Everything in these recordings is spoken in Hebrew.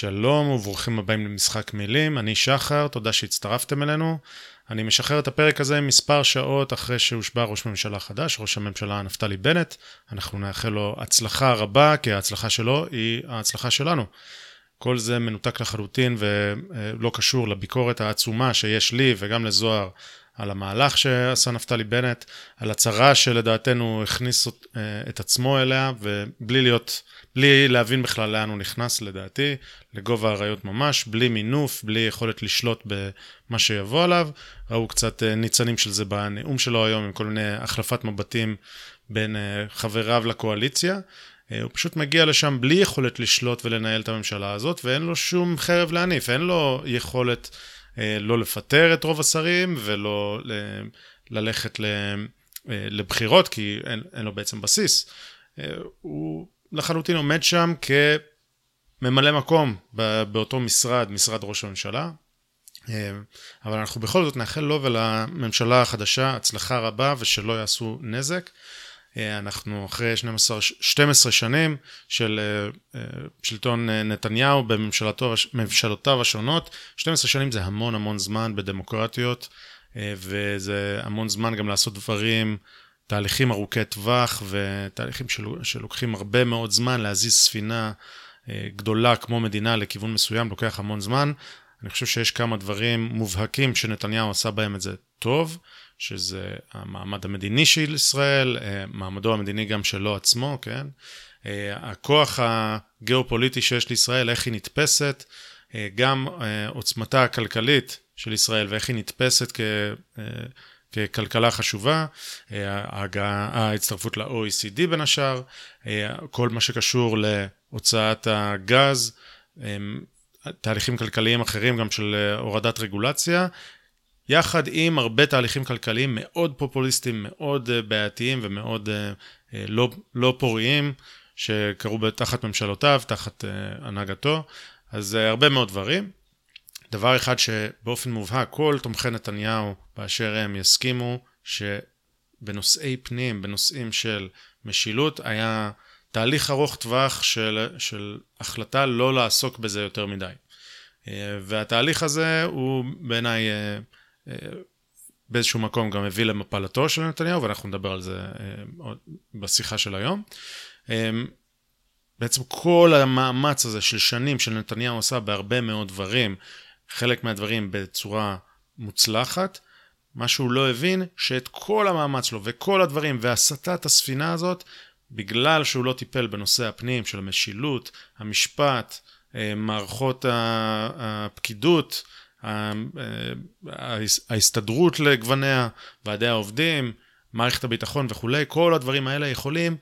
שלום וברוכים הבאים למשחק מילים, אני שחר, תודה שהצטרפתם אלינו. אני משחרר את הפרק הזה מספר שעות אחרי שהושבע ראש ממשלה חדש, ראש הממשלה נפתלי בנט. אנחנו נאחל לו הצלחה רבה, כי ההצלחה שלו היא ההצלחה שלנו. כל זה מנותק לחלוטין ולא קשור לביקורת העצומה שיש לי וגם לזוהר על המהלך שעשה נפתלי בנט, על הצהרה שלדעתנו הכניס את עצמו אליה, ובלי להיות, בלי להבין בכלל לאן הוא נכנס לדעתי, לגובה האריות ממש, בלי מינוף, בלי יכולת לשלוט במה שיבוא עליו. ראו קצת ניצנים של זה בנאום שלו היום, עם כל מיני החלפת מבטים בין חבריו לקואליציה. הוא פשוט מגיע לשם בלי יכולת לשלוט ולנהל את הממשלה הזאת, ואין לו שום חרב להניף, אין לו יכולת... לא לפטר את רוב השרים ולא ללכת לבחירות, כי אין, אין לו בעצם בסיס. הוא לחלוטין עומד שם כממלא מקום באותו משרד, משרד ראש הממשלה. אבל אנחנו בכל זאת נאחל לו ולממשלה החדשה הצלחה רבה ושלא יעשו נזק. אנחנו אחרי 12, 12 שנים של שלטון נתניהו בממשלותיו השונות. 12 שנים זה המון המון זמן בדמוקרטיות, וזה המון זמן גם לעשות דברים, תהליכים ארוכי טווח ותהליכים שלוקחים הרבה מאוד זמן להזיז ספינה גדולה כמו מדינה לכיוון מסוים, לוקח המון זמן. אני חושב שיש כמה דברים מובהקים שנתניהו עשה בהם את זה טוב. שזה המעמד המדיני של ישראל, מעמדו המדיני גם שלו עצמו, כן? הכוח הגיאופוליטי שיש לישראל, איך היא נתפסת, גם עוצמתה הכלכלית של ישראל ואיך היא נתפסת כ... ככלכלה חשובה, ההצטרפות ל-OECD בין השאר, כל מה שקשור להוצאת הגז, תהליכים כלכליים אחרים גם של הורדת רגולציה, יחד עם הרבה תהליכים כלכליים מאוד פופוליסטיים, מאוד בעייתיים ומאוד לא, לא פוריים, שקרו תחת ממשלותיו, תחת הנהגתו, אז הרבה מאוד דברים. דבר אחד שבאופן מובהק כל תומכי נתניהו באשר הם יסכימו שבנושאי פנים, בנושאים של משילות, היה תהליך ארוך טווח של, של החלטה לא לעסוק בזה יותר מדי. והתהליך הזה הוא בעיניי באיזשהו מקום גם הביא למפלתו של נתניהו, ואנחנו נדבר על זה בשיחה של היום. בעצם כל המאמץ הזה של שנים של נתניהו עשה בהרבה מאוד דברים, חלק מהדברים בצורה מוצלחת, מה שהוא לא הבין, שאת כל המאמץ שלו וכל הדברים והסטת הספינה הזאת, בגלל שהוא לא טיפל בנושא הפנים של המשילות, המשפט, מערכות הפקידות, ההסתדרות לגווניה, ועדי העובדים, מערכת הביטחון וכולי, כל הדברים האלה יכולים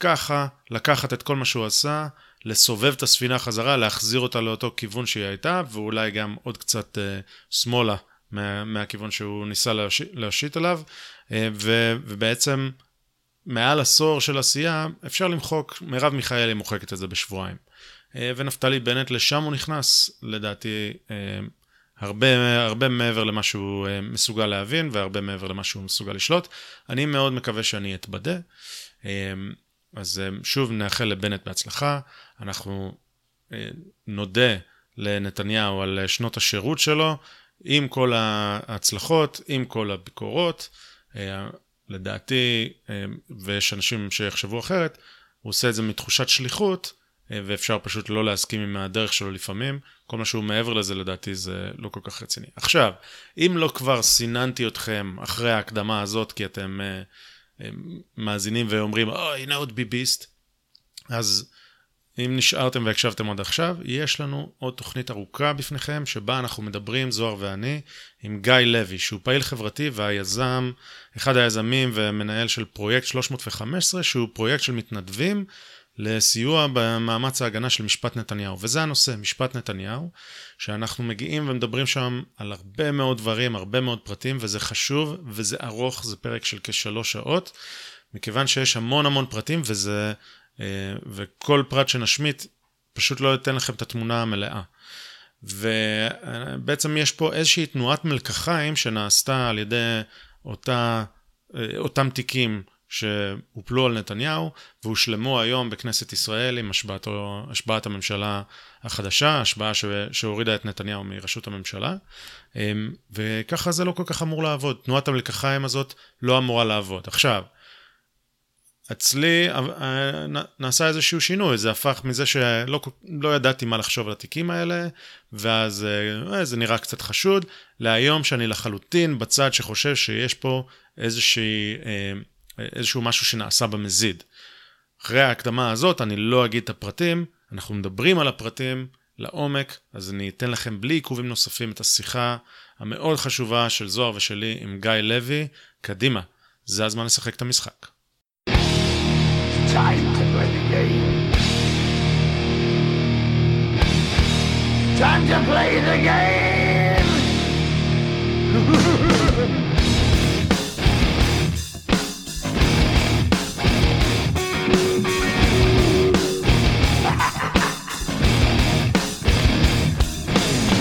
ככה לקחת את כל מה שהוא עשה, לסובב את הספינה חזרה, להחזיר אותה לאותו כיוון שהיא הייתה, ואולי גם עוד קצת uh, שמאלה מה, מהכיוון שהוא ניסה להשיט, להשיט עליו, uh, ו, ובעצם מעל עשור של עשייה אפשר למחוק, מרב מיכאלי מוחקת את זה בשבועיים. אה, ונפתלי בנט, לשם הוא נכנס, לדעתי, אה, הרבה, הרבה מעבר למה שהוא אה, מסוגל להבין והרבה מעבר למה שהוא מסוגל לשלוט. אני מאוד מקווה שאני אתבדה. אז שוב נאחל לבנט בהצלחה. אנחנו נודה לנתניהו על שנות השירות שלו, עם כל ההצלחות, עם כל הביקורות. לדעתי, ויש אנשים שיחשבו אחרת, הוא עושה את זה מתחושת שליחות, ואפשר פשוט לא להסכים עם הדרך שלו לפעמים. כל מה שהוא מעבר לזה לדעתי זה לא כל כך רציני. עכשיו, אם לא כבר סיננתי אתכם אחרי ההקדמה הזאת, כי אתם uh, מאזינים ואומרים, אוי, הנה עוד ביביסט, אז אם נשארתם והקשבתם עד עכשיו, יש לנו עוד תוכנית ארוכה בפניכם, שבה אנחנו מדברים, זוהר ואני, עם גיא לוי, שהוא פעיל חברתי והיזם, אחד היזמים ומנהל של פרויקט 315, שהוא פרויקט של מתנדבים. לסיוע במאמץ ההגנה של משפט נתניהו. וזה הנושא, משפט נתניהו, שאנחנו מגיעים ומדברים שם על הרבה מאוד דברים, הרבה מאוד פרטים, וזה חשוב וזה ארוך, זה פרק של כשלוש שעות, מכיוון שיש המון המון פרטים, וזה, וכל פרט שנשמיט פשוט לא ייתן לכם את התמונה המלאה. ובעצם יש פה איזושהי תנועת מלקחיים שנעשתה על ידי אותה, אה, אותם תיקים שהופלו על נתניהו והושלמו היום בכנסת ישראל עם השבעתו, השבעת הממשלה החדשה, השבעה ש, שהורידה את נתניהו מראשות הממשלה. אמ, וככה זה לא כל כך אמור לעבוד. תנועת המלקחיים הזאת לא אמורה לעבוד. עכשיו, אצלי אה, נעשה איזשהו שינוי, זה הפך מזה שלא לא ידעתי מה לחשוב על התיקים האלה, ואז אה, זה נראה קצת חשוד, להיום שאני לחלוטין בצד שחושב שיש פה איזושהי, אה, איזשהו משהו שנעשה במזיד. אחרי ההקדמה הזאת אני לא אגיד את הפרטים, אנחנו מדברים על הפרטים לעומק, אז אני אתן לכם בלי עיכובים נוספים את השיחה המאוד חשובה של זוהר ושלי עם גיא לוי. קדימה, זה הזמן לשחק את המשחק. Time to play the game. Time to play the game!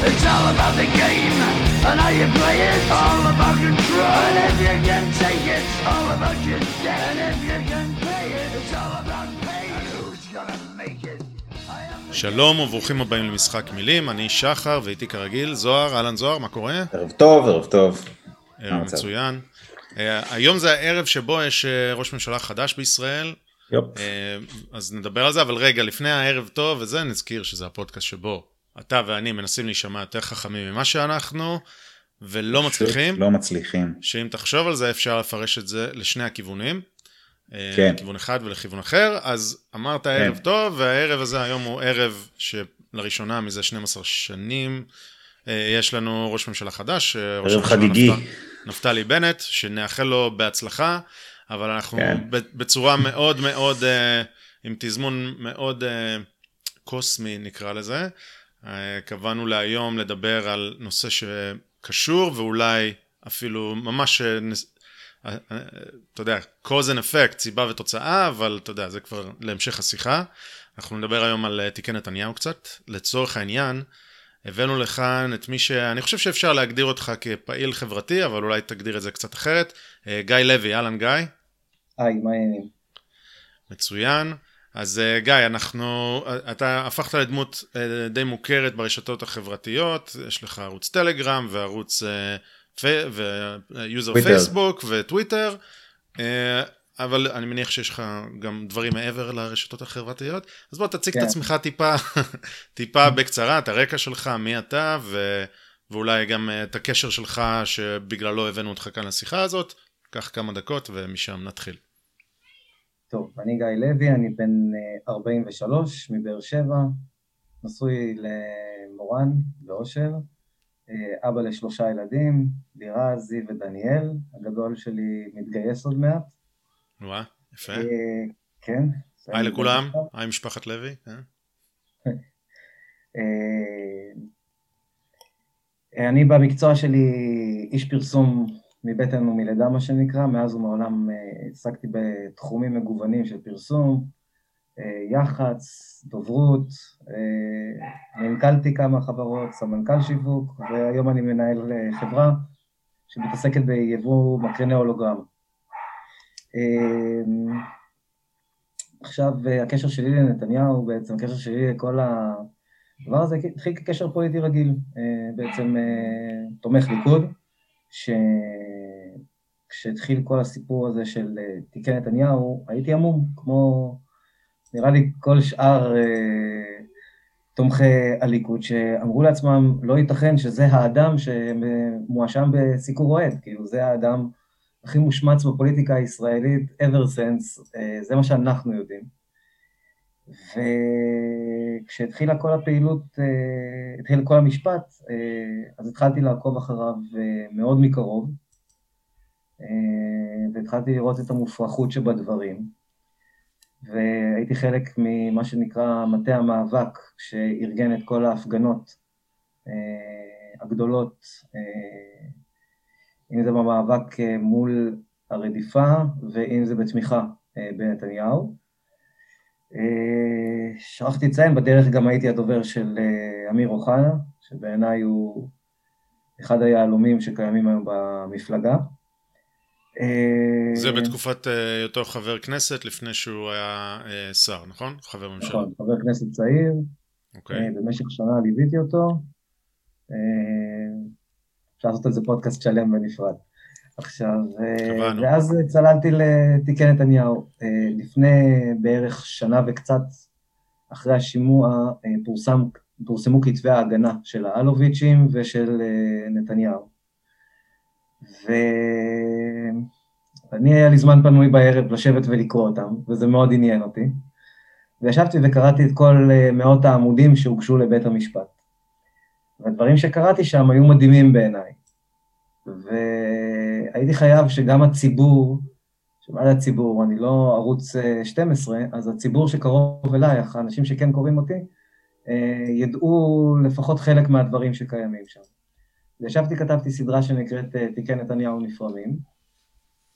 it's all about the game and how you play it. All about control. And if you can take it, it's all about your debt. And if you can שלום וברוכים הבאים למשחק מילים, אני שחר ואיתי כרגיל זוהר, אהלן זוהר, מה קורה? ערב טוב, ערב טוב. ערב מצוין. Uh, היום זה הערב שבו יש uh, ראש ממשלה חדש בישראל. יופ. אז נדבר על זה, אבל רגע, לפני הערב טוב וזה, נזכיר שזה הפודקאסט שבו אתה ואני מנסים להישמע יותר חכמים ממה שאנחנו, ולא מצליחים. לא מצליחים. שאם תחשוב על זה, אפשר לפרש את זה לשני הכיוונים. כן. לכיוון אחד ולכיוון אחר, אז אמרת כן. ערב טוב, והערב הזה היום הוא ערב שלראשונה מזה 12 שנים אה, יש לנו ראש ממשלה חדש, אה, ראש ערב חגיגי. נפת, נפתלי בנט, שנאחל לו בהצלחה, אבל אנחנו כן. בצורה מאוד מאוד, אה, עם תזמון מאוד קוסמי נקרא לזה, קבענו להיום לדבר על נושא שקשור ואולי אפילו ממש אתה יודע, cause and effect, סיבה ותוצאה, אבל אתה יודע, זה כבר להמשך השיחה. אנחנו נדבר היום על אה, תיקי נתניהו קצת. לצורך העניין, הבאנו לכאן את מי שאני חושב שאפשר להגדיר אותך כפעיל חברתי, אבל אולי תגדיר את זה קצת אחרת. אה, גיא לוי, אהלן גיא. היי, מה העניינים? מצוין. אז אה, גיא, אנחנו, אתה הפכת לדמות די מוכרת ברשתות החברתיות, יש לך ערוץ טלגרם וערוץ ו user פייסבוק וטוויטר, אה, אבל אני מניח שיש לך גם דברים מעבר לרשתות החברתיות, אז בוא תציג כן. את עצמך טיפה, טיפה בקצרה, את הרקע שלך, מי אתה, ו... ואולי גם אה, את הקשר שלך שבגללו הבאנו אותך כאן לשיחה הזאת, קח כמה דקות ומשם נתחיל. טוב, אני גיא לוי, אני בן 43 אה, מבאר שבע, נשוי למורן ואושר. אה, אבא לשלושה ילדים, לירז, זיו ודניאל, הגדול שלי מתגייס עוד מעט. וואה, יפה. אה, כן. היי לכולם, היי משפחת לוי. אה? אני במקצוע שלי איש פרסום מבטן ומלידה מה שנקרא, מאז ומעולם עסקתי בתחומים מגוונים של פרסום, יח"צ, דוברות, מנכ"לתי כמה חברות, סמנכ"ל שיווק, והיום אני מנהל אה, חברה שמתעסקת ביבוא מקרני הולוגרמה. עכשיו הקשר שלי לנתניהו, בעצם הקשר שלי לכל הדבר הזה התחיל כקשר פוליטי רגיל, אה, בעצם אה, תומך ליכוד, שכשהתחיל כל הסיפור הזה של תיקי נתניהו, הייתי עמום, כמו נראה לי כל שאר אה, תומכי הליכוד, שאמרו לעצמם, לא ייתכן שזה האדם שמואשם בסיקור אוהד, כאילו זה האדם הכי מושמץ בפוליטיקה הישראלית ever since, אה, זה מה שאנחנו יודעים. וכשהתחילה כל הפעילות, אה, התחיל כל המשפט, אה, אז התחלתי לעקוב אחריו אה, מאוד מקרוב, אה, והתחלתי לראות את המופרכות שבדברים. והייתי חלק ממה שנקרא מטה המאבק שארגן את כל ההפגנות אה, הגדולות, אה, אם זה במאבק אה, מול הרדיפה ואם זה בתמיכה בנתניהו. שכחתי לציין, בדרך גם הייתי הדובר של אמיר אוחנה, שבעיניי הוא אחד היהלומים שקיימים היום במפלגה. זה בתקופת היותו חבר כנסת לפני שהוא היה שר, נכון? חבר ממשלה. נכון, חבר כנסת צעיר. אוקיי. במשך שנה ליוויתי אותו. אפשר לעשות על זה פודקאסט שלם בנפרד. עכשיו, קבענו. ואז צללתי לתיקי נתניהו. לפני בערך שנה וקצת אחרי השימוע פורסם, פורסמו כתבי ההגנה של האלוביצ'ים ושל נתניהו. ואני, היה לי זמן פנוי בערב לשבת ולקרוא אותם, וזה מאוד עניין אותי. וישבתי וקראתי את כל מאות העמודים שהוגשו לבית המשפט. והדברים שקראתי שם היו מדהימים בעיניי. והייתי חייב שגם הציבור, שמה זה הציבור, אני לא ערוץ 12, אז הציבור שקרוב אלייך, האנשים שכן קוראים אותי, ידעו לפחות חלק מהדברים שקיימים שם. וישבתי, כתבתי סדרה שנקראת תיקי נתניהו נפרמים,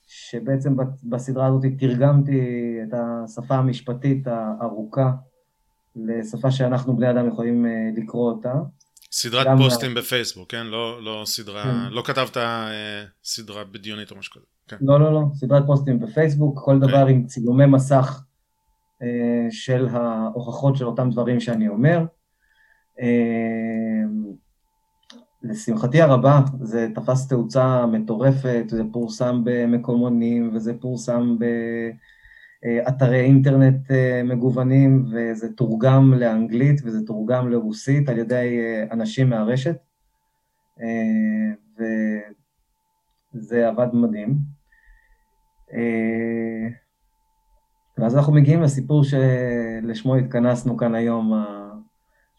שבעצם בסדרה הזאת תרגמתי את השפה המשפטית הארוכה לשפה שאנחנו בני אדם יכולים לקרוא אותה. סדרת פוסטים. בפייסבוק, כן? לא, לא סדרה, כן. לא כתבת אה, סדרה בדיונית או משהו כזה. כן. לא, לא, לא, סדרת פוסטים בפייסבוק, כל כן. דבר עם צילומי מסך אה, של ההוכחות של אותם דברים שאני אומר. אה, לשמחתי הרבה, זה תפס תאוצה מטורפת, זה פורסם במקומונים וזה פורסם באתרי אינטרנט אה, מגוונים וזה תורגם לאנגלית וזה תורגם לרוסית על ידי אה, אנשים מהרשת אה, וזה עבד מדהים. ואז אנחנו מגיעים לסיפור שלשמו התכנסנו כאן היום,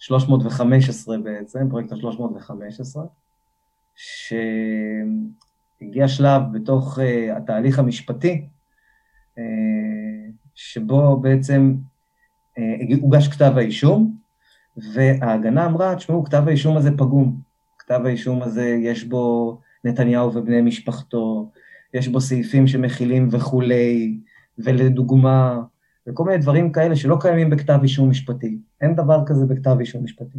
315 בעצם, פרויקט ה-315, שהגיע שלב בתוך uh, התהליך המשפטי, uh, שבו בעצם uh, הוגש כתב האישום, וההגנה אמרה, תשמעו, כתב האישום הזה פגום, כתב האישום הזה יש בו נתניהו ובני משפחתו, יש בו סעיפים שמכילים וכולי, ולדוגמה, וכל מיני דברים כאלה שלא קיימים בכתב אישום משפטי. אין דבר כזה בכתב אישום משפטי.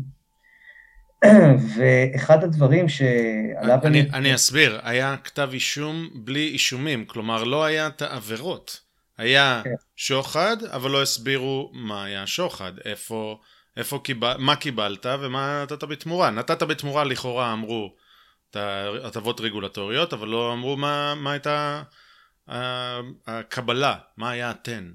ואחד הדברים שעליו אני... אני, אני אסביר, היה כתב אישום בלי אישומים, כלומר לא היה את העבירות. היה כן. שוחד, אבל לא הסבירו מה היה שוחד, איפה, איפה קיבל, מה קיבלת ומה נתת בתמורה. נתת בתמורה לכאורה אמרו הטבות רגולטוריות, אבל לא אמרו מה, מה הייתה הקבלה, מה היה התן.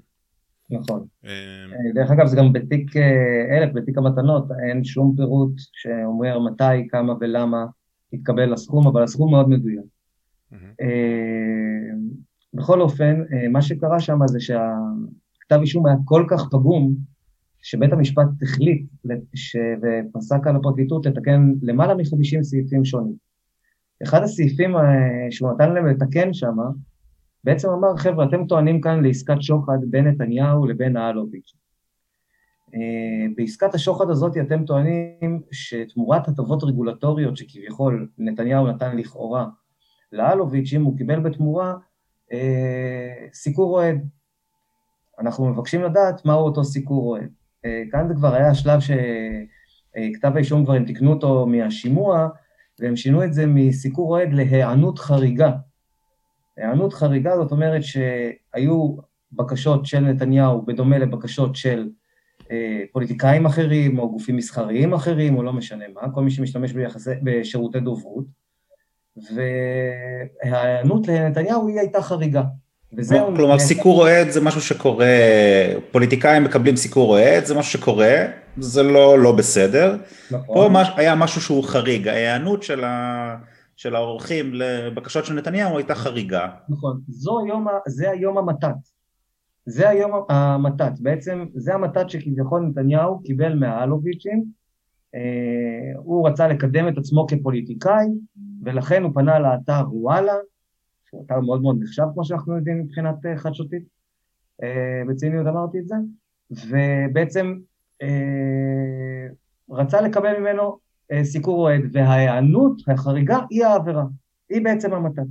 נכון. אמ, אה, דרך אגב, זה גם בתיק אה, אלף, בתיק המתנות, אין שום פירוט שאומר מתי, כמה ולמה התקבל הסכום, אבל הסכום מאוד מדויק. אה, בכל אופן, מה שקרה שם זה שהכתב אישום היה כל כך פגום, שבית המשפט החליט ופסק על הפרקליטות לתקן למעלה מ-50 סעיפים שונים. אחד הסעיפים שהוא נתן להם לתקן שם, בעצם אמר, חבר'ה, אתם טוענים כאן לעסקת שוחד בין נתניהו לבין האלוביץ'. Uh, בעסקת השוחד הזאת אתם טוענים שתמורת הטבות רגולטוריות שכביכול נתניהו נתן לכאורה לאלוביץ', אם הוא קיבל בתמורה uh, סיקור אוהד. אנחנו מבקשים לדעת מהו אותו סיקור אוהד. Uh, כאן זה כבר היה השלב שכתב האישום כבר הם תיקנו אותו מהשימוע, והם שינו את זה מסיקור אוהד להיענות חריגה. היענות חריגה זאת אומרת שהיו בקשות של נתניהו בדומה לבקשות של אה, פוליטיקאים אחרים או גופים מסחריים אחרים או לא משנה מה, כל מי שמשתמש ביחסי, בשירותי דוברות, וההיענות לנתניהו היא הייתה חריגה. וזהו. כלומר סיקור אוהד זה משהו שקורה, פוליטיקאים מקבלים סיקור אוהד, זה משהו שקורה, זה לא לא בסדר. נכון. פה מש, היה משהו שהוא חריג, ההיענות של ה... של האורחים לבקשות של נתניהו הייתה חריגה. נכון, זו היום, זה היום המתת. זה היום המתת, בעצם זה המתת שכביכול נתניהו קיבל מהאלוביצ'ים, אה, הוא רצה לקדם את עצמו כפוליטיקאי, ולכן הוא פנה לאתר וואלה, שהוא אתר מאוד מאוד נחשב כמו שאנחנו יודעים מבחינת אה, חדשותית, אה, בציניות אמרתי את זה, ובעצם אה, רצה לקבל ממנו סיקור אוהד, וההיענות החריגה היא העבירה, היא בעצם המתת.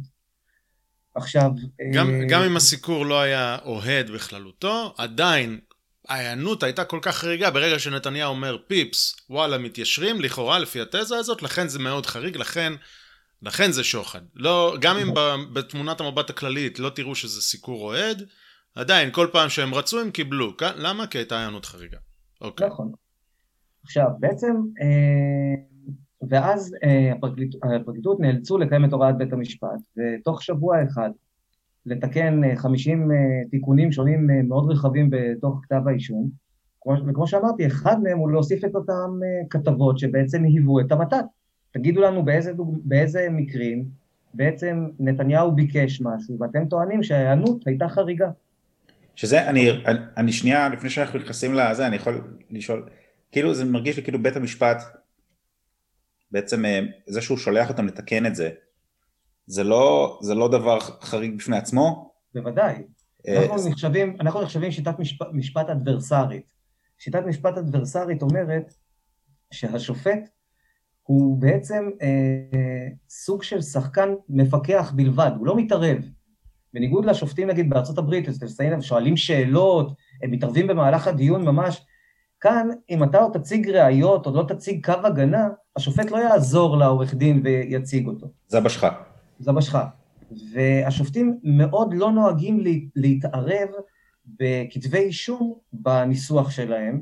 עכשיו... גם, אה... גם אם הסיקור לא היה אוהד בכללותו, עדיין ההיענות הייתה כל כך חריגה ברגע שנתניהו אומר פיפס, וואלה מתיישרים, לכאורה לפי התזה הזאת, לכן זה מאוד חריג, לכן לכן זה שוחד. לא, גם אם בתמונת המבט הכללית לא תראו שזה סיקור אוהד, עדיין כל פעם שהם רצו הם קיבלו. למה? כי הייתה היענות חריגה. אוקיי. נכון. עכשיו, בעצם, אה, ואז אה, הפרקליט, הפרקליטות נאלצו לקיים את הוראת בית המשפט, ותוך שבוע אחד לתקן 50 תיקונים שונים מאוד רחבים בתוך כתב האישום, וכמו שאמרתי, אחד מהם הוא להוסיף את אותן כתבות שבעצם היוו את המתת. תגידו לנו באיזה, דוג... באיזה מקרים בעצם נתניהו ביקש משהו, ואתם טוענים שההיענות הייתה חריגה. שזה, אני, אני שנייה, לפני שאנחנו נכנסים לזה, אני יכול לשאול, כאילו זה מרגיש לי כאילו בית המשפט, בעצם אה, זה שהוא שולח אותם לתקן את זה, זה לא, זה לא דבר חריג בפני עצמו? בוודאי. אה, אנחנו נחשבים, אנחנו נחשבים שיטת משפט, משפט אדברסרית. שיטת משפט אדברסרית אומרת שהשופט הוא בעצם אה, סוג של שחקן מפקח בלבד, הוא לא מתערב. בניגוד לשופטים נגיד בארצות הברית, שואלים שאלות, הם מתערבים במהלך הדיון ממש. כאן, אם אתה עוד תציג ראיות, עוד לא תציג קו הגנה, השופט לא יעזור לעורך דין ויציג אותו. זה בשך. זה בשך. והשופטים מאוד לא נוהגים להתערב בכתבי אישום בניסוח שלהם,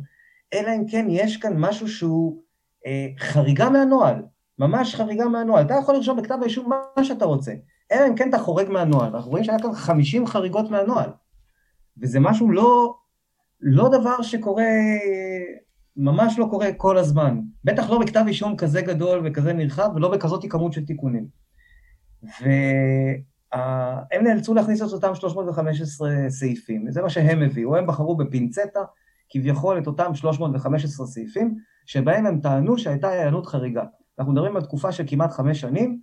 אלא אם כן יש כאן משהו שהוא אה, חריגה מהנוהל, ממש חריגה מהנוהל. אתה יכול לרשום בכתב האישום מה שאתה רוצה, אלא אם כן אתה חורג מהנוהל. אנחנו רואים שהיה כאן 50 חריגות מהנוהל, וזה משהו לא, לא דבר שקורה, ממש לא קורה כל הזמן. בטח לא בכתב אישום כזה גדול וכזה נרחב, ולא בכזאת כמות של תיקונים. והם נאלצו להכניס את אותם 315 סעיפים, זה מה שהם הביאו, הם בחרו בפינצטה, כביכול את אותם 315 סעיפים, שבהם הם טענו שהייתה היענות חריגה. אנחנו מדברים על תקופה של כמעט חמש שנים,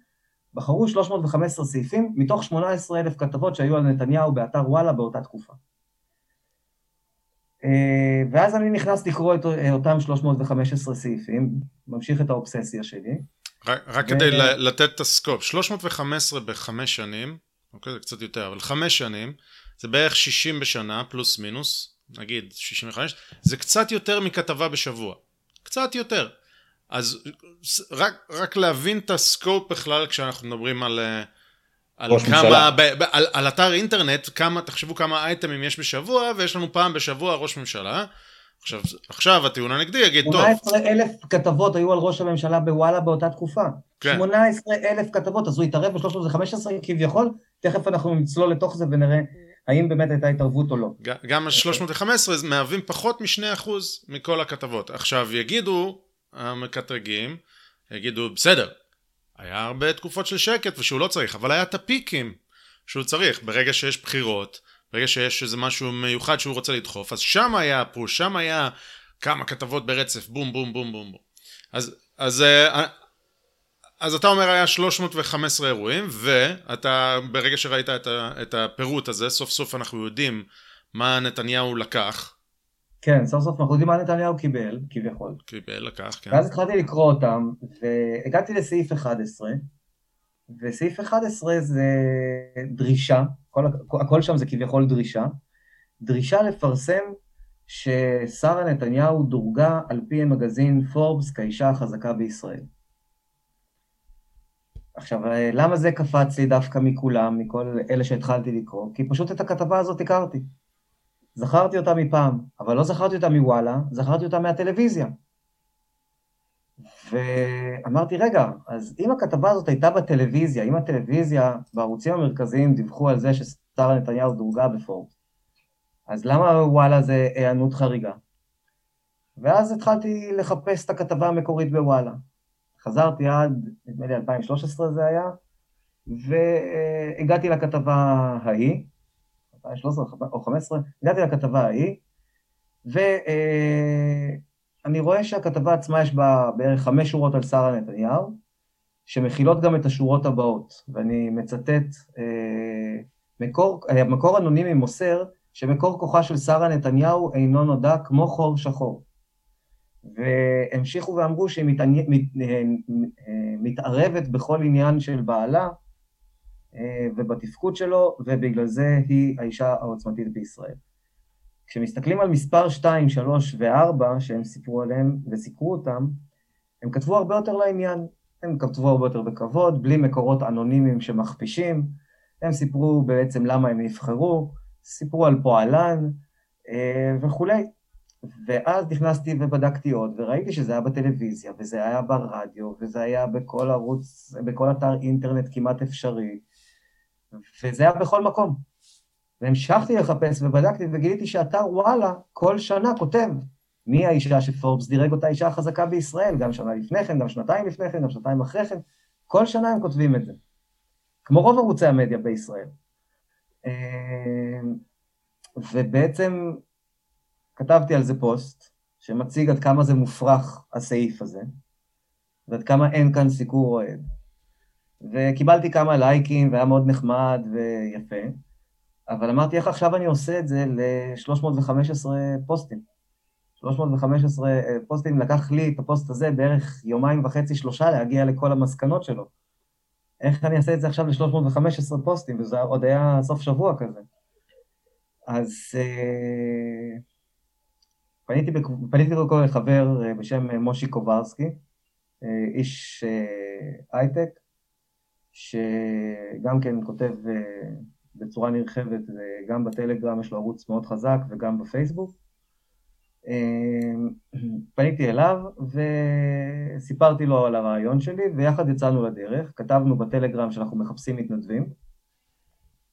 בחרו 315 סעיפים מתוך 18 אלף כתבות שהיו על נתניהו באתר וואלה באותה תקופה. אה, ואז אני נכנס לקרוא את אותם 315 סעיפים, ממשיך את האובססיה שלי. רק, רק ו... כדי לתת את הסקופ, 315 בחמש שנים, אוקיי, זה קצת יותר, אבל חמש שנים, זה בערך 60 בשנה, פלוס מינוס, נגיד 65, זה קצת יותר מכתבה בשבוע. קצת יותר. אז רק, רק להבין את הסקופ בכלל כשאנחנו מדברים על, אה, על כמה, ב, ב, על, על אתר אינטרנט, כמה, תחשבו כמה אייטמים יש בשבוע, ויש לנו פעם בשבוע ראש ממשלה. עכשיו, עכשיו הטיעון הנגדי יגיד, טוב. 18 אלף כתבות היו על ראש הממשלה בוואלה באותה תקופה. כן. 18 אלף כתבות, אז הוא התערב ב-315 כביכול, תכף אנחנו נצלול לתוך זה ונראה האם באמת הייתה התערבות או לא. גם ה-315 מהווים פחות מ-2% מכל הכתבות. עכשיו יגידו המקטרגים, יגידו בסדר, היה הרבה תקופות של שקט ושהוא לא צריך, אבל היה את הפיקים שהוא צריך. ברגע שיש בחירות, ברגע שיש איזה משהו מיוחד שהוא רוצה לדחוף, אז שם היה פוש, שם היה כמה כתבות ברצף, בום בום בום בום בום. אז, אז אה, אז אתה אומר היה 315 אירועים, ואתה ברגע שראית את, ה, את הפירוט הזה, סוף סוף אנחנו יודעים מה נתניהו לקח. כן, סוף סוף אנחנו יודעים מה נתניהו קיבל, כביכול. קיבל, לקח, כן. ואז התחלתי לקרוא אותם, והגעתי לסעיף 11, וסעיף 11 זה דרישה, כל, הכל שם זה כביכול דרישה, דרישה לפרסם ששרה נתניהו דורגה על פי המגזין פורבס כאישה החזקה בישראל. עכשיו, למה זה קפץ לי דווקא מכולם, מכל אלה שהתחלתי לקרוא? כי פשוט את הכתבה הזאת הכרתי. זכרתי אותה מפעם, אבל לא זכרתי אותה מוואלה, זכרתי אותה מהטלוויזיה. ואמרתי, רגע, אז אם הכתבה הזאת הייתה בטלוויזיה, אם הטלוויזיה בערוצים המרכזיים דיווחו על זה ששרה נתניהו דורגה בפורט, אז למה וואלה זה היענות חריגה? ואז התחלתי לחפש את הכתבה המקורית בוואלה. חזרתי עד, נדמה לי 2013 זה היה, והגעתי לכתבה ההיא, 2013 או 2015, הגעתי לכתבה ההיא, ואני רואה שהכתבה עצמה יש בה בערך חמש שורות על שרה נתניהו, שמכילות גם את השורות הבאות, ואני מצטט, אה, מקור, מקור אנונימי מוסר שמקור כוחה של שרה נתניהו אינו נודע כמו חור שחור. והמשיכו ואמרו שהיא. אה, מתערבת בכל עניין של בעלה אה, ובתפקוד שלו, ובגלל זה היא האישה העוצמתית בישראל. כשמסתכלים על מספר 2, 3 ו-4 שהם סיפרו עליהם וסיקרו אותם, הם כתבו הרבה יותר לעניין. הם כתבו הרבה יותר בכבוד, בלי מקורות אנונימיים שמכפישים, הם סיפרו בעצם למה הם נבחרו, סיפרו על פועלן אה, וכולי. ואז נכנסתי ובדקתי עוד, וראיתי שזה היה בטלוויזיה, וזה היה ברדיו, וזה היה בכל ערוץ, בכל אתר אינטרנט כמעט אפשרי, וזה היה בכל מקום. והמשכתי לחפש ובדקתי וגיליתי שאתר וואלה כל שנה כותב מי האישה שפורבס דירג אותה האישה החזקה בישראל, גם שנה לפני כן, גם שנתיים לפני כן, גם שנתיים אחרי כן, כל שנה הם כותבים את זה. כמו רוב ערוצי המדיה בישראל. אה, ובעצם כתבתי על זה פוסט, שמציג עד כמה זה מופרך, הסעיף הזה, ועד כמה אין כאן סיקור אוהד. וקיבלתי כמה לייקים, והיה מאוד נחמד ויפה, אבל אמרתי, איך עכשיו אני עושה את זה ל-315 פוסטים? 315 אה, פוסטים, לקח לי את הפוסט הזה בערך יומיים וחצי, שלושה, להגיע לכל המסקנות שלו. איך אני אעשה את זה עכשיו ל-315 פוסטים, וזה עוד היה סוף שבוע כזה. אז אה, פניתי, פניתי קודם כל לחבר אה, בשם מושי קוברסקי, איש הייטק, שגם כן כותב בצורה נרחבת, גם בטלגרם יש לו ערוץ מאוד חזק וגם בפייסבוק. אמ, פניתי אליו וסיפרתי לו על הרעיון שלי ויחד יצאנו לדרך, כתבנו בטלגרם שאנחנו מחפשים מתנדבים,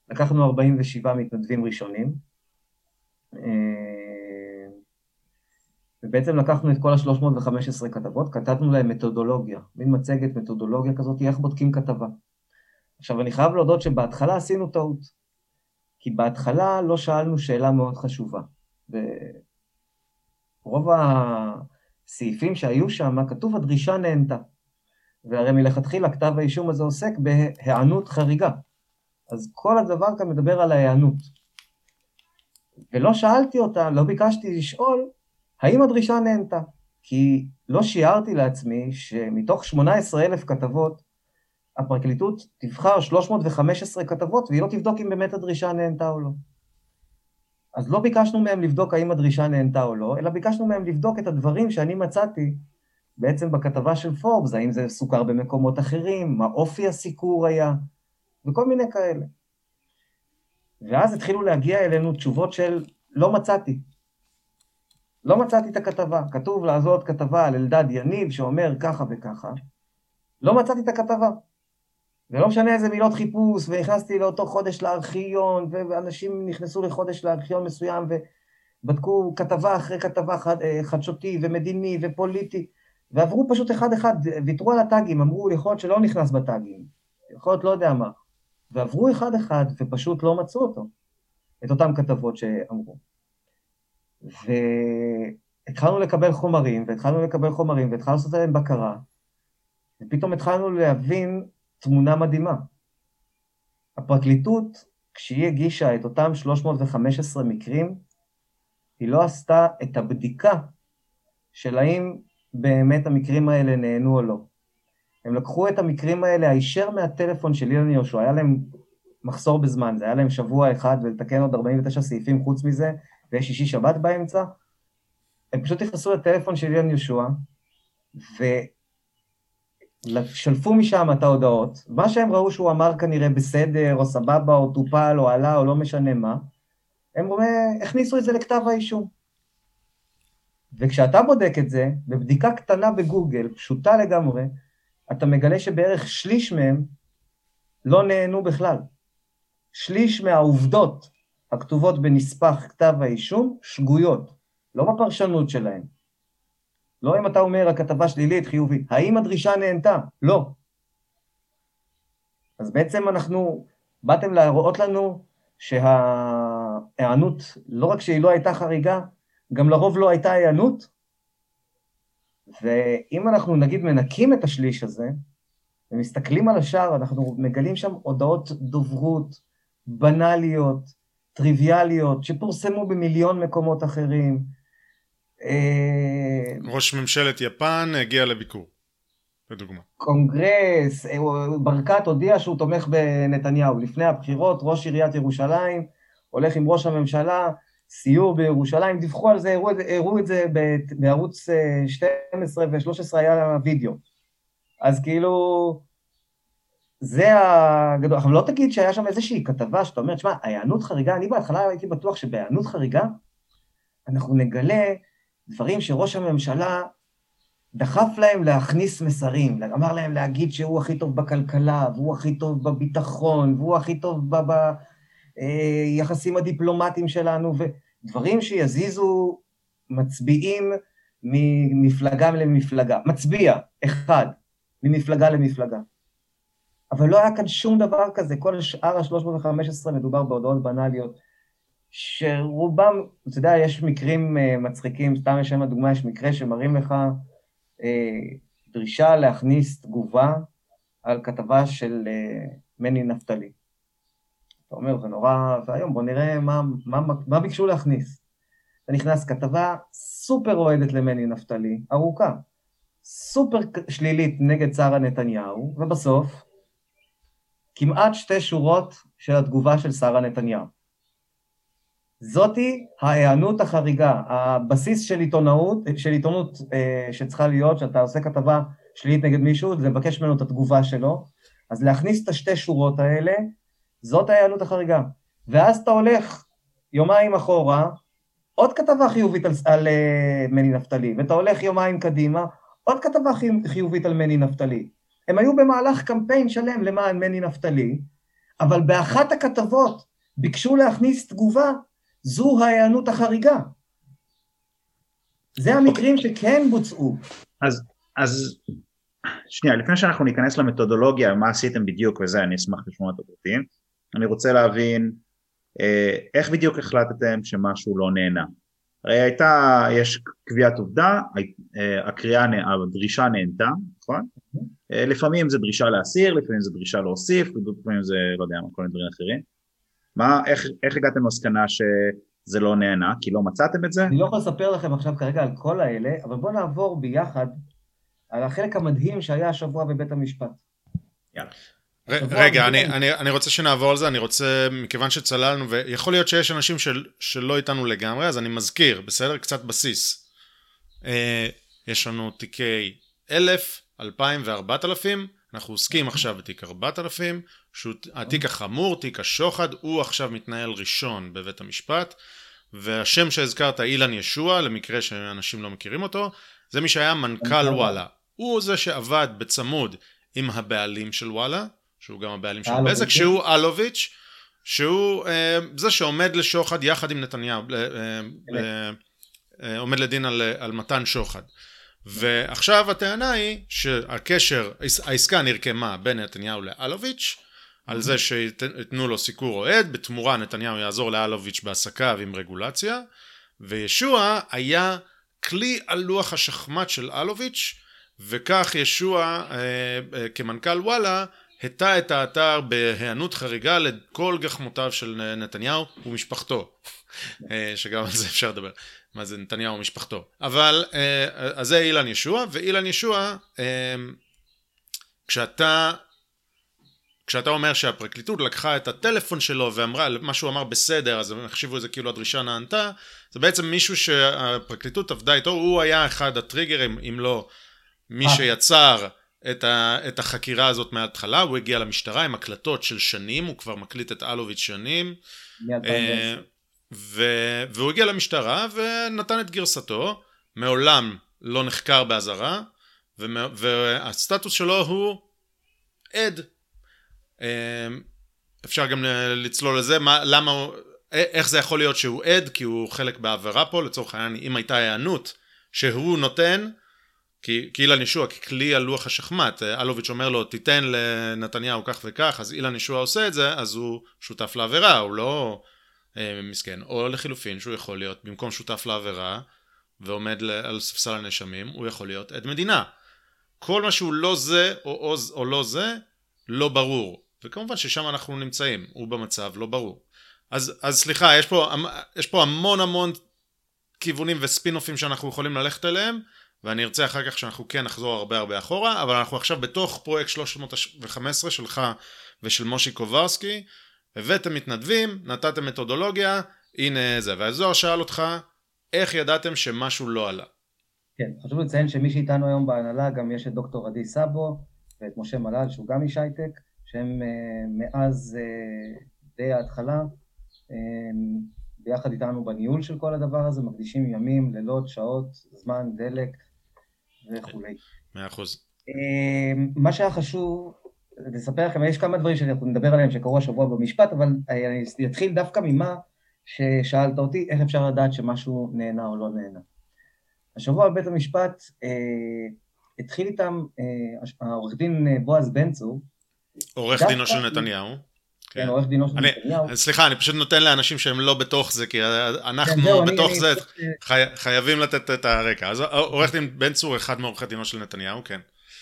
לקחנו 47 מתנדבים ראשונים אמ, ובעצם לקחנו את כל ה-315 כתבות, כתבנו להם מתודולוגיה, מין מצגת מתודולוגיה כזאת, איך בודקים כתבה. עכשיו אני חייב להודות שבהתחלה עשינו טעות, כי בהתחלה לא שאלנו שאלה מאוד חשובה. רוב הסעיפים שהיו שם, כתוב הדרישה נהנתה. והרי מלכתחילה כתב האישום הזה עוסק בהיענות חריגה. אז כל הדבר כאן מדבר על ההיענות. ולא שאלתי אותה, לא ביקשתי לשאול, האם הדרישה נהנתה? כי לא שיערתי לעצמי שמתוך 18,000 כתבות, הפרקליטות תבחר 315 כתבות והיא לא תבדוק אם באמת הדרישה נהנתה או לא. אז לא ביקשנו מהם לבדוק האם הדרישה נהנתה או לא, אלא ביקשנו מהם לבדוק את הדברים שאני מצאתי בעצם בכתבה של פורבס, האם זה סוכר במקומות אחרים, מה אופי הסיקור היה, וכל מיני כאלה. ואז התחילו להגיע אלינו תשובות של לא מצאתי. לא מצאתי את הכתבה. כתוב לעזור כתבה על אלדד יניב שאומר ככה וככה. לא מצאתי את הכתבה. ולא משנה איזה מילות חיפוש, ונכנסתי לאותו חודש לארכיון, ואנשים נכנסו לחודש לארכיון מסוים, ובדקו כתבה אחרי כתבה חד, אה, חדשותי ומדיני ופוליטי, ועברו פשוט אחד-אחד, ויתרו על הטאגים, אמרו, יכול להיות שלא נכנס בטאגים, יכול להיות לא יודע מה, ועברו אחד-אחד, ופשוט לא מצאו אותו, את אותן כתבות שאמרו. והתחלנו לקבל חומרים, והתחלנו לקבל חומרים, והתחלנו לעשות עליהם בקרה, ופתאום התחלנו להבין תמונה מדהימה. הפרקליטות, כשהיא הגישה את אותם 315 מקרים, היא לא עשתה את הבדיקה של האם באמת המקרים האלה נהנו או לא. הם לקחו את המקרים האלה הישר מהטלפון של אילן יהושע, היה להם מחסור בזמן, זה היה להם שבוע אחד ולתקן עוד 49 סעיפים חוץ מזה, ויש שישי שבת באמצע. הם פשוט נכנסו לטלפון של אילן יהושע, שלפו משם את ההודעות, מה שהם ראו שהוא אמר כנראה בסדר, או סבבה, או טופל, או עלה, או לא משנה מה, הם הכניסו את זה לכתב האישום. וכשאתה בודק את זה, בבדיקה קטנה בגוגל, פשוטה לגמרי, אתה מגלה שבערך שליש מהם לא נהנו בכלל. שליש מהעובדות הכתובות בנספח כתב האישום שגויות, לא בפרשנות שלהם. לא אם אתה אומר הכתבה שלילית, חיובית. האם הדרישה נהנתה? לא. אז בעצם אנחנו, באתם להראות לנו שההיענות, לא רק שהיא לא הייתה חריגה, גם לרוב לא הייתה היענות. ואם אנחנו נגיד מנקים את השליש הזה, ומסתכלים על השאר, אנחנו מגלים שם הודעות דוברות, בנאליות, טריוויאליות, שפורסמו במיליון מקומות אחרים, ראש ממשלת יפן הגיע לביקור, לדוגמה. קונגרס, אה, ברקת הודיע שהוא תומך בנתניהו. לפני הבחירות, ראש עיריית ירושלים הולך עם ראש הממשלה, סיור בירושלים, דיווחו על זה, הראו, הראו את זה בערוץ 12 אה, ו-13 היה וידאו. אז כאילו, זה הגדול, אבל לא תגיד שהיה שם איזושהי כתבה שאתה אומר, תשמע, ההיענות חריגה, אני בהתחלה הייתי בטוח שבהיענות חריגה אנחנו נגלה דברים שראש הממשלה דחף להם להכניס מסרים, אמר להם להגיד שהוא הכי טוב בכלכלה, והוא הכי טוב בביטחון, והוא הכי טוב ביחסים אה, הדיפלומטיים שלנו, ודברים שיזיזו מצביעים ממפלגה למפלגה. מצביע, אחד, ממפלגה למפלגה. אבל לא היה כאן שום דבר כזה, כל שאר ה-315 מדובר בהודעות בנאליות, שרובם, אתה יודע, יש מקרים uh, מצחיקים, סתם לשם הדוגמה, יש מקרה שמראים לך uh, דרישה להכניס תגובה על כתבה של uh, מני נפתלי. אתה אומר, זה נורא ואיום, בוא נראה מה, מה, מה ביקשו להכניס. אתה נכנס כתבה סופר אוהדת למני נפתלי, ארוכה, סופר שלילית נגד שרה נתניהו, ובסוף, כמעט שתי שורות של התגובה של שרה נתניהו. זאתי ההיענות החריגה, הבסיס של עיתונאות, של עיתונות אה, שצריכה להיות, שאתה עושה כתבה שלילית נגד מישהו, זה לבקש ממנו את התגובה שלו, אז להכניס את השתי שורות האלה, זאת ההיענות החריגה. ואז אתה הולך יומיים אחורה, עוד כתבה חיובית על, על uh, מני נפתלי, ואתה הולך יומיים קדימה, עוד כתבה חיובית על מני נפתלי. הם היו במהלך קמפיין שלם למען מני נפתלי, אבל באחת הכתבות ביקשו להכניס תגובה, זו ההיענות החריגה. זה המקרים שכן בוצעו. אז, אז שנייה, לפני שאנחנו ניכנס למתודולוגיה, מה עשיתם בדיוק וזה, אני אשמח לשמוע את הפרטים. אני רוצה להבין אה, איך בדיוק החלטתם שמשהו לא נהנה. הרי הייתה, יש קביעת עובדה, אה, הקריאה, הדרישה נהנתה, נכון? אה, לפעמים זה דרישה להסיר, לפעמים זה דרישה להוסיף, לפעמים זה, לא יודע, כל מיני דברים אחרים. מה, איך, איך הגעתם למסקנה שזה לא נהנה? כי לא מצאתם את זה? אני לא יכול לספר לכם עכשיו כרגע על כל האלה, אבל בואו נעבור ביחד על החלק המדהים שהיה השבוע בבית המשפט. יאללה. רגע, אני, אני, אני רוצה שנעבור על זה, אני רוצה, מכיוון שצללנו, ויכול להיות שיש אנשים של, שלא איתנו לגמרי, אז אני מזכיר, בסדר? קצת בסיס. אה, יש לנו תיקי 1,000, 2,000 ו-4,000, אנחנו עוסקים עכשיו בתיק 4,000, שהוא התיק החמור, תיק השוחד, הוא עכשיו מתנהל ראשון בבית המשפט, והשם שהזכרת, אילן ישוע, למקרה שאנשים לא מכירים אותו, זה מי שהיה מנכ"ל וואלה. הוא זה שעבד בצמוד עם הבעלים של וואלה, שהוא גם הבעלים של בזק, שהוא אלוביץ', שהוא אה, זה שעומד לשוחד יחד עם נתניהו, אה, אה, אה, עומד לדין על, על מתן שוחד. ועכשיו הטענה היא שהקשר, העסקה נרקמה בין נתניהו לאלוביץ', על זה שייתנו לו סיקור אוהד, בתמורה נתניהו יעזור לאלוביץ' בעסקיו עם רגולציה, וישוע היה כלי על לוח השחמט של אלוביץ', וכך ישוע אה, אה, כמנכ"ל וואלה הטה את האתר בהיענות חריגה לכל גחמותיו של נתניהו ומשפחתו, אה, שגם על זה אפשר לדבר, מה זה נתניהו ומשפחתו. אבל, אה, אז זה אילן ישוע, ואילן ישוע, אה, כשאתה, כשאתה אומר שהפרקליטות לקחה את הטלפון שלו ואמרה, מה שהוא אמר בסדר, אז הם החשיבו את זה כאילו הדרישה נענתה, זה בעצם מישהו שהפרקליטות עבדה איתו, הוא היה אחד הטריגרים, אם לא מי שיצר את, ה, את החקירה הזאת מההתחלה, הוא הגיע למשטרה עם הקלטות של שנים, הוא כבר מקליט את אלוביץ' שנים. אה, ו, והוא הגיע למשטרה ונתן את גרסתו, מעולם לא נחקר באזהרה, והסטטוס שלו הוא עד. אה, אפשר גם לצלול לזה, מה, למה הוא, איך זה יכול להיות שהוא עד, כי הוא חלק בעבירה פה, לצורך העניין, אם הייתה היענות שהוא נותן, כי, כי אילן ישוע ככלי על לוח השחמט, אלוביץ' אומר לו תיתן לנתניהו כך וכך, אז אילן ישוע עושה את זה, אז הוא שותף לעבירה, הוא לא אה, מסכן. או לחילופין שהוא יכול להיות, במקום שותף לעבירה ועומד על ספסל הנאשמים, הוא יכול להיות עד מדינה. כל מה שהוא לא זה או, או, או לא זה, לא ברור. וכמובן ששם אנחנו נמצאים, הוא במצב לא ברור. אז, אז סליחה, יש פה, יש פה המון המון כיוונים וספינופים שאנחנו יכולים ללכת אליהם. ואני ארצה אחר כך שאנחנו כן נחזור הרבה הרבה אחורה, אבל אנחנו עכשיו בתוך פרויקט 315 שלך ושל מושי קוברסקי, הבאתם מתנדבים, נתתם מתודולוגיה, הנה זה, והזוהר שאל אותך, איך ידעתם שמשהו לא עלה? כן, חשוב לציין שמי שאיתנו היום בהנהלה, גם יש את דוקטור עדי סאבו, ואת משה מל"ל, שהוא גם איש הייטק, שהם מאז די ההתחלה, ביחד איתנו בניהול של כל הדבר הזה, מקדישים ימים, לילות, שעות, זמן, דלק וכולי. מאה אחוז. מה שהיה חשוב לספר לכם, יש כמה דברים שאנחנו נדבר עליהם שקרו השבוע במשפט, אבל אני אתחיל דווקא ממה ששאלת אותי, איך אפשר לדעת שמשהו נהנה או לא נהנה. השבוע בבית המשפט אה, התחיל איתם אה, העורך דין בועז בן צור. עורך דינו של נתניהו. כן, עורך דינו של נתניהו. סליחה, אני פשוט נותן לאנשים שהם לא בתוך זה, כי אנחנו כן, בתוך זה חייבים לתת את הרקע. אז עורך דין בן צור, אחד מעורכי דינו של נתניהו, כן.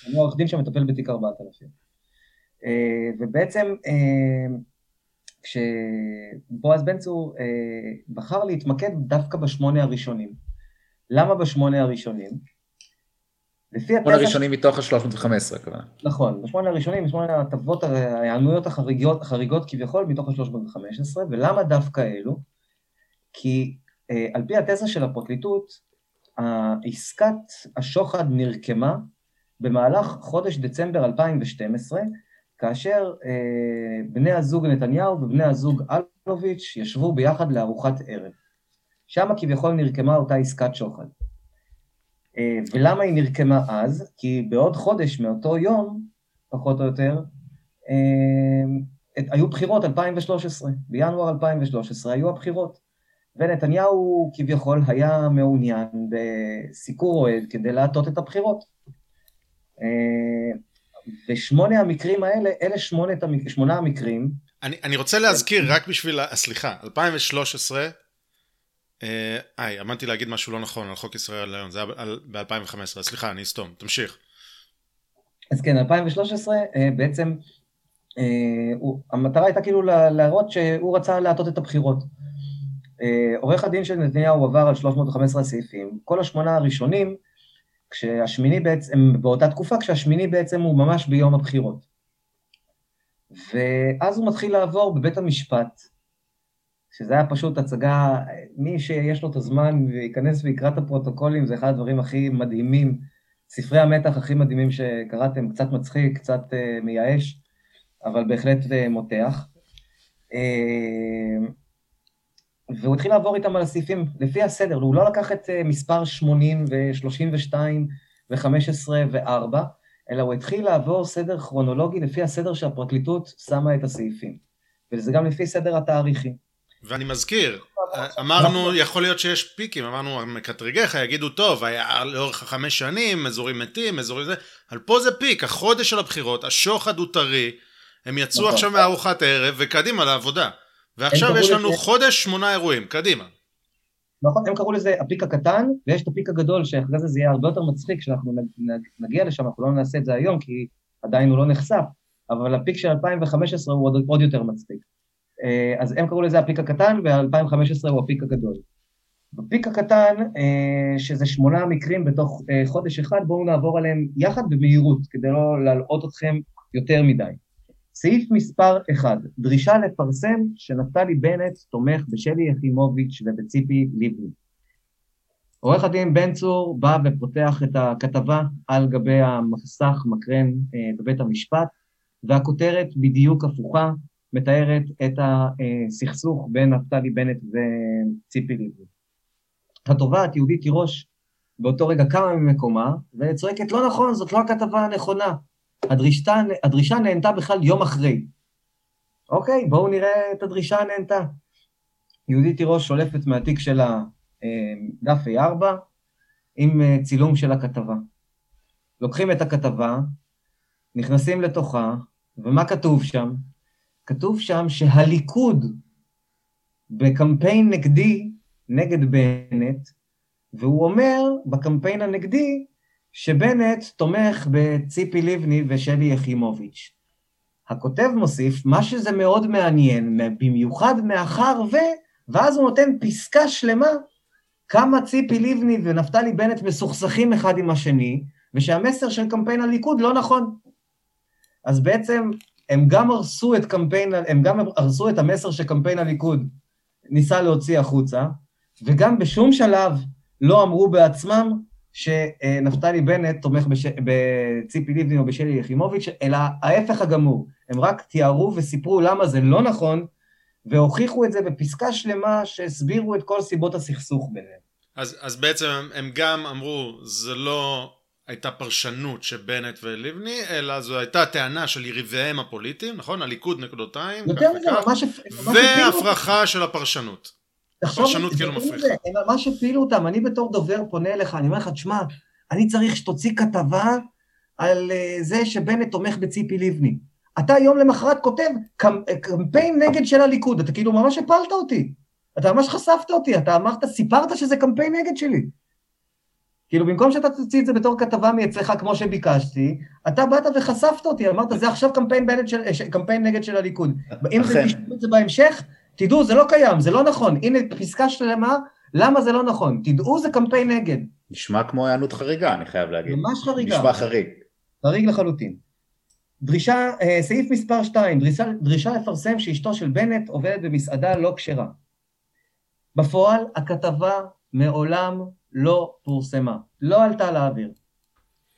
אני עורך דין שמטפל בתיק 4000. אה, ובעצם אה, כשבועז בן צור אה, בחר להתמקד דווקא בשמונה הראשונים. למה בשמונה הראשונים? לפי התזה... שמונה הראשונים מתוך ה-315 הכוונה. נכון, בשמונה הראשונים, בשמונה ההטבות, ההיענויות החריגות, החריגות כביכול מתוך ה-315, ולמה דווקא אלו? כי אה, על פי התזה של הפרקליטות, עסקת השוחד נרקמה במהלך חודש דצמבר 2012, כאשר אה, בני הזוג נתניהו ובני הזוג אלוביץ' ישבו ביחד לארוחת ערב. שם כביכול נרקמה אותה עסקת שוחד. אה, ולמה היא נרקמה אז? כי בעוד חודש מאותו יום, פחות או יותר, אה, היו בחירות 2013, בינואר 2013 היו הבחירות. ונתניהו כביכול היה מעוניין בסיקור אוהד כדי להטות את הבחירות. אה, ושמונה המקרים האלה, אלה שמונת, שמונה המקרים. אני, אני רוצה להזכיר רק בשביל, סליחה, 2013, אה, היי, אמרתי להגיד משהו לא נכון על חוק ישראל היום, זה היה ב-2015, סליחה, אני אסתום, תמשיך. אז כן, 2013 אה, בעצם, אה, המטרה הייתה כאילו להראות שהוא רצה להטות את הבחירות. עורך הדין של נתניהו עבר על 315 סעיפים, כל השמונה הראשונים, כשהשמיני בעצם, באותה תקופה, כשהשמיני בעצם הוא ממש ביום הבחירות. ואז הוא מתחיל לעבור בבית המשפט, שזה היה פשוט הצגה, מי שיש לו את הזמן וייכנס ויקרא את הפרוטוקולים, זה אחד הדברים הכי מדהימים, ספרי המתח הכי מדהימים שקראתם, קצת מצחיק, קצת uh, מייאש, אבל בהחלט uh, מותח. Uh, והוא התחיל לעבור איתם על הסעיפים לפי הסדר, הוא לא לקח את uh, מספר 80 ו-32 ו-15 ו-4, אלא הוא התחיל לעבור סדר כרונולוגי לפי הסדר שהפרקליטות שמה את הסעיפים, וזה גם לפי סדר התאריכים. ואני מזכיר, אמרנו, יכול להיות שיש פיקים, אמרנו, מקטרגיך יגידו, טוב, היה לאורך החמש שנים, אזורים מתים, אזורים זה, אבל פה זה peak, החודש של הבחירות, השוחד הוא טרי, הם יצאו נכון. עכשיו מארוחת ערב, וקדימה לעבודה. ועכשיו יש לנו חודש, שמונה אירועים, קדימה. נכון, הם קראו לזה ה peak הקטן, ויש את ה peak הגדול, שאחרי זה זה יהיה הרבה יותר מצחיק, כשאנחנו נגיע לשם, אנחנו לא נעשה את זה היום, כי עדיין הוא לא נחשף, אבל ה peak של 2015 הוא עוד, עוד יותר מצחיק. אה, אז הם קראו לזה ה peak הקטן, ו-2015 הוא ה peak הגדול. ב peak הקטן, אה, שזה שמונה מקרים בתוך אה, חודש אחד, בואו נעבור עליהם יחד במהירות, כדי לא להלאות אתכם יותר מדי. סעיף מספר 1, דרישה לפרסם שנפתלי בנט תומך בשלי יחימוביץ' ובציפי לבני. עורך הדין בן צור בא ופותח את הכתבה על גבי המסך מקרן בבית המשפט, והכותרת בדיוק הפוכה, מתארת את הסכסוך בין נפתלי בנט וציפי לבני. התובעת יהודית תירוש באותו רגע קמה ממקומה וצועקת לא נכון, זאת לא הכתבה הנכונה. הדרישה, הדרישה נהנתה בכלל יום אחרי. אוקיי, בואו נראה את הדרישה הנהנתה. יהודית תירוש שולפת מהתיק שלה אה, דף A4 עם אה, צילום של הכתבה. לוקחים את הכתבה, נכנסים לתוכה, ומה כתוב שם? כתוב שם שהליכוד בקמפיין נגדי נגד בנט, והוא אומר בקמפיין הנגדי שבנט תומך בציפי לבני ושלי יחימוביץ'. הכותב מוסיף, מה שזה מאוד מעניין, במיוחד מאחר ו... ואז הוא נותן פסקה שלמה כמה ציפי לבני ונפתלי בנט מסוכסכים אחד עם השני, ושהמסר של קמפיין הליכוד לא נכון. אז בעצם הם גם הרסו את קמפיין, הם גם הרסו את המסר שקמפיין הליכוד ניסה להוציא החוצה, וגם בשום שלב לא אמרו בעצמם שנפתלי בנט תומך בש... בציפי לבני או בשלי יחימוביץ', אלא ההפך הגמור. הם רק תיארו וסיפרו למה זה לא נכון, והוכיחו את זה בפסקה שלמה שהסבירו את כל סיבות הסכסוך ביניהם. אז, אז בעצם הם גם אמרו, זה לא הייתה פרשנות של בנט ולבני, אלא זו הייתה טענה של יריביהם הפוליטיים, נכון? הליכוד נקודותיים. והפרחה של הפרשנות. הפרשנות כאילו מפריחה. הם ממש הפילו אותם, אני בתור דובר פונה אליך, אני אומר לך, תשמע, אני צריך שתוציא כתבה על אה, זה שבנט תומך בציפי לבני. אתה יום למחרת כותב קמפיין נגד של הליכוד, אתה כאילו ממש הפלת אותי. אתה ממש חשפת אותי, אתה אמרת, סיפרת שזה קמפיין נגד שלי. כאילו, במקום שאתה תוציא את זה בתור כתבה מאצלך כמו שביקשתי, אתה באת וחשפת אותי, אמרת, זה עכשיו קמפיין, של, קמפיין נגד של הליכוד. אם זה תשמעו את זה בהמשך, תדעו, זה לא קיים, זה לא נכון. הנה פסקה שלמה, למה זה לא נכון. תדעו, זה קמפיין נגד. נשמע כמו היענות חריגה, אני חייב להגיד. ממש חריגה. נשמע חריג. חריג לחלוטין. דרישה, אה, סעיף מספר 2, דרישה, דרישה לפרסם שאשתו של בנט עובדת במסעדה לא כשרה. בפועל, הכתבה מעולם לא פורסמה, לא עלתה לאוויר.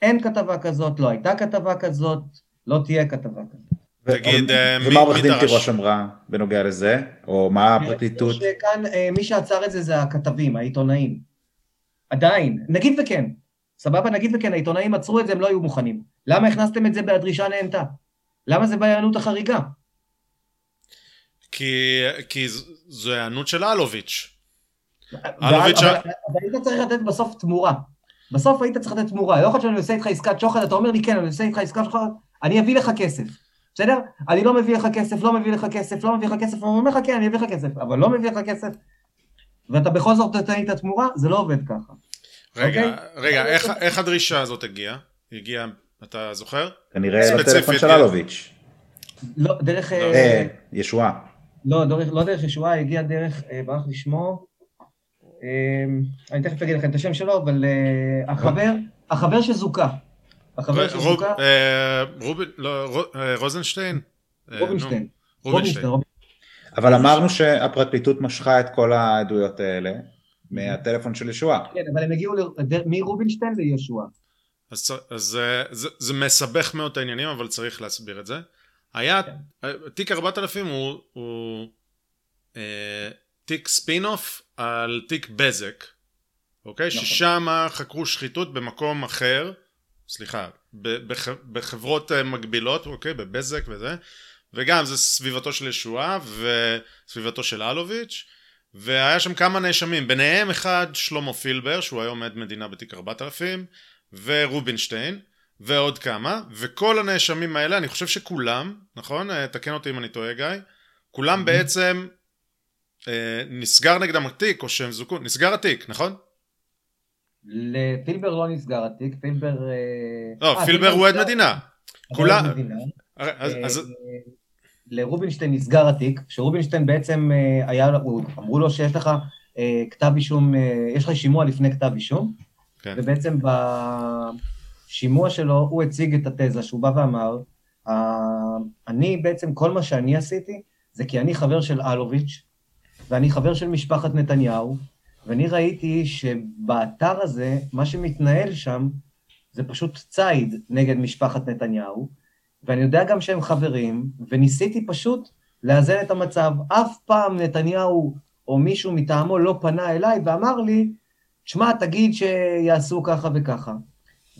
אין כתבה כזאת, לא הייתה כתבה כזאת, לא תהיה כתבה כזאת. תגיד, אה, מי? ומה עורך דין תירוש אמרה בנוגע לזה? או מה הפרקליטות? שכאן, אה, מי שעצר את זה זה הכתבים, העיתונאים. עדיין, נגיד וכן, סבבה, נגיד וכן, העיתונאים עצרו את זה, הם לא היו מוכנים. למה הכנסתם את זה בדרישה נהנתה? למה זה בהיענות החריגה? כי, כי זו היענות של אלוביץ'. אלוביץ'... אבל, היית צריך לתת בסוף תמורה. בסוף היית צריך לתת תמורה. לא יכול להיות שאני עושה איתך עסקת שוחד, אתה אומר לי כן, אני עושה איתך עסקת שוחד, אני אביא לך כסף. בסדר? אני לא מביא לך כסף, לא מביא לך כסף, לא מביא לך כסף, אני אומר לך כן, אני אביא לך כסף, אבל לא מביא לך כסף, ואתה בכל זאת נותן לי את התמורה, זה לא עובד ככה. רגע? אוקיי? רגע, איך, הדרישה הזאת הגיעה? הגיעה, אתה זוכר? כנראה לטלפון של אלוביץ'. לא, דרך... לא. אה, ישועה. לא, דרך, לא דרך ישועה, הגיע דרך, אה, ברח לי שמו, אה, אני תכף אגיד לכם את השם שלו, אבל אה, החבר, החבר שזוכה. החבר שזוכה... אה, רובין, לא, אה, רוזנשטיין? אה, רובינשטיין. רובינשטיין. אבל אמרנו שהפרקליטות משכה את כל העדויות האלה מהטלפון של ישועה. כן, אבל הם הגיעו מרובינשטיין לישועה. אז, אז זה, זה, זה מסבך מאוד את העניינים, אבל צריך להסביר את זה. היה, כן. תיק 4000 הוא, הוא אה, תיק ספין-אוף על תיק בזק, אוקיי? נכון. ששם חקרו שחיתות במקום אחר, סליחה, בח, בחברות אה, מקבילות, אוקיי? בבזק וזה, וגם זה סביבתו של ישועה וסביבתו של אלוביץ', והיה שם כמה נאשמים, ביניהם אחד שלמה פילבר, שהוא היום עד מדינה בתיק 4000, ורובינשטיין, ועוד כמה, וכל הנאשמים האלה, אני חושב שכולם, נכון? אה, תקן אותי אם אני טועה גיא, כולם בעצם אה, נסגר נגדם התיק, או שהם זוכו, נסגר התיק, נכון? לפילבר לא נסגר התיק, פילבר... אה, לא, אה, פילבר הוא עד מדינה. כולם... לרובינשטיין נסגר התיק, שרובינשטיין בעצם היה, אמרו לו שיש לך כתב אישום, יש לך שימוע לפני כתב אישום, כן. ובעצם בשימוע שלו הוא הציג את התזה שהוא בא ואמר, אני בעצם, כל מה שאני עשיתי, זה כי אני חבר של אלוביץ', ואני חבר של משפחת נתניהו, ואני ראיתי שבאתר הזה, מה שמתנהל שם, זה פשוט ציד נגד משפחת נתניהו, ואני יודע גם שהם חברים, וניסיתי פשוט לאזן את המצב. אף פעם נתניהו או מישהו מטעמו לא פנה אליי ואמר לי, שמע, תגיד שיעשו ככה וככה.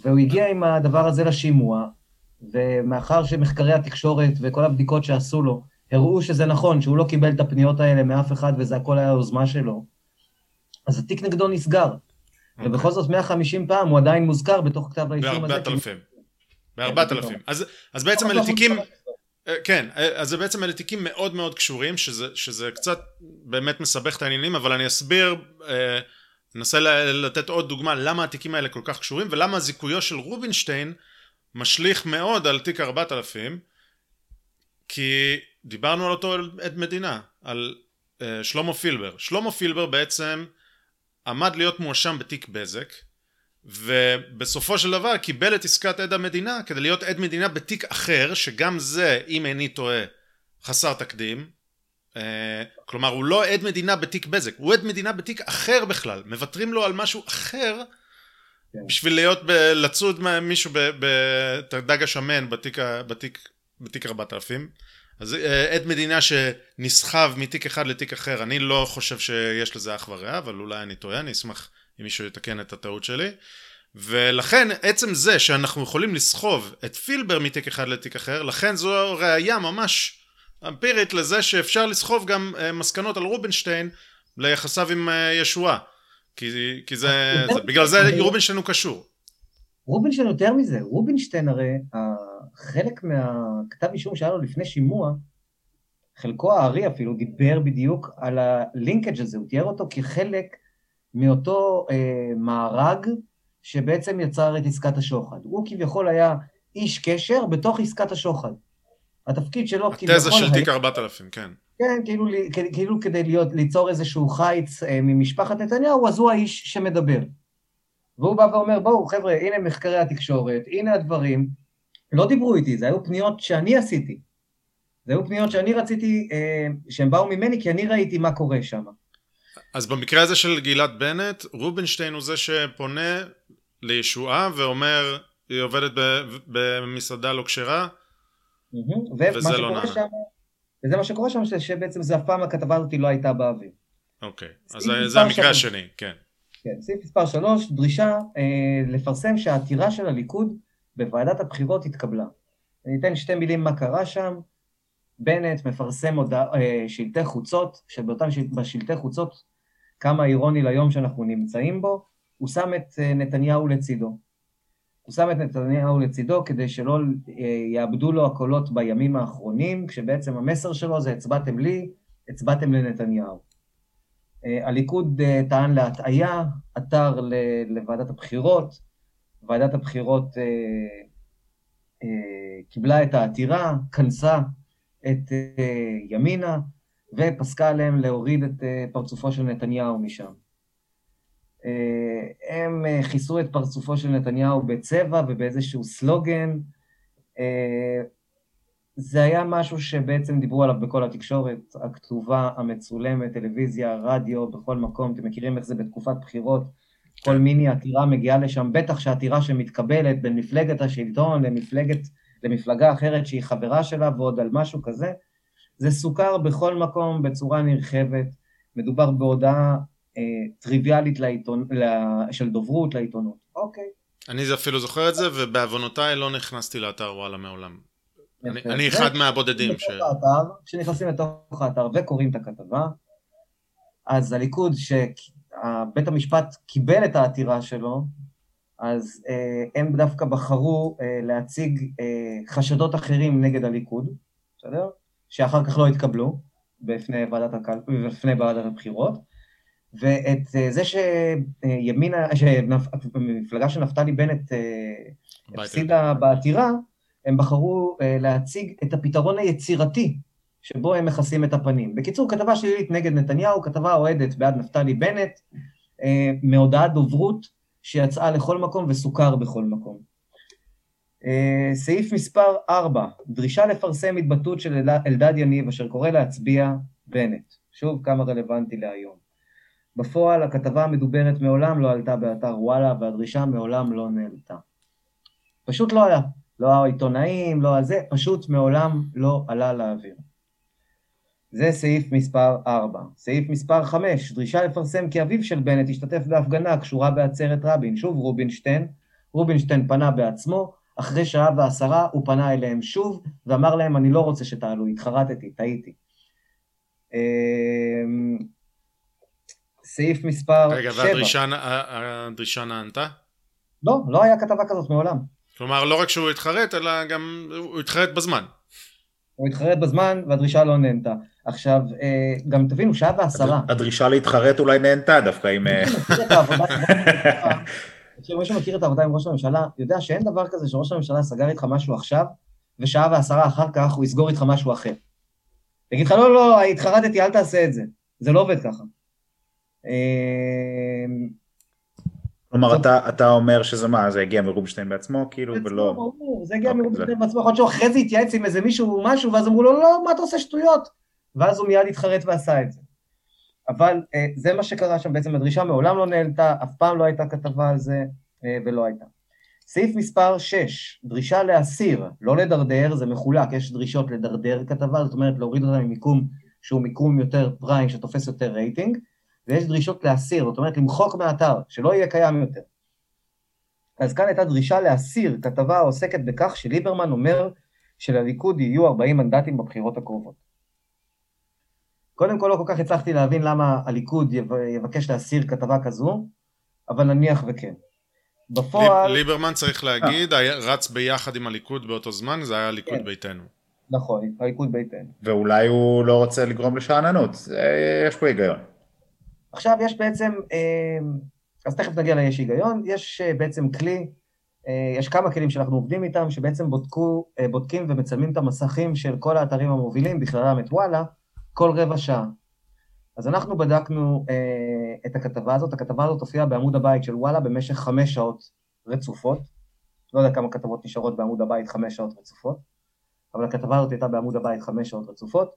והוא הגיע עם הדבר הזה לשימוע, ומאחר שמחקרי התקשורת וכל הבדיקות שעשו לו הראו שזה נכון, שהוא לא קיבל את הפניות האלה מאף אחד וזה הכל היה יוזמה שלו, אז התיק נגדו נסגר. Okay. אוקיי. ובכל זאת 150 פעם הוא עדיין מוזכר בתוך כתב האישום הזה. בארבעת אלפים. אלפים. אז, אז בעצם אלה תיקים... אה, כן, אה, אז בעצם אלה תיקים מאוד מאוד קשורים, שזה, שזה קצת באמת מסבך את העניינים, אבל אני אסביר, אה, ננסה לתת עוד דוגמה למה התיקים האלה כל כך קשורים, ולמה זיכויו של רובינשטיין משליך מאוד על תיק 4000, כי דיברנו על אותו עד מדינה, על uh, שלמה פילבר. שלמה פילבר בעצם עמד להיות מואשם בתיק בזק, ובסופו של דבר קיבל את עסקת עד המדינה כדי להיות עד מדינה בתיק אחר, שגם זה, אם איני טועה, חסר תקדים. Uh, כלומר, הוא לא עד מדינה בתיק בזק, הוא עד מדינה בתיק אחר בכלל. מוותרים לו על משהו אחר, כן. בשביל להיות, ב- לצוד מישהו בדג השמן בתיק, בתיק, בתיק 4000. אז אה, עד מדינה שנסחב מתיק אחד לתיק אחר, אני לא חושב שיש לזה אח ורע, אבל אולי אני טועה, אני אשמח אם מישהו יתקן את הטעות שלי. ולכן עצם זה שאנחנו יכולים לסחוב את פילבר מתיק אחד לתיק אחר, לכן זו ראייה ממש אמפירית לזה שאפשר לסחוב גם uh, מסקנות על רובינשטיין ליחסיו עם uh, ישועה. כי, כי זה, זה, בגלל זה רובינשטיין הוא קשור. רובינשטיין יותר מזה, רובינשטיין הרי, חלק מהכתב אישום שהיה לו לפני שימוע, חלקו הארי אפילו דיבר בדיוק על הלינקג' הזה, הוא תיאר אותו כחלק מאותו אה, מארג שבעצם יצר את עסקת השוחד. הוא כביכול היה איש קשר בתוך עסקת השוחד. התפקיד שלו כביכול... התזה של תיק 4000, כן. כן, כאילו, כאילו כדי להיות, ליצור איזשהו חיץ אה, ממשפחת נתניהו, אז הוא האיש שמדבר. והוא בא ואומר, בואו חבר'ה, הנה מחקרי התקשורת, הנה הדברים. לא דיברו איתי, זה היו פניות שאני עשיתי. זה היו פניות שאני רציתי, אה, שהן באו ממני, כי אני ראיתי מה קורה שם. אז במקרה הזה של גילת בנט, רובינשטיין הוא זה שפונה לישועה ואומר, היא עובדת במסעדה לא כשרה, וזה לא נענה. שם, וזה מה שקורה שם, שבעצם זה אף פעם הכתבה הזאת לא הייתה באוויר. אוקיי, אז זה המקרה השני, כן. כן, סעיף מספר 3, דרישה אה, לפרסם שהעתירה של הליכוד בוועדת הבחירות התקבלה. אני אתן שתי מילים מה קרה שם. בנט מפרסם הודע, אה, שלטי חוצות, שבאותם בשלטי חוצות, כמה אירוני ליום שאנחנו נמצאים בו, הוא שם את אה, נתניהו לצידו. הוא שם את נתניהו לצידו כדי שלא אה, יאבדו לו הקולות בימים האחרונים, כשבעצם המסר שלו זה הצבעתם לי, הצבעתם לנתניהו. הליכוד טען להטעיה, עתר לוועדת הבחירות, ועדת הבחירות קיבלה את העתירה, כנסה את ימינה, ופסקה עליהם להוריד את פרצופו של נתניהו משם. אה, הם אה, כיסו את פרצופו של נתניהו בצבע ובאיזשהו סלוגן. אה, זה היה משהו שבעצם דיברו עליו בכל התקשורת, הכתובה, המצולמת, טלוויזיה, רדיו, בכל מקום, אתם מכירים איך זה בתקופת בחירות, כל. מיני עתירה מגיעה לשם, בטח שעתירה שמתקבלת בין מפלגת השלטון למפלגת, למפלגה אחרת שהיא חברה שלה ועוד על משהו כזה, זה סוכר בכל מקום בצורה נרחבת, מדובר בהודעה אה, טריוויאלית לעיתון, של דוברות לעיתונות. אוקיי. אני אפילו זוכר את זה, ובעוונותיי לא נכנסתי לאתר וואלה מעולם. אני, אני אחד מהבודדים ש... האתר, כשנכנסים לתוך האתר וקוראים את הכתבה, אז הליכוד, שבית המשפט קיבל את העתירה שלו, אז אה, הם דווקא בחרו אה, להציג אה, חשדות אחרים נגד הליכוד, בסדר? שאחר כך לא התקבלו בפני ועדת, הקל... בפני ועדת הבחירות, ואת אה, זה שימינה, שמפלגה של נפתלי בנט אה, הפסידה בעתירה, הם בחרו אה, להציג את הפתרון היצירתי שבו הם מכסים את הפנים. בקיצור, כתבה שלילית נגד נתניהו, כתבה אוהדת בעד נפתלי בנט, מהודעת דוברות שיצאה לכל מקום וסוכר בכל מקום. סעיף מספר 4, דרישה לפרסם התבטאות של אלדד יניב אשר קורא להצביע בנט. שוב, כמה רלוונטי להיום. בפועל הכתבה המדוברת מעולם לא עלתה באתר וואלה והדרישה מעולם לא נעלתה. פשוט לא היה. לא העיתונאים, לא הזה, פשוט מעולם לא עלה לאוויר. זה סעיף מספר 4. סעיף מספר 5, דרישה לפרסם כי אביו של בנט השתתף בהפגנה קשורה בעצרת רבין. שוב רובינשטיין, רובינשטיין פנה בעצמו, אחרי שעה ועשרה הוא פנה אליהם שוב ואמר להם אני לא רוצה שתעלו, התחרטתי, טעיתי. אמ, סעיף מספר 7. רגע, והדרישה נענתה? לא, לא היה כתבה כזאת מעולם. כלומר, לא רק שהוא התחרט, אלא גם הוא התחרט בזמן. הוא התחרט בזמן והדרישה לא נהנתה. עכשיו, אה, גם תבינו, שעה ועשרה. הדרישה להתחרט אולי נהנתה דווקא עם... אה, מי שמכיר את העבודה עם ראש הממשלה, יודע שאין דבר כזה שראש הממשלה סגר איתך משהו עכשיו, ושעה ועשרה אחר כך הוא יסגור איתך משהו אחר. יגיד לך, לא, לא, התחרטתי, אל תעשה את זה. זה לא עובד ככה. אמ, כלומר, אתה, אתה אומר שזה מה, זה הגיע מרובינשטיין בעצמו, כאילו, ולא... ברור, זה הגיע אוקיי, מרובינשטיין בעצמו, יכול להיות שהוא אחרי זה התייעץ עם איזה מישהו, משהו, ואז אמרו לו, לא, מה אתה עושה שטויות? ואז הוא מיד התחרט ועשה את זה. אבל אה, זה מה שקרה שם, בעצם הדרישה מעולם לא נעלתה, אף פעם לא הייתה כתבה על זה, ולא הייתה. סעיף מספר 6, דרישה להסיר, לא לדרדר, זה מחולק, יש דרישות לדרדר כתבה, זאת אומרת להוריד אותה ממיקום שהוא מיקום יותר פריים, שתופס יותר רייטינג, ויש דרישות להסיר, זאת אומרת למחוק מהאתר, שלא יהיה קיים יותר. אז כאן הייתה דרישה להסיר כתבה העוסקת בכך שליברמן אומר שלליכוד יהיו 40 מנדטים בבחירות הקרובות. קודם כל לא כל כך הצלחתי להבין למה הליכוד יבקש להסיר כתבה כזו, אבל נניח וכן. בפועל... ליברמן צריך להגיד, היה, רץ ביחד עם הליכוד באותו זמן, זה היה הליכוד כן. ביתנו. נכון, הליכוד ביתנו. ואולי הוא לא רוצה לגרום לשאננות, יש פה היגיון. עכשיו יש בעצם, אה, אז תכף נגיע ליש היגיון, יש אה, בעצם כלי, אה, יש כמה כלים שאנחנו עובדים איתם, שבעצם בודקו, בודקים ומצלמים את המסכים של כל האתרים המובילים, בכללם את וואלה, כל רבע שעה. אז אנחנו בדקנו אה, את הכתבה הזאת, הכתבה הזאת הופיעה בעמוד הבית של וואלה במשך חמש שעות רצופות. לא יודע כמה כתבות נשארות בעמוד הבית חמש שעות רצופות, אבל הכתבה הזאת הייתה בעמוד הבית חמש שעות רצופות.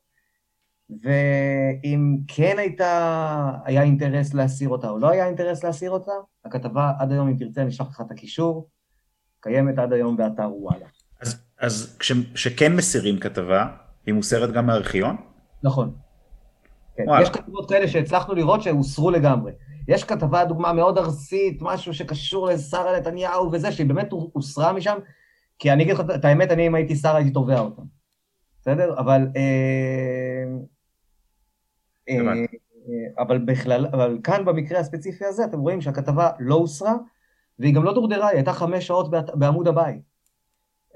ואם כן הייתה, היה אינטרס להסיר אותה או לא היה אינטרס להסיר אותה, הכתבה עד היום, אם תרצה, אני אשלח לך את הקישור, קיימת עד היום באתר וואלה. אז, אז כשכן מסירים כתבה, היא מוסרת גם מהארכיון? נכון. כן. יש כתבות כאלה שהצלחנו לראות שהוסרו לגמרי. יש כתבה, דוגמה מאוד ארסית, משהו שקשור לשרה נתניהו וזה, שהיא באמת הוסרה משם, כי אני אגיד לך את האמת, אני אם הייתי שר הייתי תובע אותה. בסדר? אבל... אה, אה, אבל בכלל, אבל כאן במקרה הספציפי הזה, אתם רואים שהכתבה לא הוסרה, והיא גם לא דורדרה, היא הייתה חמש שעות בעמוד הבית,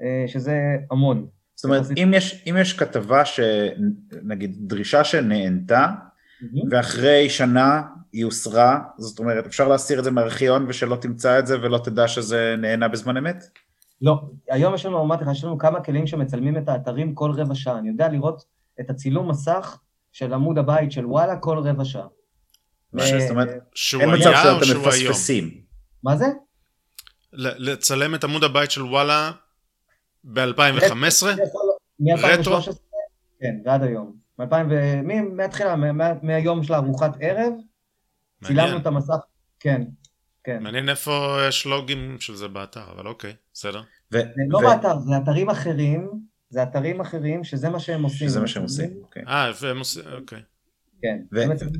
אה, שזה המון. זאת אומרת, אם יש, אם יש כתבה שנגיד דרישה שנענתה, mm-hmm. ואחרי שנה היא הוסרה, זאת אומרת אפשר להסיר את זה מהארכיון ושלא תמצא את זה ולא תדע שזה נהנה בזמן אמת? לא, היום יש לנו, אמרתי לך, יש לנו כמה כלים שמצלמים את האתרים כל רבע שעה, אני יודע לראות את הצילום מסך של עמוד הבית של וואלה כל רבע שעה. זאת אומרת, אין מצב שאתם מפספסים. מה זה? לצלם את עמוד הבית של וואלה ב-2015? מ-2013? כן, ועד היום. מהתחילה, מהיום של ארוחת ערב, צילמנו את המסך, כן, כן. מעניין איפה יש לוגים של זה באתר, אבל אוקיי, בסדר. לא באתר, זה אתרים אחרים, זה אתרים אחרים שזה מה שהם עושים. שזה מה שהם עושים, אוקיי. אה, והם עושים, אוקיי. כן.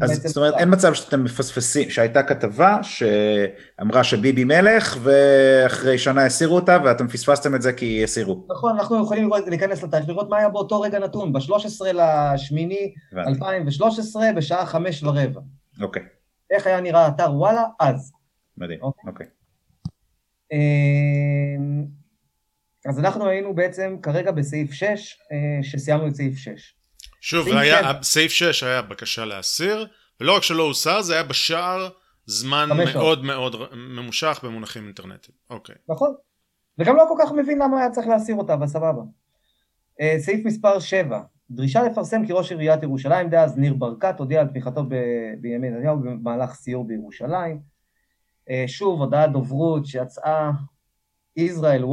אז זאת אומרת אין מצב שאתם מפספסים, שהייתה כתבה שאמרה שביבי מלך ואחרי שנה הסירו אותה ואתם פספסתם את זה כי הסירו. נכון, אנחנו יכולים להיכנס לתאריך, לראות מה היה באותו רגע נתון, ב-13 לשמיני 2013 בשעה חמש ורבע. אוקיי. איך היה נראה אתר וואלה אז. מדהים, אוקיי. אוקיי. אמ, אז אנחנו היינו בעצם כרגע בסעיף 6, אה, שסיימנו את סעיף 6. שוב, היה, סעיף 6 היה בקשה להסיר, ולא רק שלא הוסר, זה היה בשער זמן מאוד מאוד ממושך במונחים אינטרנטיים. אוקיי. נכון. וגם לא כל כך מבין למה היה צריך להסיר אותה, אבל סבבה. אה, סעיף מספר 7, דרישה לפרסם כי ראש עיריית ירושלים דאז ניר ברקת הודיע על תמיכתו בבנימין נתניהו במהלך סיור בירושלים. אה, שוב, הודעת דוברות שיצאה ישראל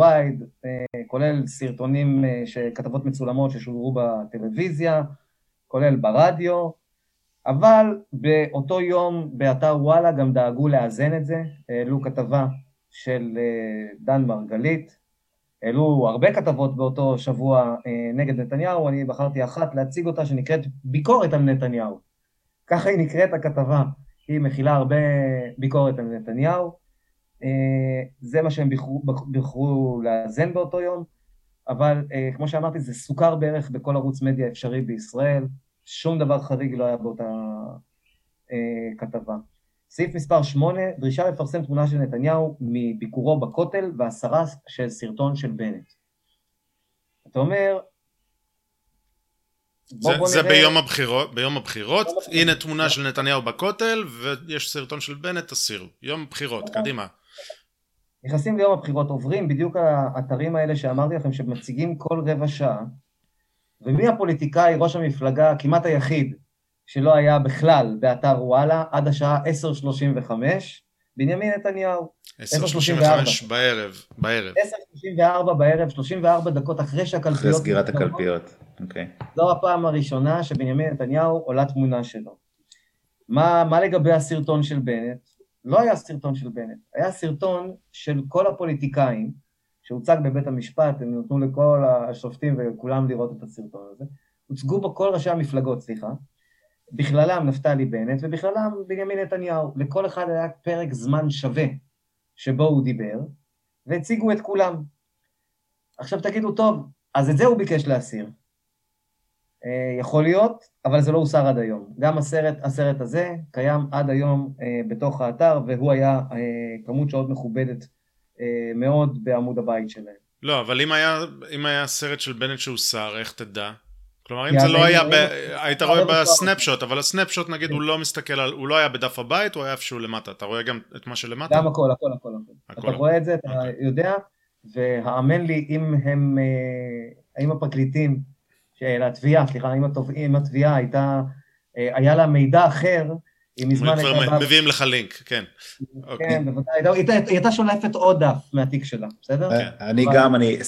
אה, כולל סרטונים, אה, כתבות מצולמות ששודרו בטלוויזיה, כולל ברדיו, אבל באותו יום באתר וואלה גם דאגו לאזן את זה, העלו כתבה של אה, דן מרגלית, העלו הרבה כתבות באותו שבוע נגד נתניהו, אני בחרתי אחת להציג אותה שנקראת ביקורת על נתניהו. ככה היא נקראת הכתבה, היא מכילה הרבה ביקורת על נתניהו. אה, זה מה שהם בחרו, בחרו לאזן באותו יום, אבל אה, כמו שאמרתי, זה סוכר בערך בכל ערוץ מדיה אפשרי בישראל, שום דבר חריג לא היה באותה אה, כתבה. סעיף מספר 8, דרישה לפרסם תמונה של נתניהו מביקורו בכותל והסרה של סרטון של בנט. אתה אומר, זה, זה ביום הבחירות, ביום הבחירות, הנה תמונה של נתניהו בכותל ויש סרטון של בנט, תסירו. יום בחירות, קדימה. נכנסים ליום הבחירות, עוברים בדיוק האתרים האלה שאמרתי לכם, שמציגים כל רבע שעה, ומי הפוליטיקאי, ראש המפלגה, כמעט היחיד, שלא היה בכלל באתר וואלה, עד השעה 10:35, בנימין נתניהו. 10:35 בערב, בערב. 10:34 בערב, 34 דקות אחרי שהקלפיות... אחרי סגירת הקלפיות, אוקיי. Okay. זו הפעם הראשונה שבנימין נתניהו עולה תמונה שלו. מה, מה לגבי הסרטון של בנט? לא היה סרטון של בנט, היה סרטון של כל הפוליטיקאים שהוצג בבית המשפט, הם נתנו לכל השופטים וכולם לראות את הסרטון הזה, הוצגו בו כל ראשי המפלגות, סליחה, בכללם נפתלי בנט ובכללם בנימין נתניהו. לכל אחד היה פרק זמן שווה שבו הוא דיבר, והציגו את כולם. עכשיו תגידו, טוב, אז את זה הוא ביקש להסיר. אה, יכול להיות, אבל זה לא הוסר עד היום. גם הסרט, הסרט הזה קיים עד היום אה, בתוך האתר, והוא היה אה, כמות שעות מכובדת מאוד בעמוד הבית שלהם. לא, אבל אם היה, אם היה סרט של בנט שהוסר, איך תדע? כלומר, אם זה לא היה, ב... היית רואה בסנפשוט, אבל הסנפשוט נגיד הוא לא מסתכל על, הוא לא היה בדף הבית, הוא היה איפשהו למטה. אתה רואה גם את מה שלמטה? גם הכל, הכל, הכל. אתה רואה את זה, אתה אוקיי. יודע, והאמן לי, אם הם, האם הפרקליטים של התביעה, סליחה, אם התביעה הייתה, אה, היה לה מידע אחר, היא מזמן הייתה... מביאים לך לינק, כן. כן, אוקיי. בוודאי. היא הייתה שולפת עוד דף מהתיק שלה, בסדר? כן. אני גם, אני,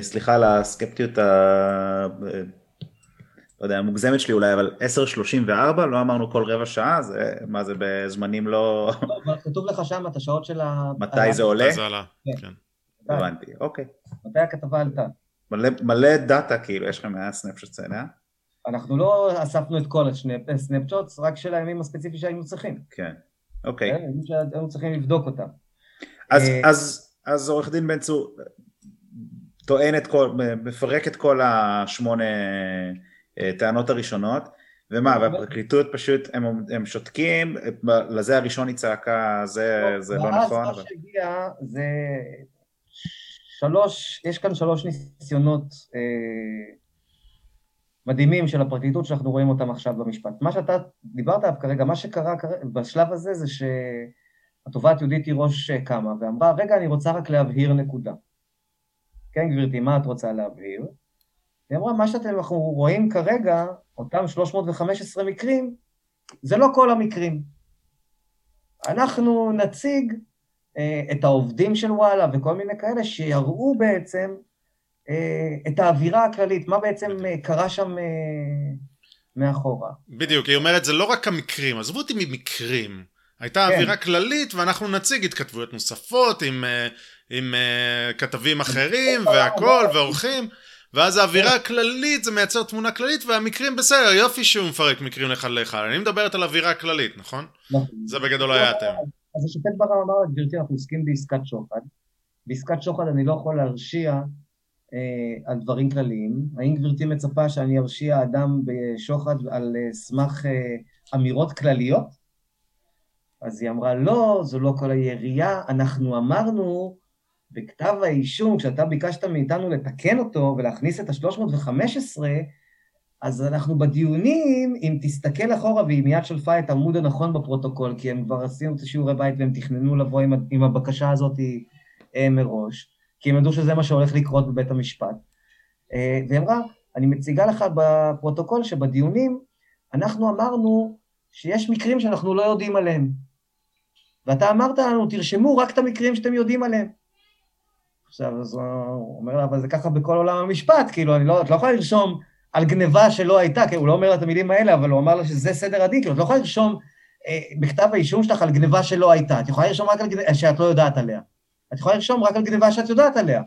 סליחה על הסקפטיות ה... לא יודע, המוגזמת שלי אולי, אבל 10.34, לא אמרנו כל רבע שעה, זה, מה זה בזמנים לא... לא כתוב לך שם את השעות של ה... מתי זה עולה? זה עלה, כן. כן. הבנתי, אוקיי. מתי הכתבה עלתה? מלא דאטה, כאילו, יש לכם מהסנאפשוט סצנה. אנחנו לא אספנו את כל הסנאפשוטס, רק של הימים הספציפיים שהיינו צריכים. כן, אוקיי. כן, שהיינו צריכים לבדוק אותם. אז, אה, אז, אז עורך דין בן צור טוען את כל, מפרק את כל השמונה אה, טענות הראשונות, ומה, והפרקליטות פשוט, הם, הם שותקים, לזה הראשון היא צעקה, זה, לא, זה לא נכון. ואז מה שהגיע זה שלוש, יש כאן שלוש ניסיונות אה, מדהימים של הפרקליטות שאנחנו רואים אותם עכשיו במשפט. מה שאתה דיברת עליו כרגע, מה שקרה כרגע, בשלב הזה זה שהתובעת יהודית תירוש קמה ואמרה, רגע, אני רוצה רק להבהיר נקודה. כן, גברתי, מה את רוצה להבהיר? היא אמרה, מה שאנחנו רואים כרגע, אותם 315 מקרים, זה לא כל המקרים. אנחנו נציג אה, את העובדים של וואלה וכל מיני כאלה שיראו בעצם אה, את האווירה הכללית, מה בעצם אה, קרה שם מאחורה. בדיוק, היא אומרת זה לא רק המקרים, עזבו אותי ממקרים. הייתה כן. אווירה כללית ואנחנו נציג התכתבויות נוספות עם, עם כתבים אחרים והכל ואורחים ואז האווירה הכללית זה מייצר תמונה כללית והמקרים בסדר יופי שהוא מפרק מקרים אחד לאחד אני מדברת על אווירה כללית נכון? נכון. זה בגדול היה אתם. אז השופט ברם אמר גברתי אנחנו עוסקים בעסקת שוחד. בעסקת שוחד אני לא יכול להרשיע אה, על דברים כלליים. האם גברתי מצפה שאני ארשיע אדם בשוחד על אה, סמך אה, אמירות כלליות? אז היא אמרה לא זו לא כל הירייה אנחנו אמרנו בכתב האישום, כשאתה ביקשת מאיתנו לתקן אותו ולהכניס את ה-315, אז אנחנו בדיונים, אם תסתכל אחורה והיא מיד שלפה את העמוד הנכון בפרוטוקול, כי הם כבר עשינו את השיעורי בית והם תכננו לבוא עם, עם הבקשה הזאת אה, מראש, כי הם ידעו שזה מה שהולך לקרות בבית המשפט. אה, והיא אמרה, אני מציגה לך בפרוטוקול שבדיונים אנחנו אמרנו שיש מקרים שאנחנו לא יודעים עליהם. ואתה אמרת לנו, תרשמו רק את המקרים שאתם יודעים עליהם. עכשיו, אז הוא אומר לה, אבל זה ככה בכל עולם המשפט, כאילו, אני לא, את לא יכולה לרשום על גניבה שלא הייתה, כי הוא לא אומר לה את המילים האלה, אבל הוא אמר לה שזה סדר הדין, כאילו, את לא יכולה לרשום אה, בכתב האישום שלך על גניבה שלא הייתה, את יכולה לרשום רק על גניבה שאת לא יודעת עליה. את יכולה לרשום רק על גניבה שאת יודעת עליה.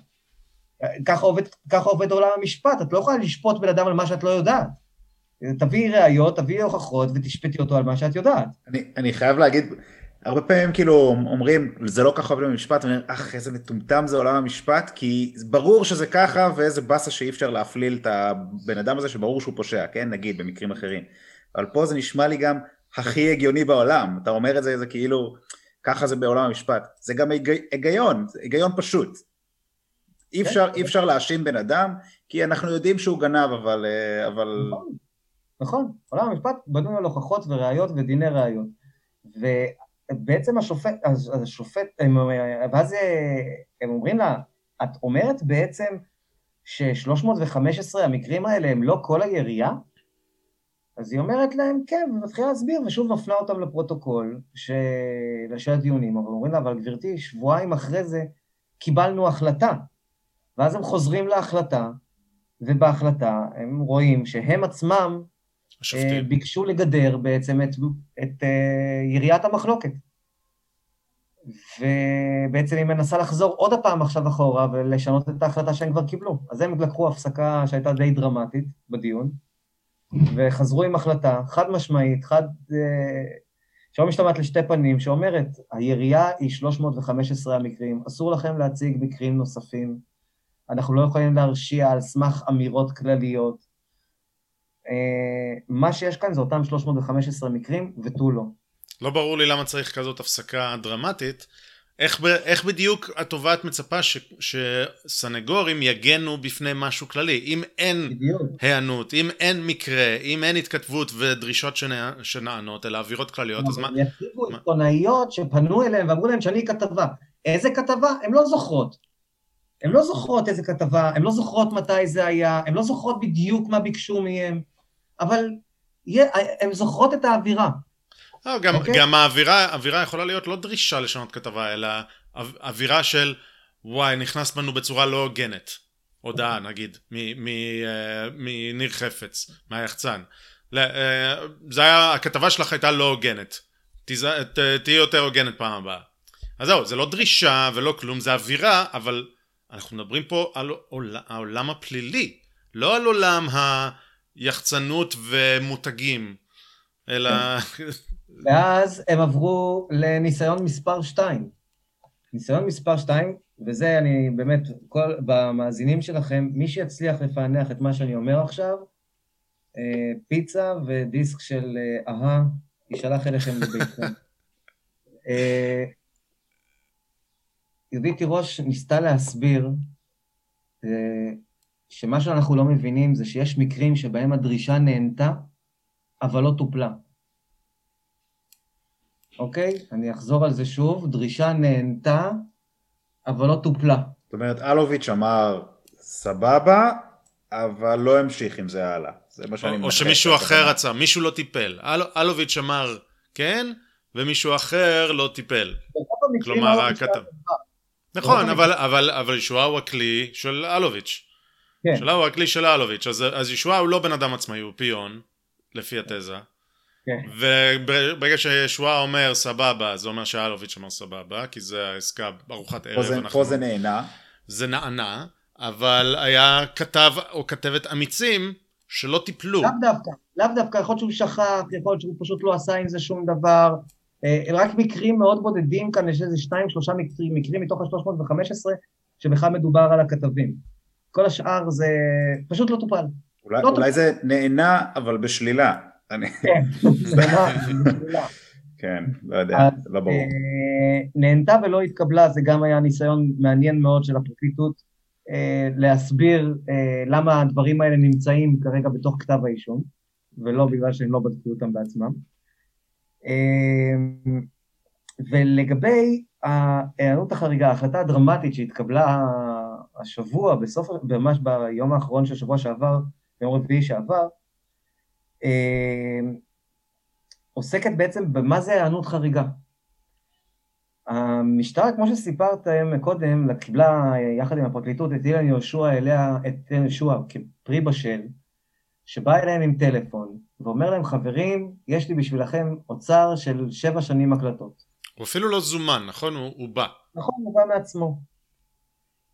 ככה עובד, ככה עובד עולם המשפט, את לא יכולה לשפוט בן אדם על מה שאת לא יודעת. תביאי ראיות, תביאי הוכחות ותשפטי אותו על מה שאת יודעת. אני, אני חייב להגיד, הרבה פעמים כאילו אומרים זה לא ככה במשפט, ואומרים אך איזה מטומטם זה עולם המשפט, כי ברור שזה ככה ואיזה באסה שאי אפשר להפליל את הבן אדם הזה שברור שהוא פושע, כן? נגיד במקרים אחרים, אבל פה זה נשמע לי גם הכי הגיוני בעולם, אתה אומר את זה, זה כאילו ככה זה בעולם המשפט, זה גם היגיון, זה היגיון פשוט, אי אפשר, אי אפשר להאשים בן אדם, כי אנחנו יודעים שהוא גנב, אבל... אה, אבל... נכון, נכון, עולם המשפט בנוי על הוכחות וראיות ודיני ראיות. בעצם השופט, השופט, ואז הם אומרים לה, את אומרת בעצם ש-315 המקרים האלה הם לא כל הירייה? אז היא אומרת להם, כן, ומתחילה להסביר, ושוב מפנה אותם לפרוטוקול של הדיונים, אבל אומרים לה, אבל גברתי, שבועיים אחרי זה קיבלנו החלטה. ואז הם חוזרים להחלטה, ובהחלטה הם רואים שהם עצמם השופטים. אה, ביקשו לגדר בעצם את, את uh, יריית המחלוקת. ובעצם היא מנסה לחזור עוד הפעם עכשיו אחורה ולשנות את ההחלטה שהם כבר קיבלו. אז הם לקחו הפסקה שהייתה די דרמטית בדיון, וחזרו עם החלטה חד משמעית, חד... אה, שלא משתמעת לשתי פנים, שאומרת, הירייה היא 315 המקרים, אסור לכם להציג מקרים נוספים, אנחנו לא יכולים להרשיע על סמך אמירות כלליות. אה, מה שיש כאן זה אותם 315 מקרים ותו לא. לא ברור לי למה צריך כזאת הפסקה דרמטית. איך, איך בדיוק התובעת מצפה ש, שסנגורים יגנו בפני משהו כללי? אם אין היענות, אם אין מקרה, אם אין התכתבות ודרישות שנע, שנענות, אלא אווירות כלליות, אז מה... יציגו עיתונאיות שפנו אליהם ואמרו להם שאני כתבה. איזה כתבה? הן לא זוכרות. הן לא זוכרות איזה כתבה, הן לא זוכרות מתי זה היה, הן לא זוכרות בדיוק מה ביקשו מהם, אבל הן זוכרות את האווירה. לא, גם, okay. אוקיי. גם האווירה, האווירה יכולה להיות לא דרישה לשנות כתבה, אלא אווירה של וואי, נכנס בנו בצורה לא הוגנת. הודעה okay. נגיד, אה, מניר חפץ, מהיחצן. אה, זה היה, הכתבה שלך הייתה לא הוגנת. תהיי יותר הוגנת פעם הבאה. אז זהו, זה לא דרישה ולא כלום, זה אווירה, אבל אנחנו מדברים פה על העולם הפלילי, לא על עולם היחצנות ומותגים, אלא... ואז הם עברו לניסיון מספר 2. ניסיון מספר 2, וזה אני באמת, כל, במאזינים שלכם, מי שיצליח לפענח את מה שאני אומר עכשיו, אה, פיצה ודיסק של אה, אהה יישלח אליכם לביתכם. אה, יהודית תירוש ניסתה להסביר שמה שאנחנו לא מבינים זה שיש מקרים שבהם הדרישה נהנתה, אבל לא טופלה. אוקיי? אני אחזור על זה שוב, דרישה נהנתה, אבל לא טופלה. זאת אומרת, אלוביץ' אמר, סבבה, אבל לא המשיך עם זה הלאה. זה מה שאני או, או שמישהו אחר רצה, מישהו לא טיפל. אל, אלוביץ' אמר כן, ומישהו אחר לא טיפל. כלומר, הכתב. נכון, אבל, אבל, אבל ישועה הוא הכלי של אלוביץ'. כן. ישועה הוא הכלי של אלוביץ', אז, אז ישועה הוא לא בן אדם עצמאי, הוא פיון, לפי התזה. כן. וברגע שישועה אומר סבבה, זה אומר שאלוביץ' אמר סבבה, כי זה העסקה ארוחת ערב. פה זה, אנחנו... פה זה נהנה. זה נענה, אבל היה כתב או כתבת אמיצים שלא טיפלו. לאו דווקא, לאו דווקא, יכול להיות שהוא שכח, יכול להיות שהוא פשוט לא עשה עם זה שום דבר. אה, רק מקרים מאוד בודדים כאן, יש איזה שתיים, שלושה מקרים, מקרים מתוך ה-315, שבכלל מדובר על הכתבים. כל השאר זה פשוט לא טופל. אולי, לא אולי טופל. זה נהנה, אבל בשלילה. כן, כן, לא יודע, לא ברור. אה, נהנתה ולא התקבלה, זה גם היה ניסיון מעניין מאוד של הפרקליטות אה, להסביר אה, למה הדברים האלה נמצאים כרגע בתוך כתב האישום, ולא בגלל שהם לא בדקו אותם בעצמם. ולגבי ההיענות החריגה, ההחלטה הדרמטית שהתקבלה השבוע, בסוף, ממש ביום האחרון של שבוע שעבר, ביום רביעי שעבר, אה, עוסקת בעצם במה זה היענות חריגה. המשטרה, כמו שסיפרתם קודם, קיבלה יחד עם הפרקליטות את אילן יהושע אליה, את אילן יהושע כפרי בשל, שבא אליהם עם טלפון, ואומר להם, חברים, יש לי בשבילכם אוצר של שבע שנים הקלטות. הוא אפילו לא זומן, נכון? הוא, הוא בא. נכון, הוא בא מעצמו.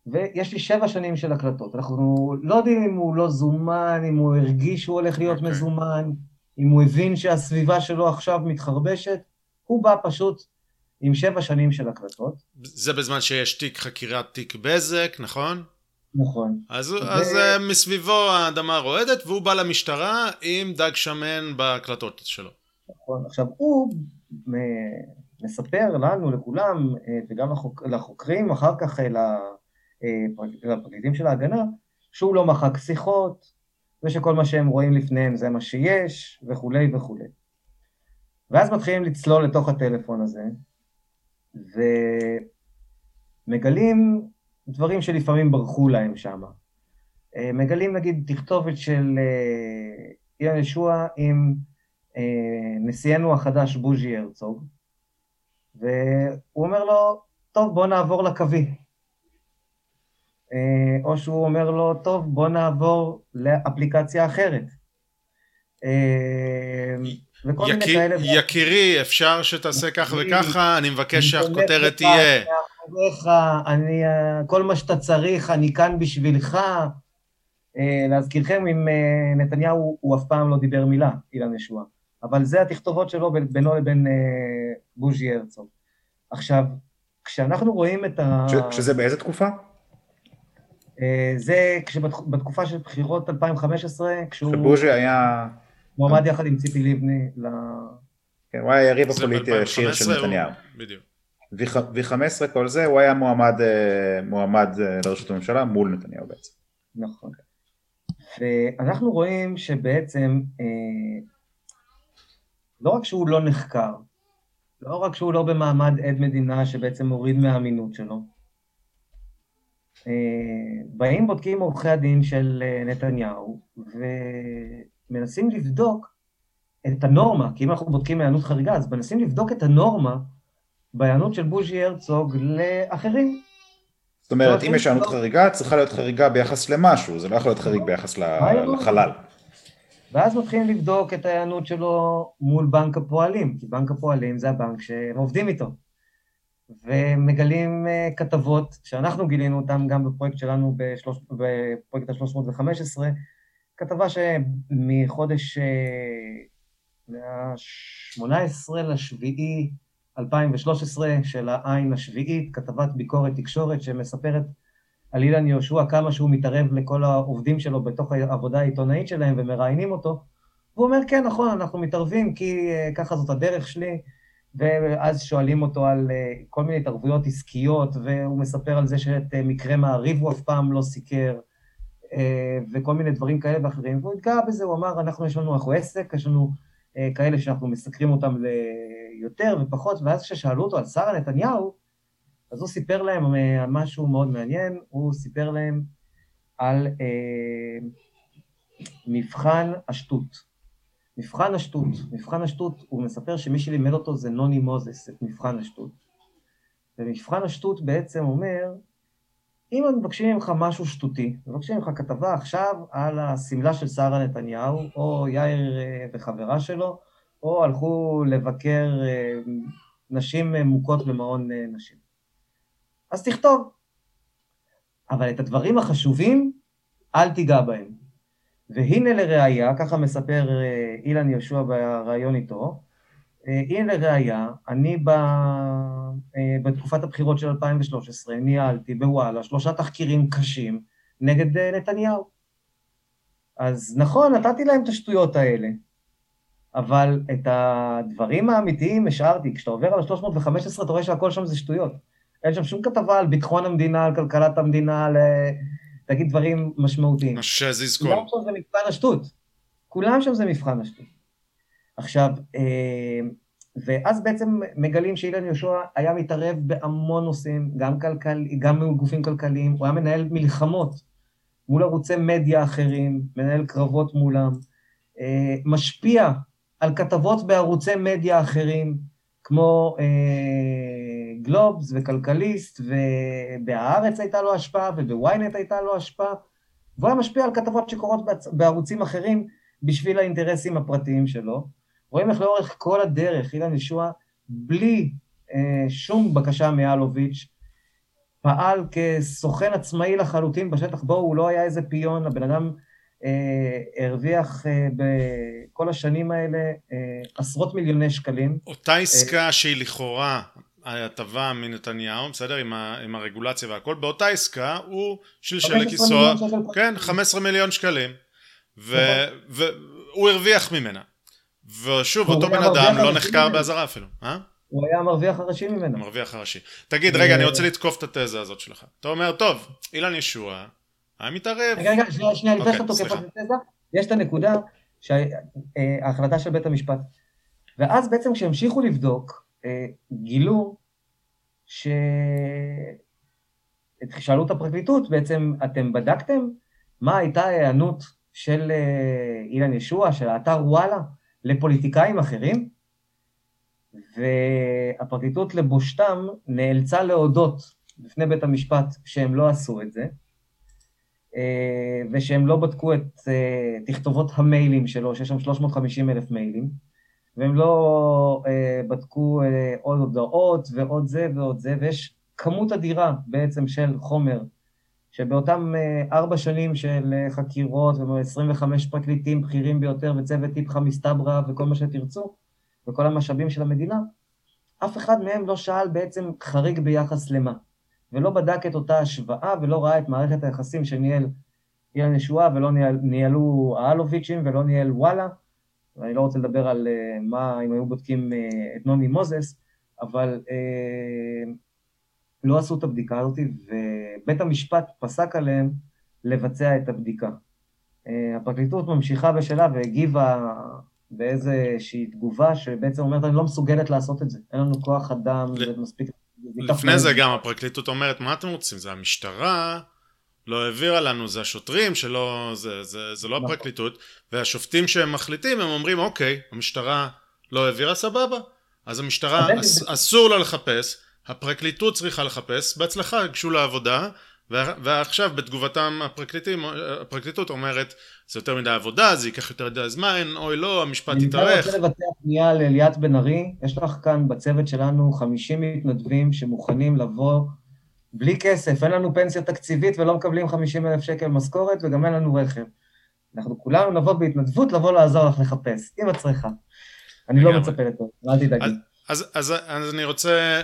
ויש לי שבע שנים של הקלטות. אנחנו לא יודעים אם הוא לא זומן, אם הוא הרגיש שהוא הולך להיות okay. אוקיי. מזומן, אם הוא הבין שהסביבה שלו עכשיו מתחרבשת, הוא בא פשוט עם שבע שנים של הקלטות. זה בזמן שיש תיק חקירת תיק בזק, נכון? נכון. אז, ו... אז אה, מסביבו האדמה רועדת והוא בא למשטרה עם דג שמן בהקלטות שלו. נכון. עכשיו, הוא מספר לנו, לכולם, אה, וגם לחוק, לחוקרים, אחר כך אה, לפרקליטים של ההגנה, שהוא לא מחק שיחות, ושכל מה שהם רואים לפניהם זה מה שיש, וכולי וכולי. ואז מתחילים לצלול לתוך הטלפון הזה, ומגלים דברים שלפעמים ברחו להם שם. אה, מגלים נגיד תכתובת של אה, אילן ישוע עם אה, נשיאנו החדש בוז'י הרצוג, והוא אומר לו, טוב, בוא נעבור לקווי. או שהוא אומר לו, טוב, בוא נעבור לאפליקציה אחרת. וכל מיני כאלה. יקירי, אפשר שתעשה כך וככה, אני מבקש שהכותרת תהיה. אני, כל מה שאתה צריך, אני כאן בשבילך. להזכירכם, עם נתניהו הוא אף פעם לא דיבר מילה, אילן ישועה. אבל זה התכתובות שלו בינו לבין בוז'י הרצוג. עכשיו, כשאנחנו רואים את ה... שזה באיזה תקופה? זה כשבתקופה של בחירות 2015, כשהוא... כשבוז'י היה... מועמד יחד עם ציפי לבני ל... כן, הוא היה יריב הפוליטי הישיר של נתניהו. בדיוק. V15 כל זה, הוא היה מועמד, מועמד לראשות הממשלה מול נתניהו בעצם. נכון. ואנחנו רואים שבעצם לא רק שהוא לא נחקר, לא רק שהוא לא במעמד עד מדינה שבעצם מוריד מהאמינות שלו, באים בודקים עורכי הדין של נתניהו ומנסים לבדוק את הנורמה, כי אם אנחנו בודקים היענות חריגה, אז מנסים לבדוק את הנורמה בהיענות של בוז'י הרצוג לאחרים. זאת אומרת, אם יש היענות חריגה, צריכה להיות חריגה ביחס למשהו, זה לא יכול להיות חריג ביחס לחלל. ואז מתחילים לבדוק את ההיענות שלו מול בנק הפועלים, כי בנק הפועלים זה הבנק שהם עובדים איתו. ומגלים כתבות, שאנחנו גילינו אותן גם בפרויקט שלנו, בשלוש, בפרויקט ה-315, כתבה שמחודש, מה-18 לשביעי 2013 של העין השביעית, כתבת ביקורת תקשורת שמספרת על אילן יהושע כמה שהוא מתערב לכל העובדים שלו בתוך העבודה העיתונאית שלהם ומראיינים אותו. והוא אומר, כן, נכון, אנחנו מתערבים כי ככה זאת הדרך שלי, ואז שואלים אותו על כל מיני התערבויות עסקיות, והוא מספר על זה שאת מקרה מעריב הוא אף פעם לא סיקר, וכל מיני דברים כאלה ואחרים, והוא התגאה בזה, הוא אמר, אנחנו יש לנו, אנחנו עסק, יש לנו כאלה שאנחנו מסקרים אותם ליותר ופחות, ואז כששאלו אותו על שרה נתניהו, אז הוא סיפר להם משהו מאוד מעניין, הוא סיפר להם על אה, מבחן השטות. מבחן השטות, מבחן השטות, הוא מספר שמי שלימד אותו זה נוני מוזס, את מבחן השטות. ומבחן השטות בעצם אומר, אם מבקשים ממך משהו שטותי, מבקשים ממך כתבה עכשיו על השמלה של שרה נתניהו, או יאיר וחברה שלו, או הלכו לבקר נשים מוכות במעון נשים. אז תכתוב. אבל את הדברים החשובים, אל תיגע בהם. והנה לראיה, ככה מספר אילן יהושע בריאיון איתו, הנה לראיה, אני ב... בתקופת הבחירות של 2013 ניהלתי בוואלה שלושה תחקירים קשים נגד נתניהו. אז נכון, נתתי להם את השטויות האלה, אבל את הדברים האמיתיים השארתי. כשאתה עובר על ה-315 אתה רואה שהכל שם זה שטויות. אין שם שום כתבה על ביטחון המדינה, על כלכלת המדינה, על להגיד דברים משמעותיים. שהזיז כל. כולם שם זה מבחן השטות. כולם שם זה מבחן השטות. עכשיו, ואז בעצם מגלים שאילן יהושע היה מתערב בהמון נושאים, גם, כלכל, גם מגופים כלכליים, הוא היה מנהל מלחמות מול ערוצי מדיה אחרים, מנהל קרבות מולם, משפיע על כתבות בערוצי מדיה אחרים, כמו גלובס וכלכליסט, ובהארץ הייתה לו השפעה, ובוויינט הייתה לו השפעה, והוא היה משפיע על כתבות שקורות בערוצים אחרים בשביל האינטרסים הפרטיים שלו. רואים איך לאורך כל הדרך אילן ישוע, בלי אה, שום בקשה מאלוביץ', פעל כסוכן עצמאי לחלוטין בשטח, בו הוא לא היה איזה פיון, הבן אדם אה, הרוויח אה, בכל השנים האלה אה, עשרות מיליוני שקלים. אותה עסקה אה, שהיא לכאורה ההטבה מנתניהו, בסדר? עם, ה, עם הרגולציה והכל, באותה עסקה הוא שלשל לכיסו, כן, 15 מיליון שקלים, והוא הרוויח ממנה. ושוב, אותו בן אדם לא נחקר באזהרה אפילו, אה? הוא היה המרוויח הראשי ממנו. המרוויח הראשי. תגיד, רגע, אני רוצה לתקוף את התזה הזאת שלך. אתה אומר, טוב, אילן ישוע, היה מתערב. רגע, רגע, שנייה, לפני שאתה תוקף את יש את הנקודה שההחלטה של בית המשפט. ואז בעצם כשהמשיכו לבדוק, גילו ש... שאלו את הפרקליטות, בעצם אתם בדקתם מה הייתה ההיענות של אילן ישוע, של האתר וואלה, לפוליטיקאים אחרים? והפרקליטות לבושתם נאלצה להודות בפני בית המשפט שהם לא עשו את זה, ושהם לא בדקו את תכתובות המיילים שלו, שיש שם 350 אלף מיילים, והם לא בדקו עוד הודעות ועוד זה ועוד זה, ויש כמות אדירה בעצם של חומר שבאותם ארבע שנים של חקירות ו-25 פרקליטים בכירים ביותר וצוות טיפחה מסתברא וכל מה שתרצו, וכל המשאבים של המדינה, אף אחד מהם לא שאל בעצם חריג ביחס למה, ולא בדק את אותה השוואה ולא ראה את מערכת היחסים שניהל אילן ישועה ולא ניהל, ניהלו האלוביצ'ים ולא ניהל וואלה, ואני לא רוצה לדבר על uh, מה, אם היו בודקים uh, את נוני מוזס, אבל uh, לא עשו את הבדיקה הזאת, ובית המשפט פסק עליהם לבצע את הבדיקה. Uh, הפרקליטות ממשיכה בשלה והגיבה באיזושהי תגובה שבעצם אומרת, אני לא מסוגלת לעשות את זה, אין לנו כוח אדם, זה מספיק... לפני זה גם הפרקליטות אומרת, מה אתם רוצים? זה המשטרה לא העבירה לנו, זה השוטרים שלא, זה, זה, זה לא נכון. הפרקליטות, והשופטים שהם מחליטים, הם אומרים, אוקיי, המשטרה לא העבירה, סבבה. אז המשטרה, אס, אסור לה לחפש, הפרקליטות צריכה לחפש, בהצלחה, גשו לעבודה, ועכשיו בתגובתם הפרקליטים, הפרקליטות אומרת זה יותר מדי עבודה, זה ייקח יותר מדי זמן, אוי לא, המשפט יתארך. אני רוצה לבצע פנייה לאליאת בן ארי, יש לך כאן בצוות שלנו 50 מתנדבים שמוכנים לבוא בלי כסף, אין לנו פנסיה תקציבית ולא מקבלים 50 אלף שקל משכורת וגם אין לנו רכב. אנחנו כולנו נבוא בהתנדבות, לבוא לעזור לך לחפש, אם את צריכה. אני לא מצפה לטוב, אל תדאגי. אז, אז, אז אני רוצה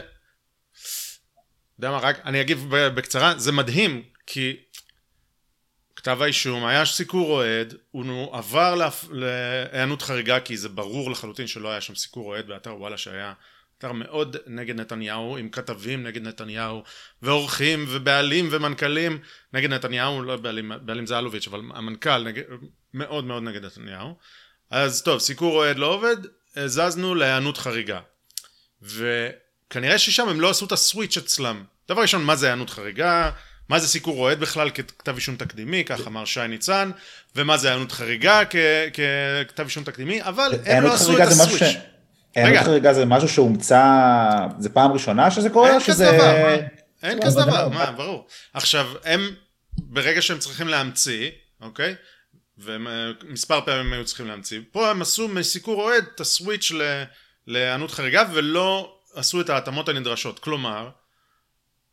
יודע מה, רק אני אגיב בקצרה, זה מדהים, כי כתב האישום היה סיקור אוהד, הוא עבר להיענות חריגה כי זה ברור לחלוטין שלא היה שם סיקור אוהד באתר וואלה שהיה אתר מאוד נגד נתניהו, עם כתבים נגד נתניהו, ועורכים ובעלים ומנכ"לים נגד נתניהו, לא בעלים, בעלים זה אלוביץ', אבל המנכ"ל נגד, מאוד מאוד נגד נתניהו. אז טוב, סיקור אוהד לא עובד, זזנו להיענות חריגה. ו... כנראה ששם הם לא עשו את הסוויץ' אצלם. דבר ראשון, מה זה היענות חריגה? מה זה סיקור אוהד בכלל ככתב אישום תקדימי, כך אמר שי ניצן, ומה זה היענות חריגה ככתב אישום תקדימי, אבל הם לא עשו את הסוויץ'. היענות חריגה זה משהו שהומצא, זה פעם ראשונה שזה קורה? אין כזה דבר, אין כזה דבר, מה, ברור. עכשיו, הם, ברגע שהם צריכים להמציא, אוקיי? ומספר פעמים היו צריכים להמציא, פה הם עשו מסיקור אוהד את הסוויץ' להיענות חריגה ולא עשו את ההתאמות הנדרשות, כלומר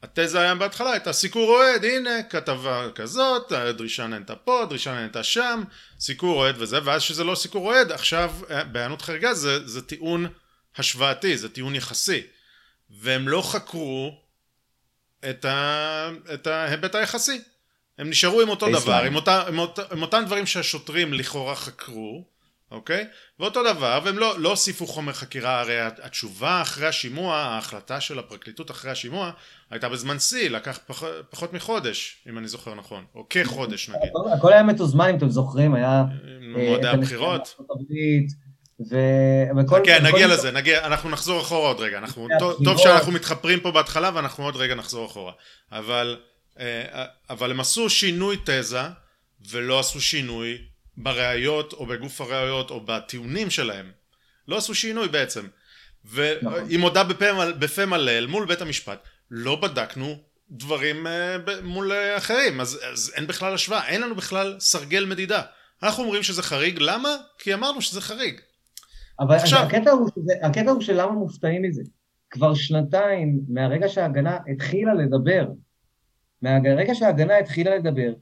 התזה היה בהתחלה הייתה סיקור אוהד, הנה כתבה כזאת, דרישה נהנתה פה, דרישה נהנתה שם, סיקור אוהד וזה, ואז שזה לא סיקור אוהד, עכשיו בהיענות חריגה זה, זה טיעון השוואתי, זה טיעון יחסי, והם לא חקרו את, ה, את ההיבט היחסי, הם נשארו עם אותו דבר, עם, אותה, עם, אותה, עם אותם דברים שהשוטרים לכאורה חקרו, אוקיי? ואותו דבר, והם לא, לא הוסיפו חומר חקירה, הרי התשובה אחרי השימוע, ההחלטה של הפרקליטות אחרי השימוע, הייתה בזמן שיא, לקח פח, פחות מחודש, אם אני זוכר נכון, או כחודש נגיד. הכל, הכל היה מתוזמן, אם אתם זוכרים, היה... מועדי אה, הבחירות. ו... וכל, כן, נגיע כל... לזה, נגיע, אנחנו נחזור אחורה עוד רגע, אנחנו, טוב, טוב שאנחנו מתחפרים פה בהתחלה ואנחנו עוד רגע נחזור אחורה, אבל, אה, אבל הם עשו שינוי תזה ולא עשו שינוי בראיות או בגוף הראיות או בטיעונים שלהם. לא עשו שינוי בעצם. והיא נכון. מודה בפה, בפה מלא מול בית המשפט. לא בדקנו דברים uh, מול uh, אחרים. אז, אז אין בכלל השוואה. אין לנו בכלל סרגל מדידה. אנחנו אומרים שזה חריג. למה? כי אמרנו שזה חריג. אבל עכשיו... הקטע, הוא שזה, הקטע הוא שלמה מופתעים מזה? כבר שנתיים מהרגע שההגנה התחילה לדבר מהרגע שההגנה התחילה לדבר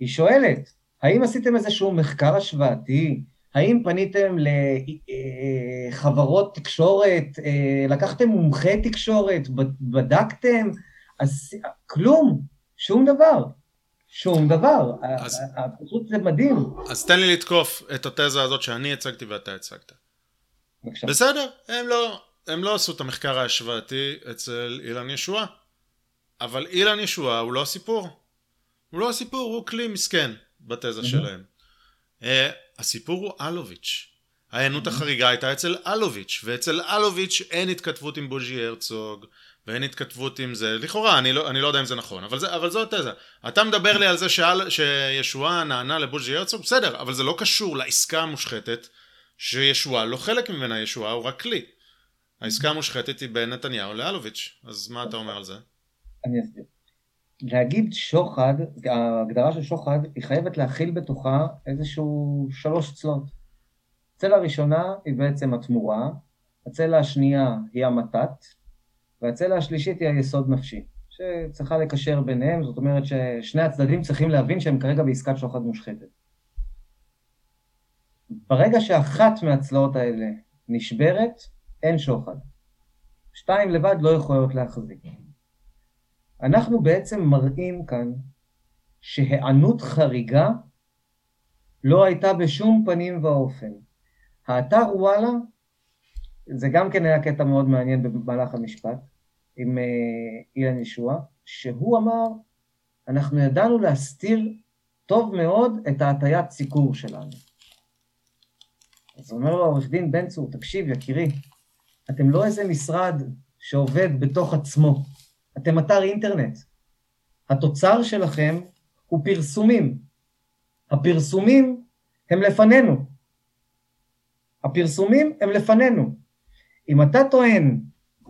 היא שואלת האם עשיתם איזשהו מחקר השוואתי? האם פניתם לחברות תקשורת? אה, לקחתם מומחי תקשורת? בדקתם? אז כלום, שום דבר. שום דבר. אז, פשוט זה מדהים. אז תן לי לתקוף את התזה הזאת שאני הצגתי ואתה הצגת. בבקשה. בסדר, הם לא, הם לא עשו את המחקר ההשוואתי אצל אילן ישועה. אבל אילן ישועה הוא לא הסיפור. הוא לא הסיפור, הוא כלי מסכן. בתזה שלהם. Uh, הסיפור הוא אלוביץ'. ההיענות החריגה הייתה אצל אלוביץ', ואצל אלוביץ' אין התכתבות עם בוז'י הרצוג, ואין התכתבות עם זה, לכאורה, אני לא, אני לא יודע אם זה נכון, אבל, זה, אבל זו התזה. אתה מדבר לי על זה שאל, שישועה נענה לבוז'י הרצוג, בסדר, אבל זה לא קשור לעסקה המושחתת, שישועה לא חלק ממנה, ישועה הוא רק כלי. העסקה המושחתת היא בין נתניהו לאלוביץ', אז מה אתה אומר על זה? אני אסביר. להגיד שוחד, ההגדרה של שוחד, היא חייבת להכיל בתוכה איזשהו שלוש צלות. הצלע הראשונה היא בעצם התמורה, הצלע השנייה היא המתת, והצלע השלישית היא היסוד נפשי, שצריכה לקשר ביניהם, זאת אומרת ששני הצדדים צריכים להבין שהם כרגע בעסקת שוחד מושחתת. ברגע שאחת מהצלעות האלה נשברת, אין שוחד. שתיים לבד לא יכולות להחזיק. אנחנו בעצם מראים כאן שהיענות חריגה לא הייתה בשום פנים ואופן. האתר וואלה, זה גם כן היה קטע מאוד מעניין במהלך המשפט, עם אה, אילן ישוע, שהוא אמר, אנחנו ידענו להסתיר טוב מאוד את ההטיית סיקור שלנו. אז אומר לו עורך דין בן צור, תקשיב יקירי, אתם לא איזה משרד שעובד בתוך עצמו, אתם אתר אינטרנט. התוצר שלכם הוא פרסומים. הפרסומים הם לפנינו. הפרסומים הם לפנינו. אם אתה טוען,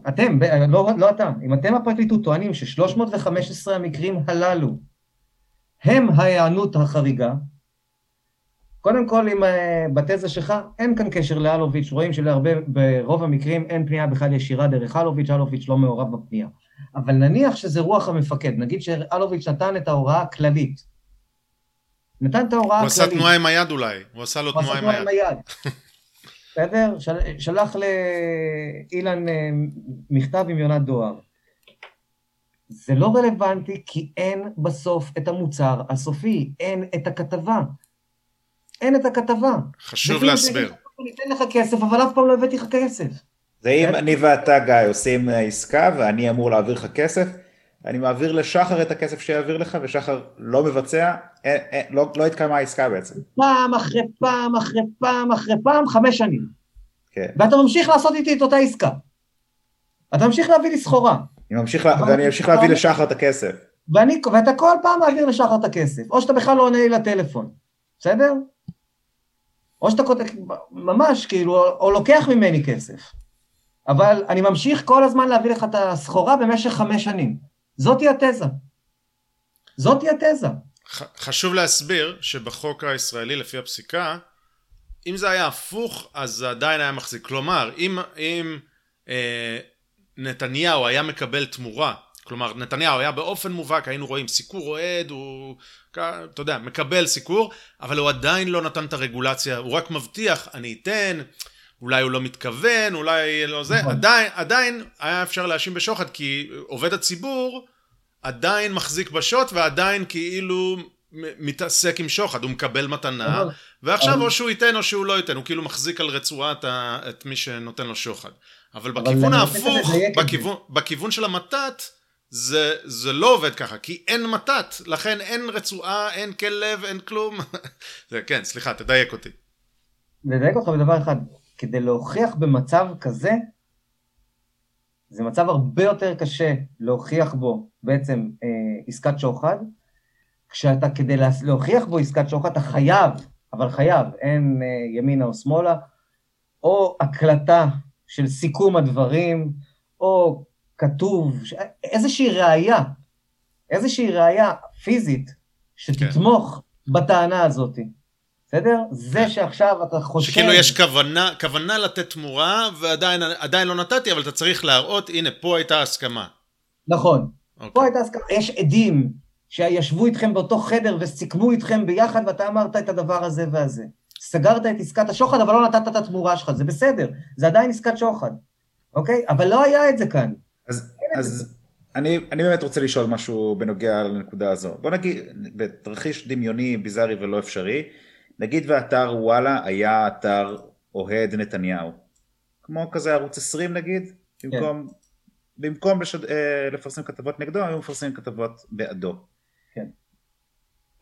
אתם, לא, לא אתה, אם אתם הפרקליטות טוענים ש-315 המקרים הללו הם ההיענות החריגה, קודם כל, עם אה, בתזה שלך, אין כאן קשר לאלוביץ', רואים שברוב המקרים אין פנייה בכלל ישירה דרך אלוביץ', אלוביץ' לא מעורב בפנייה. אבל נניח שזה רוח המפקד, נגיד שאלוביץ' נתן את ההוראה הכללית. נתן את ההוראה הכללית. הוא עשה תנועה עם היד אולי, הוא עשה לו תנועה עם היד. בסדר? שלח לאילן אה, מכתב עם יונת דואר. זה לא רלוונטי כי אין בסוף את המוצר הסופי, אין את הכתבה. אין את הכתבה. חשוב להסביר. אני אתן לך כסף, אבל אף פעם לא הבאתי לך כסף. זה אם אני ואתה, גיא, עושים עסקה ואני אמור להעביר לך כסף, אני מעביר לשחר את הכסף שיעביר לך, ושחר לא מבצע, אין, אין, לא, לא התקיימה העסקה בעצם. פעם אחרי פעם אחרי פעם אחרי פעם, חמש שנים. כן. ואתה ממשיך לעשות איתי את אותה עסקה. אתה ממשיך להביא לי סחורה. אני ממשיך, לה, ואני אמשיך להביא לשחר את הכסף. ואני, ואתה כל פעם מעביר לשחר את הכסף, או שאתה בכלל לא עונה לי לטלפון, בסדר? או שאתה ממש, כאילו, או לוקח ממני כסף. אבל אני ממשיך כל הזמן להביא לך את הסחורה במשך חמש שנים. זאתי התזה. זאתי התזה. חשוב להסביר שבחוק הישראלי, לפי הפסיקה, אם זה היה הפוך, אז זה עדיין היה מחזיק. כלומר, אם, אם אה, נתניהו היה מקבל תמורה, כלומר, נתניהו היה באופן מובהק, היינו רואים סיקור אוהד, הוא, אתה יודע, מקבל סיקור, אבל הוא עדיין לא נתן את הרגולציה, הוא רק מבטיח, אני אתן, אולי הוא לא מתכוון, אולי לא זה, נכון. עדיין, עדיין היה אפשר להאשים בשוחד, כי עובד הציבור עדיין מחזיק בשוט ועדיין כאילו מתעסק עם שוחד, הוא מקבל מתנה, ועכשיו או שהוא ייתן או שהוא לא ייתן, הוא כאילו מחזיק על רצועת ה... את מי שנותן לו שוחד. אבל בכיוון ההפוך, בכיוון, בכיוון של המתת, זה, זה לא עובד ככה, כי אין מתת, לכן אין רצועה, אין כלב, אין כלום. זה, כן, סליחה, תדייק אותי. לדייק אותך בדבר אחד, כדי להוכיח במצב כזה, זה מצב הרבה יותר קשה להוכיח בו בעצם אה, עסקת שוחד, כשאתה כדי להוכיח בו עסקת שוחד אתה חייב, אבל חייב, אין אה, ימינה או שמאלה, או הקלטה של סיכום הדברים, או כתוב, איזושהי ראייה, איזושהי ראייה פיזית שתתמוך כן. בטענה הזאת. בסדר? זה כן. שעכשיו אתה חושב... שכאילו יש כוונה, כוונה לתת תמורה, ועדיין לא נתתי, אבל אתה צריך להראות, הנה, פה הייתה הסכמה. נכון. Okay. אוקיי. פה הייתה הסכמה. יש עדים שישבו איתכם באותו חדר וסיכמו איתכם ביחד, ואתה אמרת את הדבר הזה והזה. סגרת את עסקת השוחד, אבל לא נתת את התמורה שלך, זה בסדר, זה עדיין עסקת שוחד, אוקיי? אבל לא היה את זה כאן. אז, אז אני, אני באמת רוצה לשאול משהו בנוגע לנקודה הזו. בוא נגיד, בתרחיש דמיוני, ביזארי ולא אפשרי, נגיד ואתר וואלה היה אתר אוהד נתניהו. כמו כזה ערוץ 20 נגיד, במקום, כן. במקום לשד, אה, לפרסם כתבות נגדו, היו מפרסמים כתבות בעדו. כן.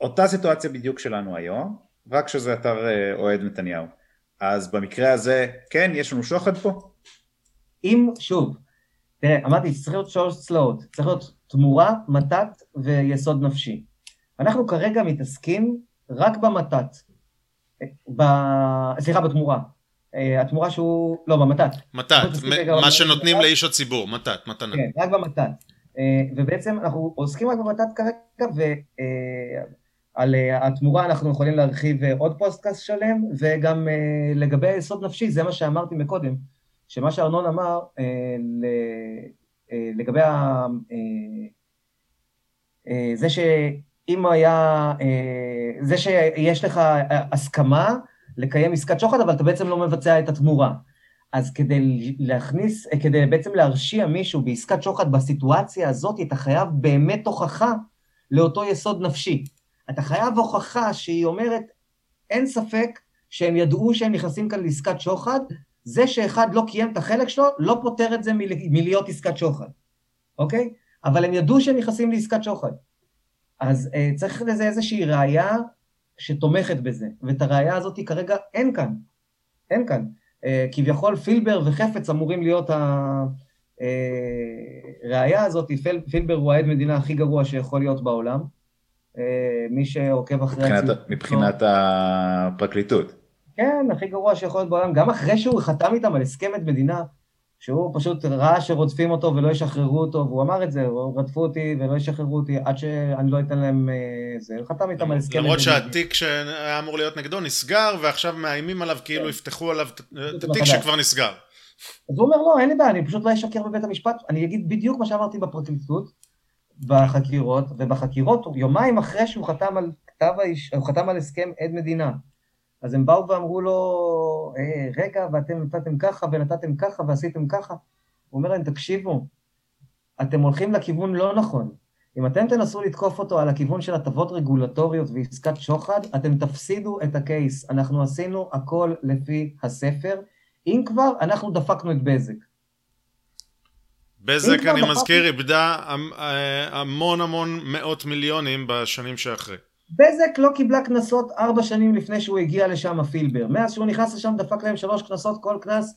אותה סיטואציה בדיוק שלנו היום, רק שזה אתר אה, אוהד נתניהו. אז במקרה הזה, כן, יש לנו שוחד פה? אם, שוב, תראה, אמרתי, צריך להיות שלוש צלעות, צריך להיות תמורה, מתת ויסוד נפשי. אנחנו כרגע מתעסקים רק במתת. ב... סליחה, בתמורה. אה, התמורה שהוא, לא, במתת. מתת, מה שנותנים לאיש הציבור, מתת, מתנה. כן, רק במתת. ובעצם אנחנו עוסקים רק בבט"פ כרגע, ועל התמורה אנחנו יכולים להרחיב עוד פודקאסט שלם, וגם לגבי היסוד נפשי, זה מה שאמרתי מקודם, שמה שארנון אמר לגבי זה שאם היה, זה שיש לך הסכמה לקיים עסקת שוחד, אבל אתה בעצם לא מבצע את התמורה. אז כדי להכניס, כדי בעצם להרשיע מישהו בעסקת שוחד בסיטואציה הזאת, אתה חייב באמת הוכחה לאותו יסוד נפשי. אתה חייב הוכחה שהיא אומרת, אין ספק שהם ידעו שהם נכנסים כאן לעסקת שוחד, זה שאחד לא קיים את החלק שלו, לא פותר את זה מלהיות עסקת שוחד, אוקיי? אבל הם ידעו שהם נכנסים לעסקת שוחד. אז אה, צריך לזה איזושהי ראייה שתומכת בזה, ואת הראייה הזאת כרגע אין כאן, אין כאן. אה, כביכול פילבר וחפץ אמורים להיות הראייה אה, הזאת, פיל, פילבר הוא העד מדינה הכי גרוע שיכול להיות בעולם. אה, מי שעוקב אחרי... מבחינת, מבחינת הפרקליטות. כן, הכי גרוע שיכול להיות בעולם, גם אחרי שהוא חתם איתם על הסכם מדינה, שהוא פשוט ראה שרודפים אותו ולא ישחררו אותו, והוא אמר את זה, רדפו אותי ולא ישחררו אותי עד שאני לא אתן להם אה, זה, חתם איתם על הסכם. למרות שהתיק שהיה אמור להיות נגדו נסגר, ועכשיו מאיימים עליו כאילו כן. יפתחו עליו את התיק שכבר נסגר. אז הוא אומר, לא, אין לי בעיה, אני פשוט לא אשקר בבית המשפט, אני אגיד בדיוק מה שאמרתי בפרקליטות, בחקירות, ובחקירות, יומיים אחרי שהוא חתם על כתב הוא חתם על הסכם עד מדינה. אז הם באו ואמרו לו, אה, רגע, ואתם נתתם ככה, ונתתם ככה, ועשיתם ככה. הוא אומר להם, תקשיבו, אתם הולכים לכיוון לא נכון. אם אתם תנסו לתקוף אותו על הכיוון של הטבות רגולטוריות ועסקת שוחד, אתם תפסידו את הקייס. אנחנו עשינו הכל לפי הספר. אם כבר, אנחנו דפקנו את בזק. בזק, אני מזכיר, איבדה אה, המון המון מאות מיליונים בשנים שאחרי. בזק לא קיבלה קנסות ארבע שנים לפני שהוא הגיע לשם, הפילבר. מאז שהוא נכנס לשם דפק להם שלוש קנסות, כל קנס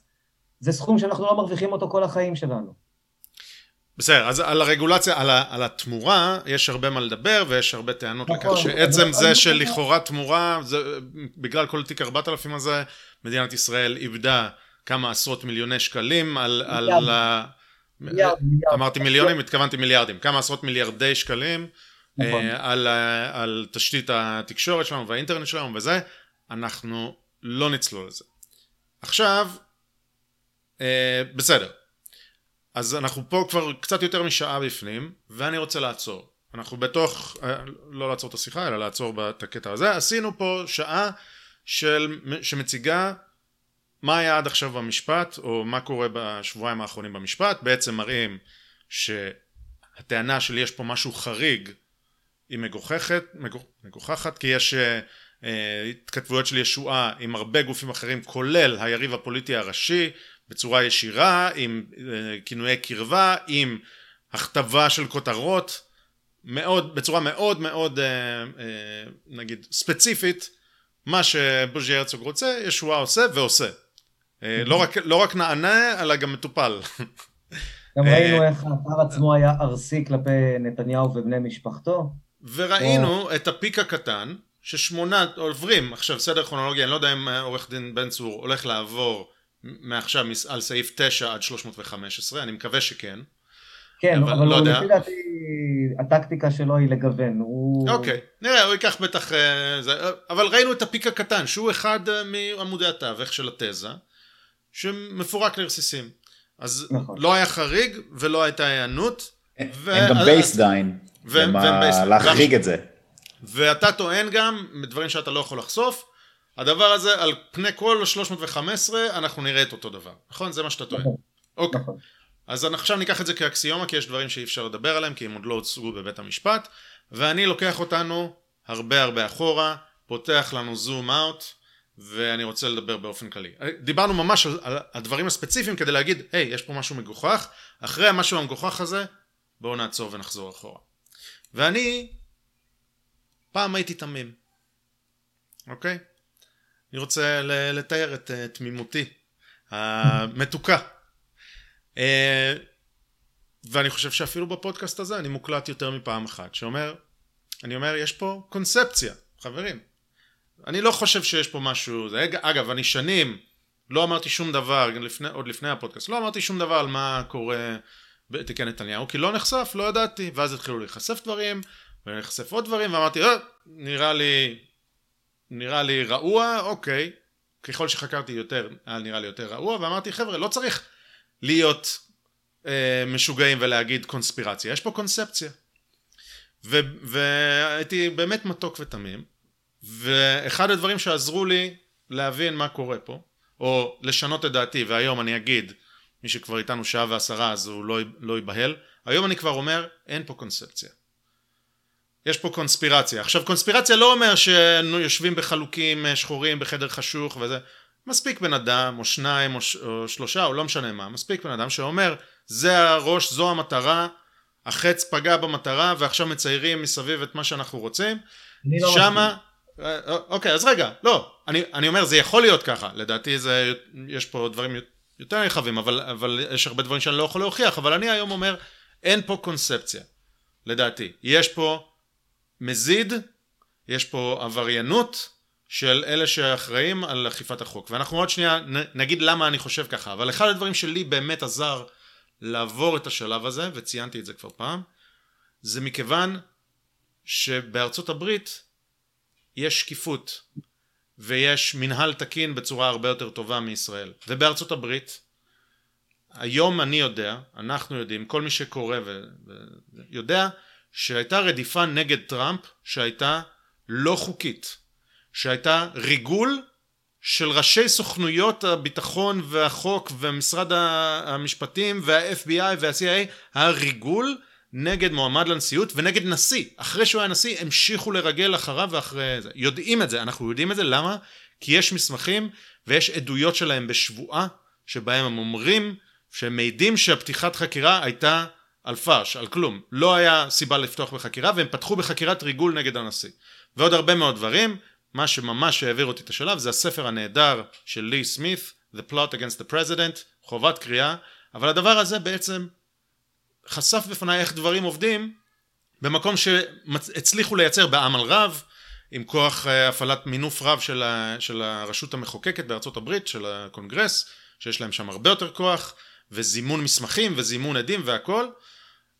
זה סכום שאנחנו לא מרוויחים אותו כל החיים שלנו. בסדר, אז על הרגולציה, על, ה, על התמורה, יש הרבה מה לדבר ויש הרבה טענות נכון, לכך שעצם זה שלכאורה תמורה, זה, בגלל כל תיק 4000 הזה, מדינת ישראל איבדה כמה עשרות מיליוני שקלים על... על ה... מיליארד, מיליארד. אמרתי מיליונים, התכוונתי מיליארדים, כמה עשרות מיליארדי שקלים. נכון. אה, על, על תשתית התקשורת שלנו והאינטרנט שלנו וזה, אנחנו לא נצלול לזה. עכשיו, אה, בסדר. אז אנחנו פה כבר קצת יותר משעה בפנים, ואני רוצה לעצור. אנחנו בתוך, אה, לא לעצור את השיחה, אלא לעצור את הקטע הזה. עשינו פה שעה של, שמציגה מה היה עד עכשיו במשפט, או מה קורה בשבועיים האחרונים במשפט. בעצם מראים שהטענה שלי יש פה משהו חריג היא מגוחכת, מגוחכת כי יש uh, התכתבויות של ישועה עם הרבה גופים אחרים כולל היריב הפוליטי הראשי בצורה ישירה עם uh, כינויי קרבה עם הכתבה של כותרות מאוד בצורה מאוד מאוד uh, uh, נגיד ספציפית מה שבוז'י הרצוג רוצה ישועה עושה ועושה. לא, רק, לא רק נענה אלא גם מטופל. גם ראינו איך האתר עצמו היה ארסי כלפי נתניהו ובני משפחתו וראינו את הפיק הקטן ששמונה עוברים. עכשיו סדר כרונולוגי אני לא יודע אם אה, עורך דין בן צור הולך לעבור מעכשיו על סעיף 9 עד 315 אני מקווה שכן. כן אבל, אבל לא לפי דעתי הטקטיקה שלו היא לגוון. הוא... אוקיי נראה הוא ייקח בטח אה, זה, אבל ראינו את הפיק הקטן שהוא אחד אה, מעמודי התווך של התזה שמפורק לרסיסים. אז נכון. לא היה חריג ולא הייתה היענות הם ו... גם בייסדיין להחריג את זה. ואתה טוען גם, מדברים שאתה לא יכול לחשוף, הדבר הזה על פני כל 315 אנחנו נראה את אותו דבר, נכון? זה מה שאתה טוען. נכון. אוקיי. נכון. אז עכשיו ניקח את זה כאקסיומה כי יש דברים שאי אפשר לדבר עליהם כי הם עוד לא הוצגו בבית המשפט ואני לוקח אותנו הרבה הרבה אחורה, פותח לנו זום אאוט ואני רוצה לדבר באופן כללי. דיברנו ממש על, על הדברים הספציפיים כדי להגיד היי hey, יש פה משהו מגוחך, אחרי המשהו המגוחך הזה בואו נעצור ונחזור אחורה. ואני פעם הייתי תמים, אוקיי? אני רוצה לתאר את uh, תמימותי המתוקה. Uh, ואני חושב שאפילו בפודקאסט הזה אני מוקלט יותר מפעם אחת, שאומר, אני אומר, יש פה קונספציה, חברים. אני לא חושב שיש פה משהו, זה, אגב, אני שנים לא אמרתי שום דבר, לפני, עוד לפני הפודקאסט, לא אמרתי שום דבר על מה קורה בתיקי נתניהו, כי לא נחשף, לא ידעתי, ואז התחילו להיחשף דברים, ולהיחשף עוד דברים, ואמרתי, אה, נראה לי, נראה לי רעוע, אוקיי, ככל שחקרתי יותר, היה נראה לי יותר רעוע, ואמרתי, חבר'ה, לא צריך להיות אה, משוגעים ולהגיד קונספירציה, יש פה קונספציה. ו- והייתי באמת מתוק ותמים, ואחד הדברים שעזרו לי להבין מה קורה פה, או לשנות את דעתי, והיום אני אגיד, מי שכבר איתנו שעה ועשרה אז הוא לא, לא ייבהל, היום אני כבר אומר, אין פה קונספציה. יש פה קונספירציה. עכשיו קונספירציה לא אומר שיושבים בחלוקים אה, שחורים בחדר חשוך וזה, מספיק בן אדם או שניים או, ש... או שלושה או לא משנה מה, מספיק בן אדם שאומר זה הראש, זו המטרה, החץ פגע במטרה ועכשיו מציירים מסביב את מה שאנחנו רוצים, לא שמה, אה, אוקיי אז רגע, לא, אני, אני אומר זה יכול להיות ככה, לדעתי זה, יש פה דברים יותר רחבים, אבל, אבל יש הרבה דברים שאני לא יכול להוכיח, אבל אני היום אומר אין פה קונספציה, לדעתי, יש פה מזיד, יש פה עבריינות של אלה שאחראים על אכיפת החוק. ואנחנו עוד שנייה נגיד למה אני חושב ככה, אבל אחד הדברים שלי באמת עזר לעבור את השלב הזה, וציינתי את זה כבר פעם, זה מכיוון שבארצות הברית יש שקיפות ויש מנהל תקין בצורה הרבה יותר טובה מישראל. ובארצות הברית, היום אני יודע, אנחנו יודעים, כל מי שקורא ויודע, שהייתה רדיפה נגד טראמפ שהייתה לא חוקית, שהייתה ריגול של ראשי סוכנויות הביטחון והחוק ומשרד המשפטים וה-FBI וה-CIA היה ריגול נגד מועמד לנשיאות ונגד נשיא. אחרי שהוא היה נשיא המשיכו לרגל אחריו ואחרי זה. יודעים את זה, אנחנו יודעים את זה, למה? כי יש מסמכים ויש עדויות שלהם בשבועה שבהם הם אומרים שהם מעידים שהפתיחת חקירה הייתה על פארש, על כלום. לא היה סיבה לפתוח בחקירה והם פתחו בחקירת ריגול נגד הנשיא. ועוד הרבה מאוד דברים. מה שממש העביר אותי את השלב זה הספר הנהדר של לי סמית, The Plot Against the President, חובת קריאה, אבל הדבר הזה בעצם חשף בפניי איך דברים עובדים במקום שהצליחו לייצר בעמל רב, עם כוח אה, הפעלת מינוף רב של, ה, של הרשות המחוקקת בארצות הברית, של הקונגרס, שיש להם שם הרבה יותר כוח, וזימון מסמכים וזימון עדים והכל,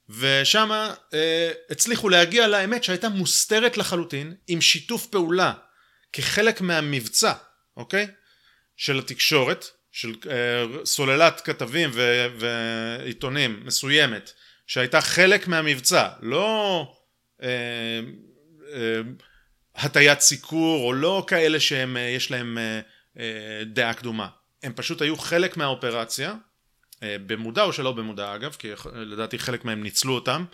ושם אה, הצליחו להגיע לאמת שהייתה מוסתרת לחלוטין, עם שיתוף פעולה כחלק מהמבצע, אוקיי? של התקשורת, של אה, סוללת כתבים ו, ועיתונים מסוימת, שהייתה חלק מהמבצע, לא אה, אה, הטיית סיקור או לא כאלה שיש להם אה, אה, דעה קדומה, הם פשוט היו חלק מהאופרציה אה, במודע או שלא במודע אגב, כי לדעתי חלק מהם ניצלו אותם,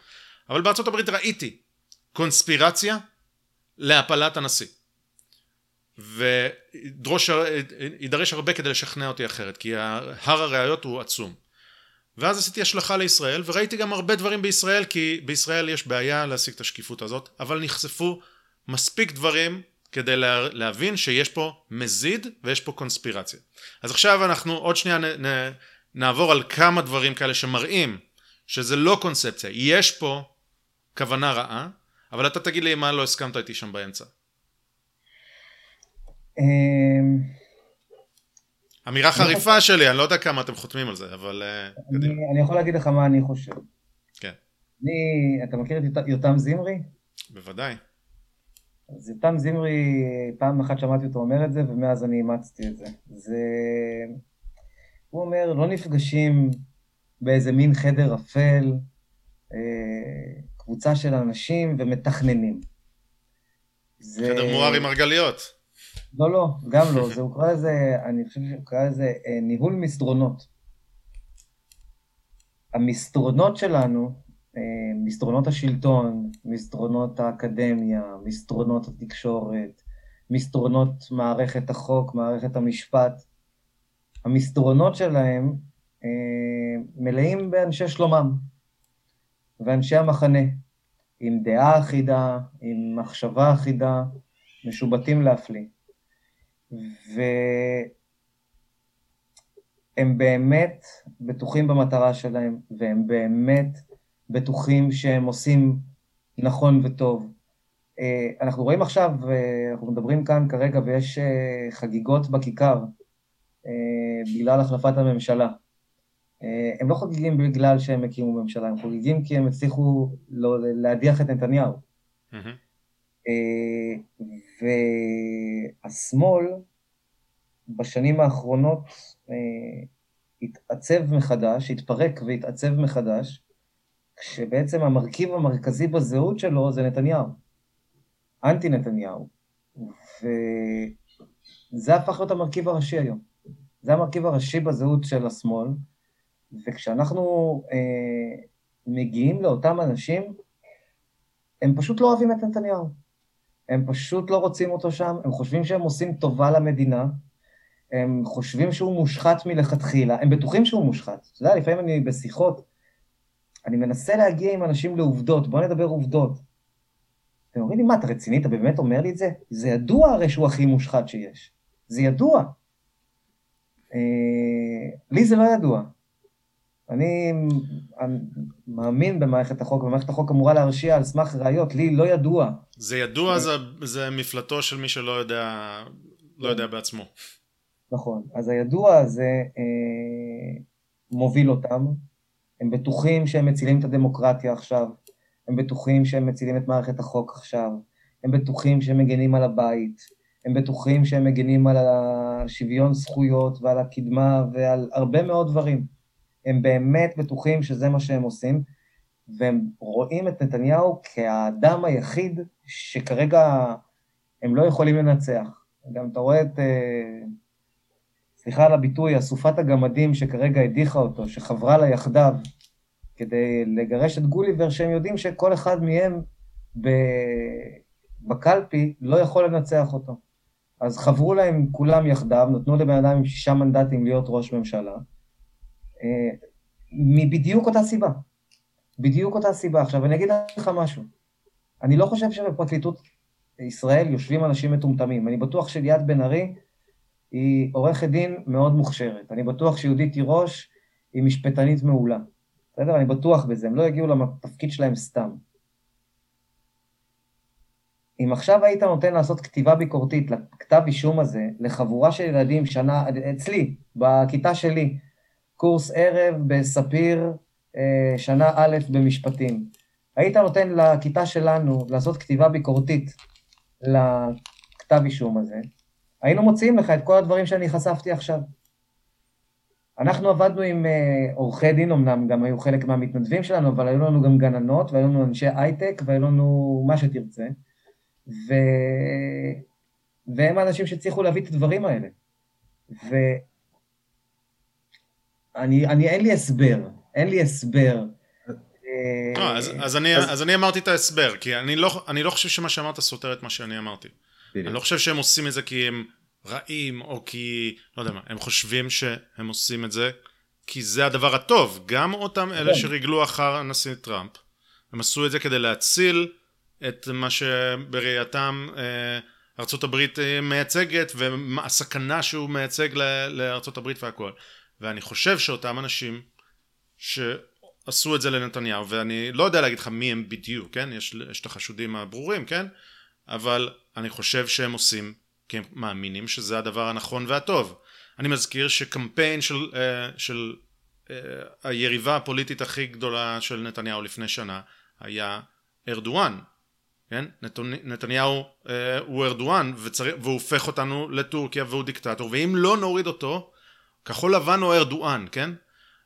אבל בארצות הברית ראיתי קונספירציה להפלת הנשיא. ויידרש הרבה כדי לשכנע אותי אחרת, כי הר הראיות הוא עצום. ואז עשיתי השלכה לישראל, וראיתי גם הרבה דברים בישראל, כי בישראל יש בעיה להשיג את השקיפות הזאת, אבל נחשפו מספיק דברים כדי לה, להבין שיש פה מזיד ויש פה קונספירציה. אז עכשיו אנחנו עוד שנייה נ, נ, נעבור על כמה דברים כאלה שמראים שזה לא קונספציה, יש פה כוונה רעה, אבל אתה תגיד לי מה לא הסכמת איתי שם באמצע. אמ, אמירה חריפה שלי, אני לא יודע כמה אתם חותמים על זה, אבל... אה, אני יכול להגיד לך מה אני חושב. כן. אני, אתה מכיר את יותם זמרי? בוודאי. אז יותם זמרי, פעם אחת שמעתי אותו אומר את זה, ומאז אני אימצתי את זה. זה... הוא אומר, לא נפגשים באיזה מין חדר אפל, אה, קבוצה של אנשים ומתכננים. זה... חדר מואר עם מרגליות. לא, לא, גם לא, זה הוא קרא לזה, אני חושב שהוא קרא לזה אה, ניהול מסדרונות. המסדרונות שלנו, אה, מסדרונות השלטון, מסדרונות האקדמיה, מסדרונות התקשורת, מסדרונות מערכת החוק, מערכת המשפט, המסדרונות שלהם אה, מלאים באנשי שלומם ואנשי המחנה, עם דעה אחידה, עם מחשבה אחידה, משובטים להפליא. והם באמת בטוחים במטרה שלהם, והם באמת בטוחים שהם עושים נכון וטוב. אה, אנחנו רואים עכשיו, אה, אנחנו מדברים כאן כרגע ויש חגיגות בכיכר, בגלל החלפת הממשלה. אה, הם לא חוגגים בגלל שהם הקימו ממשלה, הם חוגגים כי הם הצליחו לא, להדיח את נתניהו. Mm-hmm. והשמאל בשנים האחרונות התעצב מחדש, התפרק והתעצב מחדש, כשבעצם המרכיב המרכזי בזהות שלו זה נתניהו, אנטי נתניהו. וזה הפך להיות המרכיב הראשי היום. זה המרכיב הראשי בזהות של השמאל, וכשאנחנו אה, מגיעים לאותם אנשים, הם פשוט לא אוהבים את נתניהו. הם פשוט לא רוצים אותו שם, הם חושבים שהם עושים טובה למדינה, הם חושבים שהוא מושחת מלכתחילה, הם בטוחים שהוא מושחת. אתה יודע, לפעמים אני בשיחות, אני מנסה להגיע עם אנשים לעובדות, בוא נדבר עובדות. אתם אומרים לי, מה, אתה רציני? אתה באמת אומר לי את זה? זה ידוע הרי שהוא הכי מושחת שיש. זה ידוע. אה, לי זה לא ידוע. אני, אני מאמין במערכת החוק, ומערכת החוק אמורה להרשיע על סמך ראיות, לי לא ידוע. זה ידוע, זה, זה מפלטו של מי שלא יודע, לא יודע בעצמו. נכון, אז הידוע הזה אה, מוביל אותם, הם בטוחים שהם מצילים את הדמוקרטיה עכשיו, הם בטוחים שהם מצילים את מערכת החוק עכשיו, הם בטוחים שהם מגנים על הבית, הם בטוחים שהם מגנים על השוויון זכויות ועל הקדמה ועל הרבה מאוד דברים. הם באמת בטוחים שזה מה שהם עושים, והם רואים את נתניהו כאדם היחיד שכרגע הם לא יכולים לנצח. גם אתה רואה את, אה, סליחה על הביטוי, אסופת הגמדים שכרגע הדיחה אותו, שחברה לה יחדיו, כדי לגרש את גוליבר, שהם יודעים שכל אחד מהם בקלפי לא יכול לנצח אותו. אז חברו להם כולם יחדיו, נתנו לבן אדם עם שישה מנדטים להיות ראש ממשלה, אה, מבדיוק אותה סיבה. בדיוק אותה סיבה. עכשיו, אני אגיד לך משהו. אני לא חושב שבפרקליטות ישראל יושבים אנשים מטומטמים. אני בטוח שליאת בן ארי היא עורכת דין מאוד מוכשרת. אני בטוח שיהודית תירוש היא משפטנית מעולה. בסדר? אני בטוח בזה, הם לא יגיעו לתפקיד שלהם סתם. אם עכשיו היית נותן לעשות כתיבה ביקורתית לכתב אישום הזה, לחבורה של ילדים שנה, אצלי, בכיתה שלי, קורס ערב בספיר, שנה א' במשפטים. היית נותן לכיתה שלנו לעשות כתיבה ביקורתית לכתב אישום הזה, היינו מוציאים לך את כל הדברים שאני חשפתי עכשיו. אנחנו עבדנו עם uh, עורכי דין, אמנם גם היו חלק מהמתנדבים שלנו, אבל היו לנו גם גננות, והיו לנו אנשי הייטק, והיו לנו מה שתרצה. ו... והם האנשים שהצליחו להביא את הדברים האלה. ואני, אני, אין לי הסבר, אין לי הסבר. לא, אז, אז, אני, אמרתי את ההסבר, כי אני לא, אני לא חושב שמה שאמרת סותר את מה שאני אמרתי. אני לא חושב שהם עושים את זה כי הם רעים, או כי, לא יודע מה, הם חושבים שהם עושים את זה כי זה הדבר הטוב. גם אותם אלה כן. שריגלו אחר הנשיא טראמפ, הם עשו את זה כדי להציל את מה שבראייתם אה, ארצות הברית אה, מייצגת, והסכנה שהוא מייצג לארצות הברית והכל. ואני חושב שאותם אנשים שעשו את זה לנתניהו, ואני לא יודע להגיד לך מי הם בדיוק, כן? יש, יש את החשודים הברורים, כן? אבל אני חושב שהם עושים כי הם מאמינים שזה הדבר הנכון והטוב. אני מזכיר שקמפיין של, uh, של uh, היריבה הפוליטית הכי גדולה של נתניהו לפני שנה היה ארדואן, כן? נת, נתניהו uh, הוא ארדואן וצר... והוא הופך אותנו לטורקיה והוא דיקטטור ואם לא נוריד אותו כחול לבן או ארדואן, כן?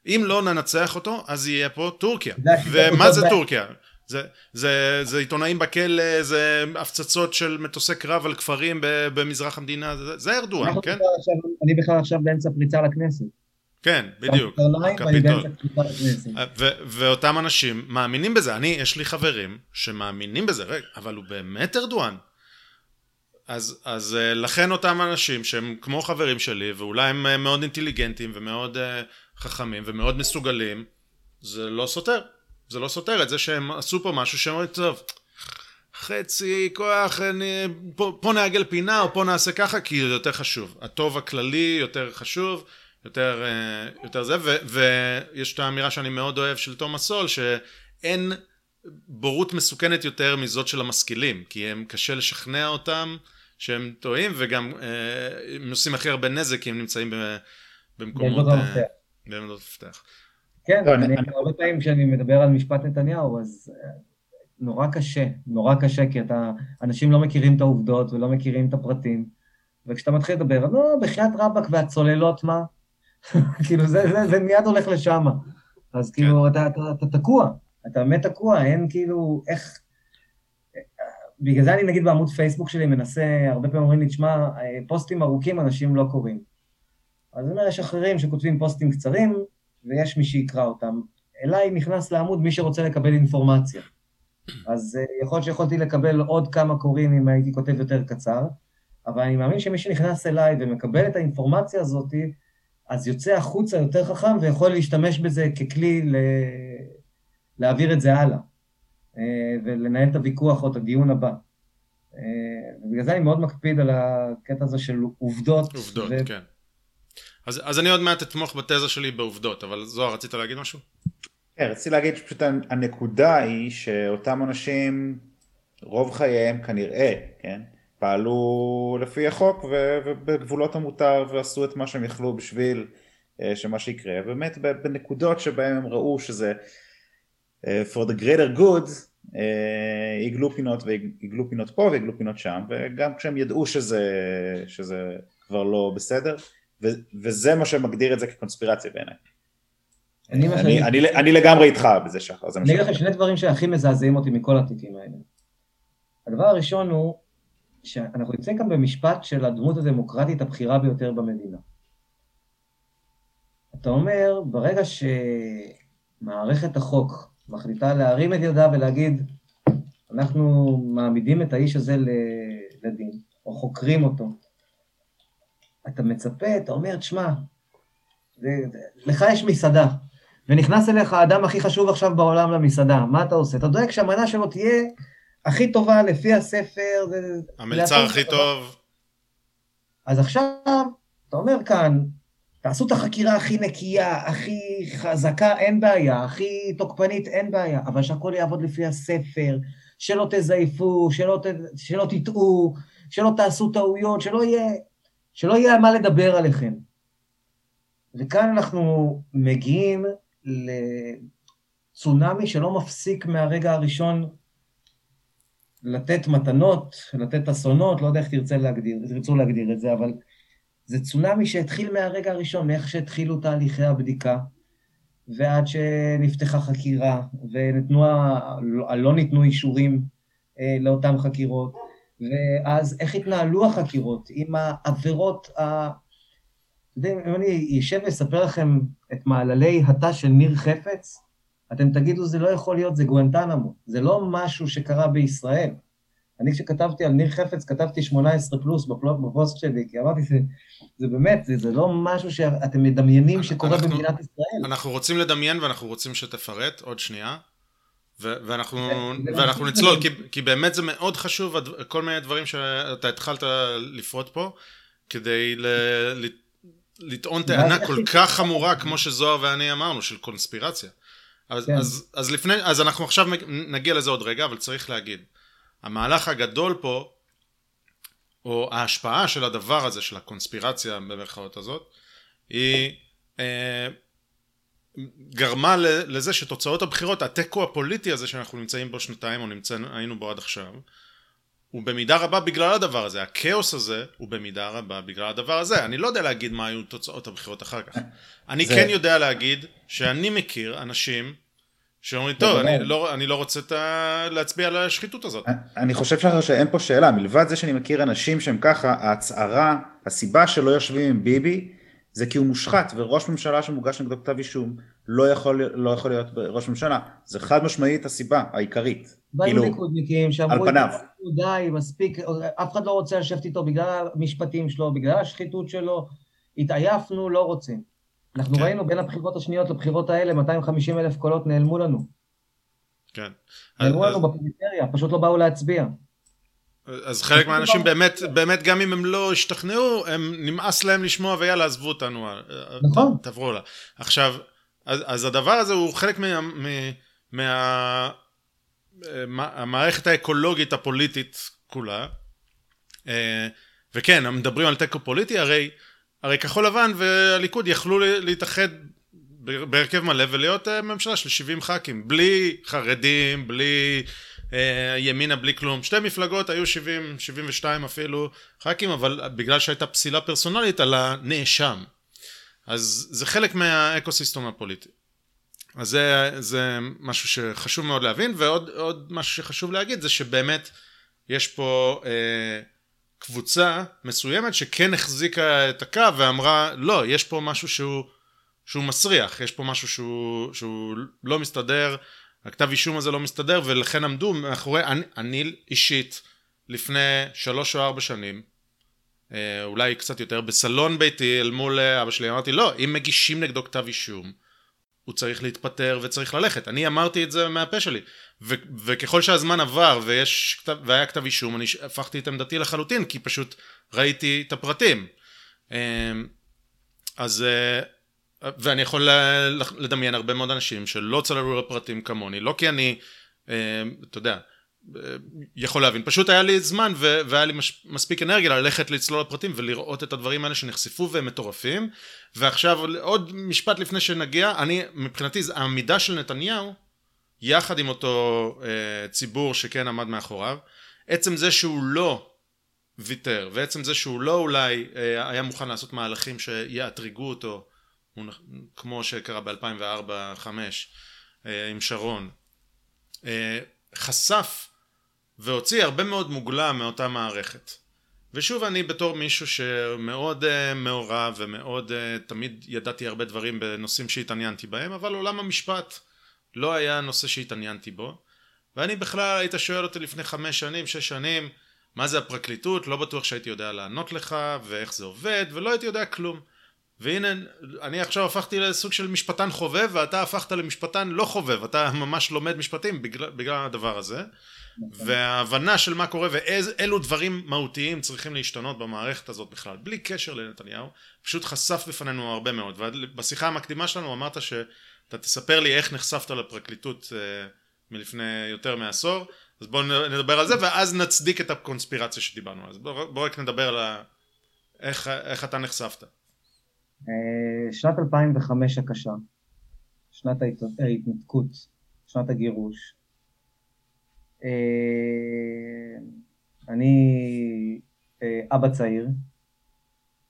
אם לא ננצח אותו אז יהיה פה טורקיה ומה זה טורקיה? זה, זה, זה עיתונאים בכלא, זה הפצצות של מטוסי קרב על כפרים במזרח המדינה, זה, זה ארדואן, כן? עכשיו, אני בכלל עכשיו באמצע פריצה לכנסת. כן, בדיוק. ואותם אנשים מאמינים בזה. אני, יש לי חברים שמאמינים בזה, רגע, אבל הוא באמת ארדואן. אז, אז אה, לכן אותם אנשים שהם כמו חברים שלי, ואולי הם אה, מאוד אינטליגנטים ומאוד אה, חכמים ומאוד מסוגלים, זה לא סותר. זה לא סותר את זה שהם עשו פה משהו שהם אומרים, טוב, חצי כוח, אני, פה, פה נעגל פינה או פה נעשה ככה, כי זה יותר חשוב. הטוב הכללי יותר חשוב, יותר, אה, יותר זה, ו, ויש את האמירה שאני מאוד אוהב של תומאס סול, שאין בורות מסוכנת יותר מזאת של המשכילים, כי הם קשה לשכנע אותם שהם טועים, וגם אה, הם עושים הכי הרבה נזק כי הם נמצאים במקומות... בעמדות מפתח. כן, לא, אני, הרבה פעמים כשאני מדבר על משפט נתניהו, אז אה, נורא קשה, נורא קשה, כי אתה, אנשים לא מכירים את העובדות ולא מכירים את הפרטים, וכשאתה מתחיל לדבר, לא, בחייאת רבאק והצוללות, מה? כאילו, זה, זה, זה מיד הולך לשם. אז כאילו, כן. אתה, אתה, אתה תקוע, אתה באמת תקוע, אין כאילו, איך... בגלל זה אני נגיד בעמוד פייסבוק שלי מנסה, הרבה פעמים אומרים לי, תשמע, פוסטים ארוכים אנשים לא קוראים. אז אני אומר, יש אחרים שכותבים פוסטים קצרים, ויש מי שיקרא אותם. אליי נכנס לעמוד מי שרוצה לקבל אינפורמציה. אז אה, יכול להיות שיכולתי לקבל עוד כמה קוראים אם הייתי כותב יותר קצר, אבל אני מאמין שמי שנכנס אליי ומקבל את האינפורמציה הזאת, אז יוצא החוצה יותר חכם ויכול להשתמש בזה ככלי ל... להעביר את זה הלאה, אה, ולנהל את הוויכוח או את הדיון הבא. אה, ובגלל זה אני מאוד מקפיד על הקטע הזה של עובדות. עובדות, ו... כן. אז, אז אני עוד מעט אתמוך בתזה שלי בעובדות, אבל זוהר, רצית להגיד משהו? כן, רציתי להגיד שפשוט הנקודה היא שאותם אנשים, רוב חייהם כנראה, כן, פעלו לפי החוק ובגבולות המותר ועשו את מה שהם יכלו בשביל אה, שמה שיקרה, באמת בנקודות שבהם הם ראו שזה uh, for the greater good, עיגלו uh, פינות ועיגלו פינות פה ועיגלו פינות שם, וגם כשהם ידעו שזה, שזה כבר לא בסדר, וזה מה שמגדיר את זה כקונספירציה בעיניי. אני, אני, אני, אני, אני לגמרי איתך בזה שחר, אני אגיד לך שני דברים שהכי מזעזעים אותי מכל התיקים האלה. הדבר הראשון הוא שאנחנו נמצאים כאן במשפט של הדמות הדמוקרטית הבכירה ביותר במדינה. אתה אומר, ברגע שמערכת החוק מחליטה להרים את ידה ולהגיד, אנחנו מעמידים את האיש הזה לדין, או חוקרים אותו, אתה מצפה, אתה אומר, תשמע, לך יש מסעדה, ונכנס אליך האדם הכי חשוב עכשיו בעולם למסעדה, מה אתה עושה? אתה דואג שהמנה שלו תהיה הכי טובה לפי הספר. המלצר הכי טוב. אז עכשיו, אתה אומר כאן, תעשו את החקירה הכי נקייה, הכי חזקה, אין בעיה, הכי תוקפנית, אין בעיה, אבל שהכל יעבוד לפי הספר, שלא תזייפו, שלא, ת, שלא תטעו, שלא תעשו טעויות, שלא יהיה, שלא יהיה מה לדבר עליכם. וכאן אנחנו מגיעים לצונאמי שלא מפסיק מהרגע הראשון לתת מתנות, לתת אסונות, לא יודע איך תרצה להגדיר, תרצו להגדיר את זה, אבל זה צונאמי שהתחיל מהרגע הראשון, מאיך שהתחילו תהליכי הבדיקה, ועד שנפתחה חקירה, ונתנו, לא ניתנו אישורים אה, לאותן חקירות, ואז איך התנהלו החקירות עם העבירות ה... אם אני אשב ואספר לכם את מעללי התא של ניר חפץ, אתם תגידו, זה לא יכול להיות, זה גואנטנמו. זה לא משהו שקרה בישראל. אני כשכתבתי על ניר חפץ, כתבתי 18 פלוס בפוסט שלי, כי אמרתי, זה, זה באמת, זה, זה לא משהו שאתם מדמיינים שקורה אנחנו, במדינת ישראל. אנחנו רוצים לדמיין ואנחנו רוצים שתפרט, עוד שנייה. ו- ואנחנו, ואנחנו נצלול, כי, כי באמת זה מאוד חשוב, כל מיני דברים שאתה התחלת לפרוט פה, כדי ל, לטעון טענה כל כך חמורה כמו שזוהר ואני אמרנו, של קונספירציה. אז, כן. אז, אז לפני, אז אנחנו עכשיו נגיע לזה עוד רגע, אבל צריך להגיד, המהלך הגדול פה, או ההשפעה של הדבר הזה, של הקונספירציה במרכאות הזאת, היא אה, גרמה לזה שתוצאות הבחירות, התיקו הפוליטי הזה שאנחנו נמצאים בו שנתיים, או נמצא, היינו בו עד עכשיו, הוא במידה רבה בגלל הדבר הזה, הכאוס הזה הוא במידה רבה בגלל הדבר הזה. אני לא יודע להגיד מה היו תוצאות הבחירות אחר כך. אני זה... כן יודע להגיד שאני מכיר אנשים שאומרים, טוב, אני לא, אני לא רוצה להצביע על השחיתות הזאת. אני חושב שחר שאין פה שאלה, מלבד זה שאני מכיר אנשים שהם ככה, ההצהרה, הסיבה שלא יושבים עם ביבי, זה כי הוא מושחת, וראש ממשלה שמוגש נגדו כתב אישום לא יכול, לא יכול להיות ראש ממשלה. זה חד משמעית הסיבה העיקרית. כאילו, ליכודניקים שאמרו, די, מספיק, אף אחד לא רוצה לשבת איתו בגלל המשפטים שלו, בגלל השחיתות שלו, התעייפנו, לא רוצים. אנחנו כן. ראינו בין הבחירות השניות לבחירות האלה, 250 אלף קולות נעלמו לנו. כן. נעלמו לנו בפריפריה, פשוט לא באו להצביע. אז חלק מהאנשים באמת, באמת גם אם הם לא השתכנעו, הם נמאס להם לשמוע ויאללה עזבו אותנו, נכון. תעברו לה. עכשיו, אז, אז הדבר הזה הוא חלק מה... מה המערכת האקולוגית הפוליטית כולה, אה, וכן, מדברים על תיקו פוליטי, הרי, הרי כחול לבן והליכוד יכלו להתאחד בהרכב מלא ולהיות ממשלה של 70 ח"כים, בלי חרדים, בלי ימינה, בלי כלום. שתי מפלגות היו 70, 72 אפילו ח"כים, אבל בגלל שהייתה פסילה פרסונלית על הנאשם. אז זה חלק מהאקוסיסטום הפוליטי. אז זה, זה משהו שחשוב מאוד להבין, ועוד משהו שחשוב להגיד זה שבאמת יש פה אה, קבוצה מסוימת שכן החזיקה את הקו ואמרה לא, יש פה משהו שהוא, שהוא מסריח, יש פה משהו שהוא, שהוא לא מסתדר, הכתב אישום הזה לא מסתדר ולכן עמדו מאחורי, אני, אני אישית לפני שלוש או ארבע שנים אה, אולי קצת יותר בסלון ביתי אל מול אה, אבא שלי אמרתי לא אם מגישים נגדו כתב אישום הוא צריך להתפטר וצריך ללכת. אני אמרתי את זה מהפה שלי. ו- וככל שהזמן עבר ויש כתב, והיה כתב אישום, אני הפכתי את עמדתי לחלוטין, כי פשוט ראיתי את הפרטים. אמ, אז, אה, ואני יכול לדמיין הרבה מאוד אנשים שלא צללו לפרטים כמוני, לא כי אני, אה, אתה יודע, יכול להבין. פשוט היה לי זמן ו- והיה לי מש- מספיק אנרגיה ללכת לצלול לפרטים ולראות את הדברים האלה שנחשפו והם מטורפים. ועכשיו עוד משפט לפני שנגיע, אני מבחינתי העמידה של נתניהו יחד עם אותו אה, ציבור שכן עמד מאחוריו, עצם זה שהוא לא ויתר ועצם זה שהוא לא אולי אה, היה מוכן לעשות מהלכים שיאתרגו אותו כמו שקרה ב-2004-2005 אה, עם שרון. אה, חשף והוציא הרבה מאוד מוגלה מאותה מערכת. ושוב אני בתור מישהו שמאוד uh, מעורב ומאוד uh, תמיד ידעתי הרבה דברים בנושאים שהתעניינתי בהם אבל עולם המשפט לא היה נושא שהתעניינתי בו. ואני בכלל היית שואל אותי לפני חמש שנים, שש שנים מה זה הפרקליטות, לא בטוח שהייתי יודע לענות לך ואיך זה עובד ולא הייתי יודע כלום והנה אני עכשיו הפכתי לסוג של משפטן חובב ואתה הפכת למשפטן לא חובב אתה ממש לומד משפטים בגלל, בגלל הדבר הזה נכון. וההבנה של מה קורה ואילו דברים מהותיים צריכים להשתנות במערכת הזאת בכלל בלי קשר לנתניהו פשוט חשף בפנינו הרבה מאוד ובשיחה המקדימה שלנו אמרת שאתה תספר לי איך נחשפת לפרקליטות אה, מלפני יותר מעשור אז בואו נדבר על זה ואז נצדיק את הקונספירציה שדיברנו אז בואו בוא רק נדבר על. איך, איך אתה נחשפת שנת 2005 הקשה, שנת ההתנתקות, שנת הגירוש. אה, אני אה, אבא צעיר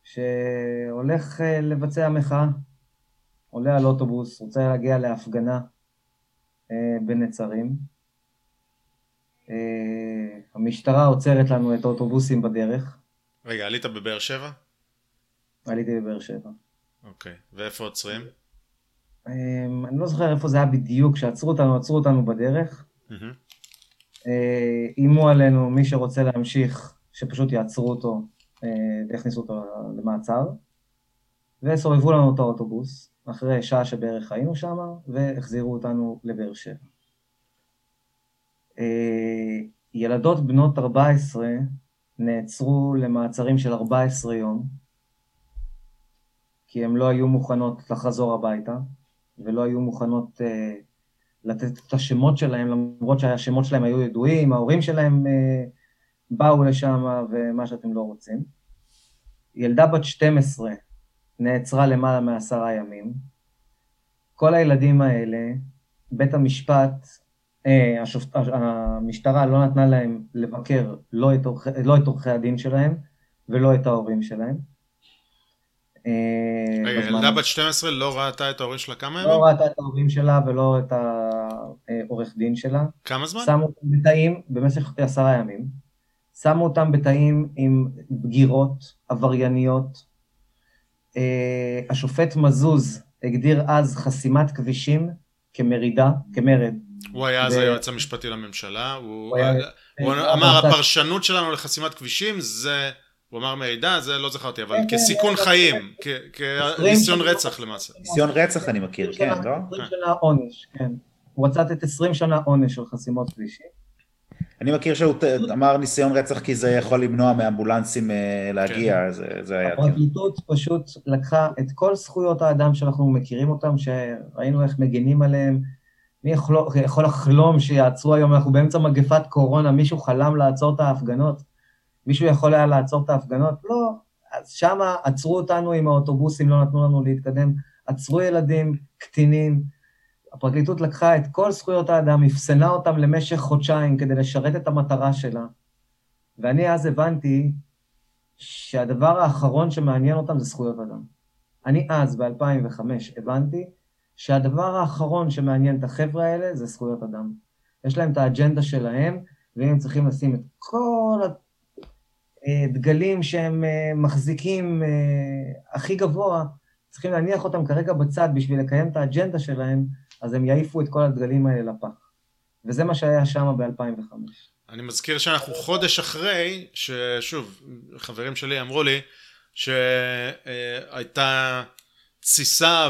שהולך לבצע מחאה, עולה על אוטובוס, רוצה להגיע להפגנה בנצרים. המשטרה עוצרת לנו את האוטובוסים בדרך. רגע, עלית בבאר שבע? עליתי בבאר שבע. אוקיי, ואיפה עוצרים? אמ, אני לא זוכר איפה זה היה בדיוק, כשעצרו אותנו, עצרו אותנו בדרך. אה, איימו עלינו, מי שרוצה להמשיך, שפשוט יעצרו אותו אה, ויכניסו אותו למעצר. וסובבו לנו את האוטובוס, אחרי שעה שבערך היינו שם, והחזירו אותנו לבאר שבע. אה, ילדות בנות 14 נעצרו למעצרים של 14 יום, כי הן לא היו מוכנות לחזור הביתה, ולא היו מוכנות אה, לתת את השמות שלהם, למרות שהשמות שלהם היו ידועים, ההורים שלהם אה, באו לשם ומה שאתם לא רוצים. ילדה בת 12 נעצרה למעלה מעשרה ימים. כל הילדים האלה, בית המשפט, אה, השופט, המשטרה לא נתנה להם לבקר לא את, עורכי, לא הדין שלהם ולא את ההורים שלהם. אה, רגע, ילדה בת 12 לא ראתה את ההורים שלה כמה ימים? לא ראתה את ההורים שלה ולא את העורך דין שלה. כמה זמן? שמו אותם בתאים במשך עשרה ימים. שמו אותם בתאים עם בגירות, עברייניות. אה, השופט מזוז הגדיר אז חסימת כבישים כמרידה, כמרד. הוא היה אז היועץ המשפטי לממשלה, הוא אמר הפרשנות שלנו לחסימת כבישים זה... הוא אמר מידע, זה לא זכרתי, אבל כן, כן, כסיכון חיים, כניסיון רצח למעשה. ניסיון רצח אני מכיר, כן, לא? 20 שנה עונש, כן. הוא רצה לתת 20 שנה עונש של חסימות כבישים. אני מכיר שהוא אמר ניסיון רצח כי זה יכול למנוע מאמבולנסים אה, להגיע, כן. זה היה... הפרקליטות פשוט לקחה את כל זכויות האדם שאנחנו מכירים אותם, שראינו איך מגנים עליהם. מי יכול לחלום שיעצרו היום, אנחנו באמצע מגפת קורונה, מישהו חלם לעצור את ההפגנות? מישהו יכול היה לעצור את ההפגנות? לא. אז שמה עצרו אותנו עם האוטובוסים, לא נתנו לנו להתקדם. עצרו ילדים, קטינים, הפרקליטות לקחה את כל זכויות האדם, אפסנה אותם למשך חודשיים כדי לשרת את המטרה שלה, ואני אז הבנתי שהדבר האחרון שמעניין אותם זה זכויות אדם. אני אז, ב-2005, הבנתי שהדבר האחרון שמעניין את החבר'ה האלה זה זכויות אדם. יש להם את האג'נדה שלהם, והם צריכים לשים את כל הדגלים שהם אה, מחזיקים אה, הכי גבוה, צריכים להניח אותם כרגע בצד בשביל לקיים את האג'נדה שלהם, אז הם יעיפו את כל הדגלים האלה לפח. וזה מה שהיה שם ב-2005. אני מזכיר שאנחנו חודש אחרי, ששוב, חברים שלי אמרו לי שהייתה תסיסה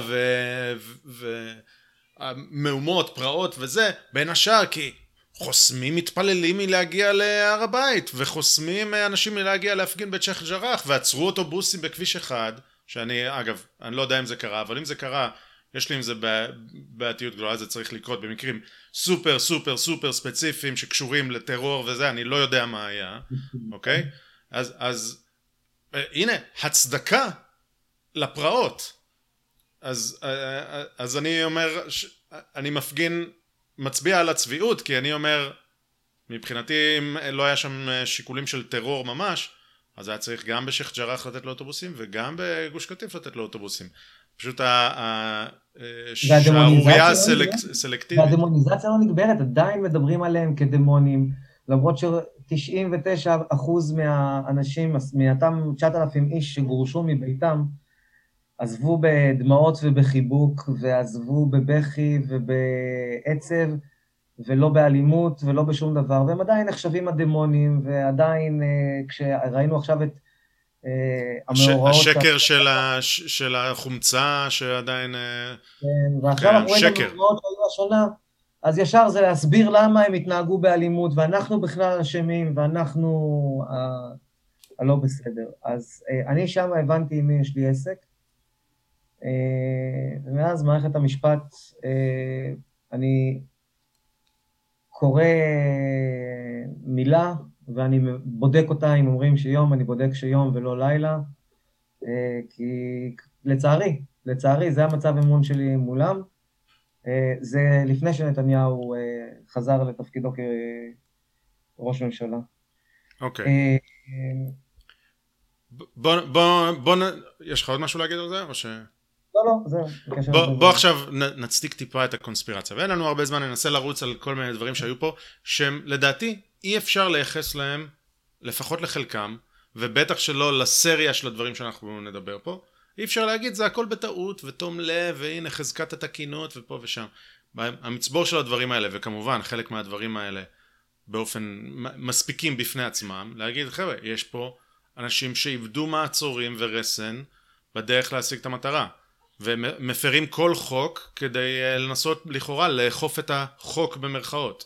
ומהומות, פרעות וזה, בין השאר כי חוסמים מתפללים מלהגיע להר הבית וחוסמים אנשים מלהגיע להפגין בצ'ך ג'ראח ועצרו אוטובוסים בכביש אחד שאני אגב אני לא יודע אם זה קרה אבל אם זה קרה יש לי עם זה בעייתיות גדולה זה צריך לקרות במקרים סופר סופר סופר ספציפיים שקשורים לטרור וזה אני לא יודע מה היה אוקיי? אז אז הנה הצדקה לפרעות. אז אז אני אומר אני מפגין מצביע על הצביעות כי אני אומר מבחינתי אם לא היה שם שיקולים של טרור ממש אז היה צריך גם בשייח' ג'ראח לתת לו אוטובוסים וגם בגוש קטיף לתת לו אוטובוסים פשוט השערורייה הסלקטיבית. והדמוניזציה לא נגברת, עדיין מדברים עליהם כדמונים, למרות ש-99% מהאנשים, מאותם 9,000 איש שגורשו מביתם, עזבו בדמעות ובחיבוק, ועזבו בבכי ובעצב, ולא באלימות ולא בשום דבר, והם עדיין נחשבים הדמונים, ועדיין, אה, כשראינו עכשיו את אה, המאורעות... השקר של, ה... של החומצה שעדיין... אה, כן, ועכשיו אנחנו רואים את המאורעות שהיו השנה, אז ישר זה להסביר למה הם התנהגו באלימות, ואנחנו בכלל אשמים, ואנחנו הלא בסדר. אז אני שם הבנתי עם מי יש לי עסק, ומאז מערכת המשפט, אני קורא מילה, ואני בודק אותה, אם אומרים שיום, אני בודק שיום ולא לילה, אה, כי לצערי, לצערי, זה המצב אמון שלי מולם. אה, זה לפני שנתניהו אה, חזר לתפקידו כראש ממשלה. אוקיי. בוא, בוא, בוא, יש לך עוד משהו להגיד על זה, או ש... לא, לא, זהו. בוא, בוא עכשיו נצדיק טיפה את הקונספירציה, ואין לנו הרבה זמן, ננסה לרוץ על כל מיני דברים שהיו פה, שהם לדעתי אי אפשר לייחס להם, לפחות לחלקם, ובטח שלא לסריה של הדברים שאנחנו נדבר פה, אי אפשר להגיד זה הכל בטעות ותום לב והנה חזקת התקינות ופה ושם. המצבור של הדברים האלה וכמובן חלק מהדברים האלה באופן מספיקים בפני עצמם להגיד חבר'ה יש פה אנשים שאיבדו מעצורים ורסן בדרך להשיג את המטרה ומפרים כל חוק כדי אה, לנסות לכאורה לאכוף את החוק במרכאות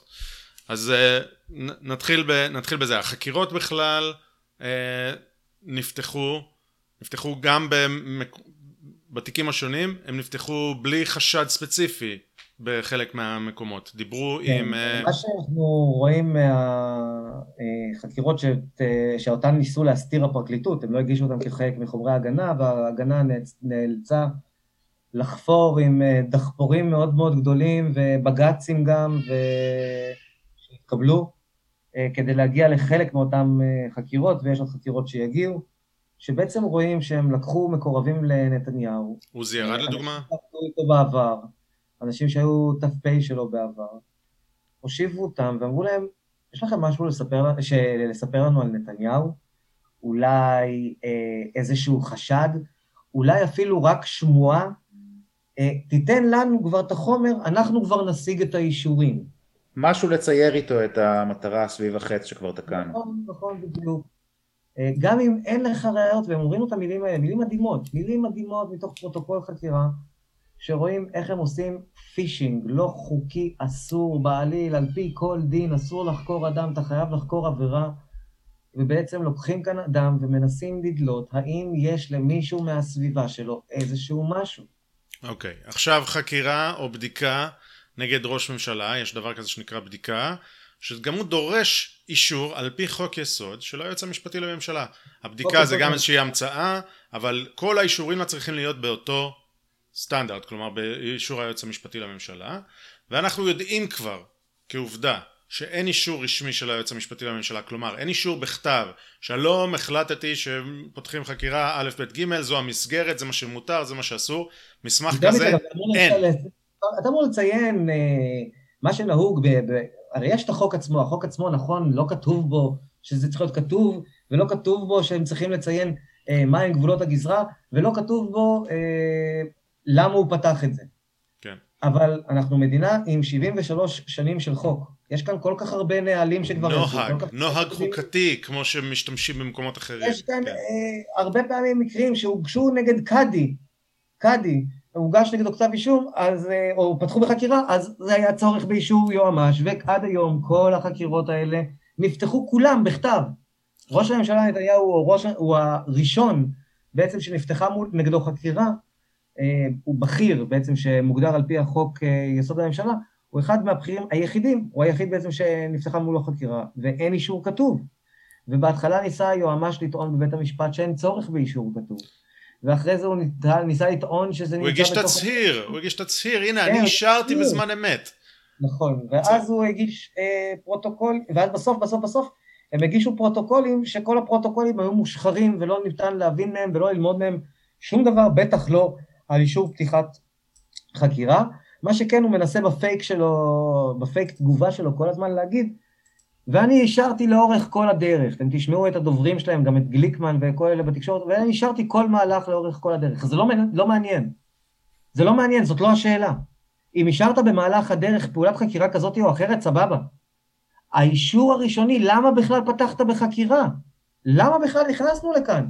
אז אה, נתחיל, ב, נתחיל בזה. החקירות בכלל אה, נפתחו, נפתחו גם במק... בתיקים השונים, הם נפתחו בלי חשד ספציפי בחלק מהמקומות. דיברו כן, עם... מה שאנחנו רואים מהחקירות שאותן ניסו להסתיר הפרקליטות, הם לא הגישו אותן כחלק מחומרי ההגנה, וההגנה נאלצה לחפור עם דחפורים מאוד מאוד גדולים ובג"צים גם. שהתקבלו אה, כדי להגיע לחלק מאותן אה, חקירות, ויש עוד חקירות שיגיעו, שבעצם רואים שהם לקחו מקורבים לנתניהו. עוזי ירד לדוגמה? אנשים שעבדו איתו בעבר, אנשים שהיו ת"פ שלו בעבר, הושיבו אותם ואמרו להם, יש לכם משהו לספר, לספר לנו על נתניהו? אולי אה, איזשהו חשד? אולי אפילו רק שמועה? אה, תיתן לנו כבר את החומר, אנחנו כבר נשיג את האישורים. משהו לצייר איתו את המטרה סביב החץ שכבר תקענו. נכון, נכון, בדיוק. אה, גם אם אין לך ראיות, והם אומרים את המילים האלה, מילים מדהימות, מילים מדהימות מתוך פרוטוקול חקירה, שרואים איך הם עושים fishing, לא חוקי, אסור, בעליל, על פי כל דין, אסור לחקור אדם, אתה חייב לחקור עבירה, ובעצם לוקחים כאן אדם ומנסים לדלות האם יש למישהו מהסביבה שלו איזשהו משהו. אוקיי, okay. עכשיו חקירה או בדיקה נגד ראש ממשלה, יש דבר כזה שנקרא בדיקה, שגם הוא דורש אישור על פי חוק יסוד של היועץ המשפטי לממשלה. הבדיקה זה גם איזושהי המצאה, אבל כל האישורים צריכים להיות באותו סטנדרט, כלומר באישור היועץ המשפטי לממשלה, ואנחנו יודעים כבר כעובדה שאין אישור רשמי של היועץ המשפטי לממשלה, כלומר אין אישור בכתב, שלום החלטתי שפותחים חקירה א' ב' ג' זו המסגרת, זה מה שמותר, זה מה שאסור, מסמך כזה אין. אתה אמור לציין אה, מה שנהוג, הרי יש את החוק עצמו, החוק עצמו נכון, לא כתוב בו שזה צריך להיות כתוב, ולא כתוב בו שהם צריכים לציין אה, מהם גבולות הגזרה, ולא כתוב בו אה, למה הוא פתח את זה. אבל אנחנו מדינה עם 73 שנים של חוק. יש כאן כל כך הרבה נהלים שכבר... נוהג, נוהג חוקתי, כמו שמשתמשים במקומות אחרים. יש כאן כן. אה, הרבה פעמים מקרים שהוגשו נגד קאדי, קאדי, הוגש נגדו כתב אישום, אז, אה, או פתחו בחקירה, אז זה היה צורך באישור יועמ"ש, ועד היום כל החקירות האלה נפתחו כולם בכתב. ראש הממשלה נתניהו הוא, ראש, הוא הראשון בעצם שנפתחה מול, נגדו חקירה, הוא בכיר בעצם שמוגדר על פי החוק אה, יסוד הממשלה, הוא אחד מהבכירים היחידים, הוא היחיד בעצם שנפתחה מולו חקירה, ואין אישור כתוב. ובהתחלה ניסה היועמ"ש לטעון בבית המשפט שאין צורך באישור כתוב. ואחרי זה הוא ניסה לטעון שזה נמצא בתוך... הוא הגיש תצהיר, הוא הגיש תצהיר, הנה, אני כן, אישרתי בזמן אמת. נכון, ואז הוא הגיש אה, פרוטוקול, ואז בסוף, בסוף, בסוף, הם הגישו פרוטוקולים שכל הפרוטוקולים היו מושחרים ולא ניתן להבין מהם ולא ללמוד מהם שום דבר, בטח לא על אישור פתיחת חקירה. מה שכן הוא מנסה בפייק שלו, בפייק תגובה שלו כל הזמן להגיד, ואני אישרתי לאורך כל הדרך, אתם תשמעו את הדוברים שלהם, גם את גליקמן וכל אלה בתקשורת, ואני אישרתי כל מהלך לאורך כל הדרך. זה לא, לא מעניין. זה לא מעניין, זאת לא השאלה. אם אישרת במהלך הדרך פעולת חקירה כזאת או אחרת, סבבה. האישור הראשוני, למה בכלל פתחת בחקירה? למה בכלל נכנסנו לכאן?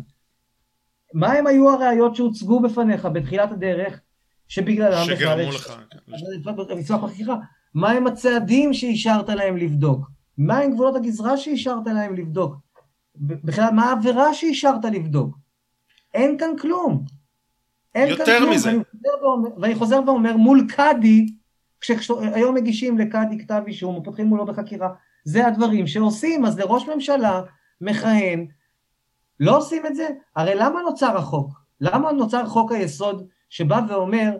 מה הם היו הראיות שהוצגו בפניך בתחילת הדרך, שבגללם. שגרמו לך. לפתוח כן. בחקירה? מה הם הצעדים שאישרת להם לבדוק? מה עם גבולות הגזרה שאישרת להם לבדוק? בכלל, מה העבירה שאישרת לבדוק? אין כאן כלום. אין יותר כאן כלום. מזה. ואני חוזר, ואומר, ואני חוזר ואומר, מול קאדי, כשהיום מגישים לקאדי כתב אישום, ופותחים מולו בחקירה, זה הדברים שעושים. אז לראש ממשלה מכהן, לא עושים את זה? הרי למה נוצר החוק? למה נוצר חוק היסוד שבא ואומר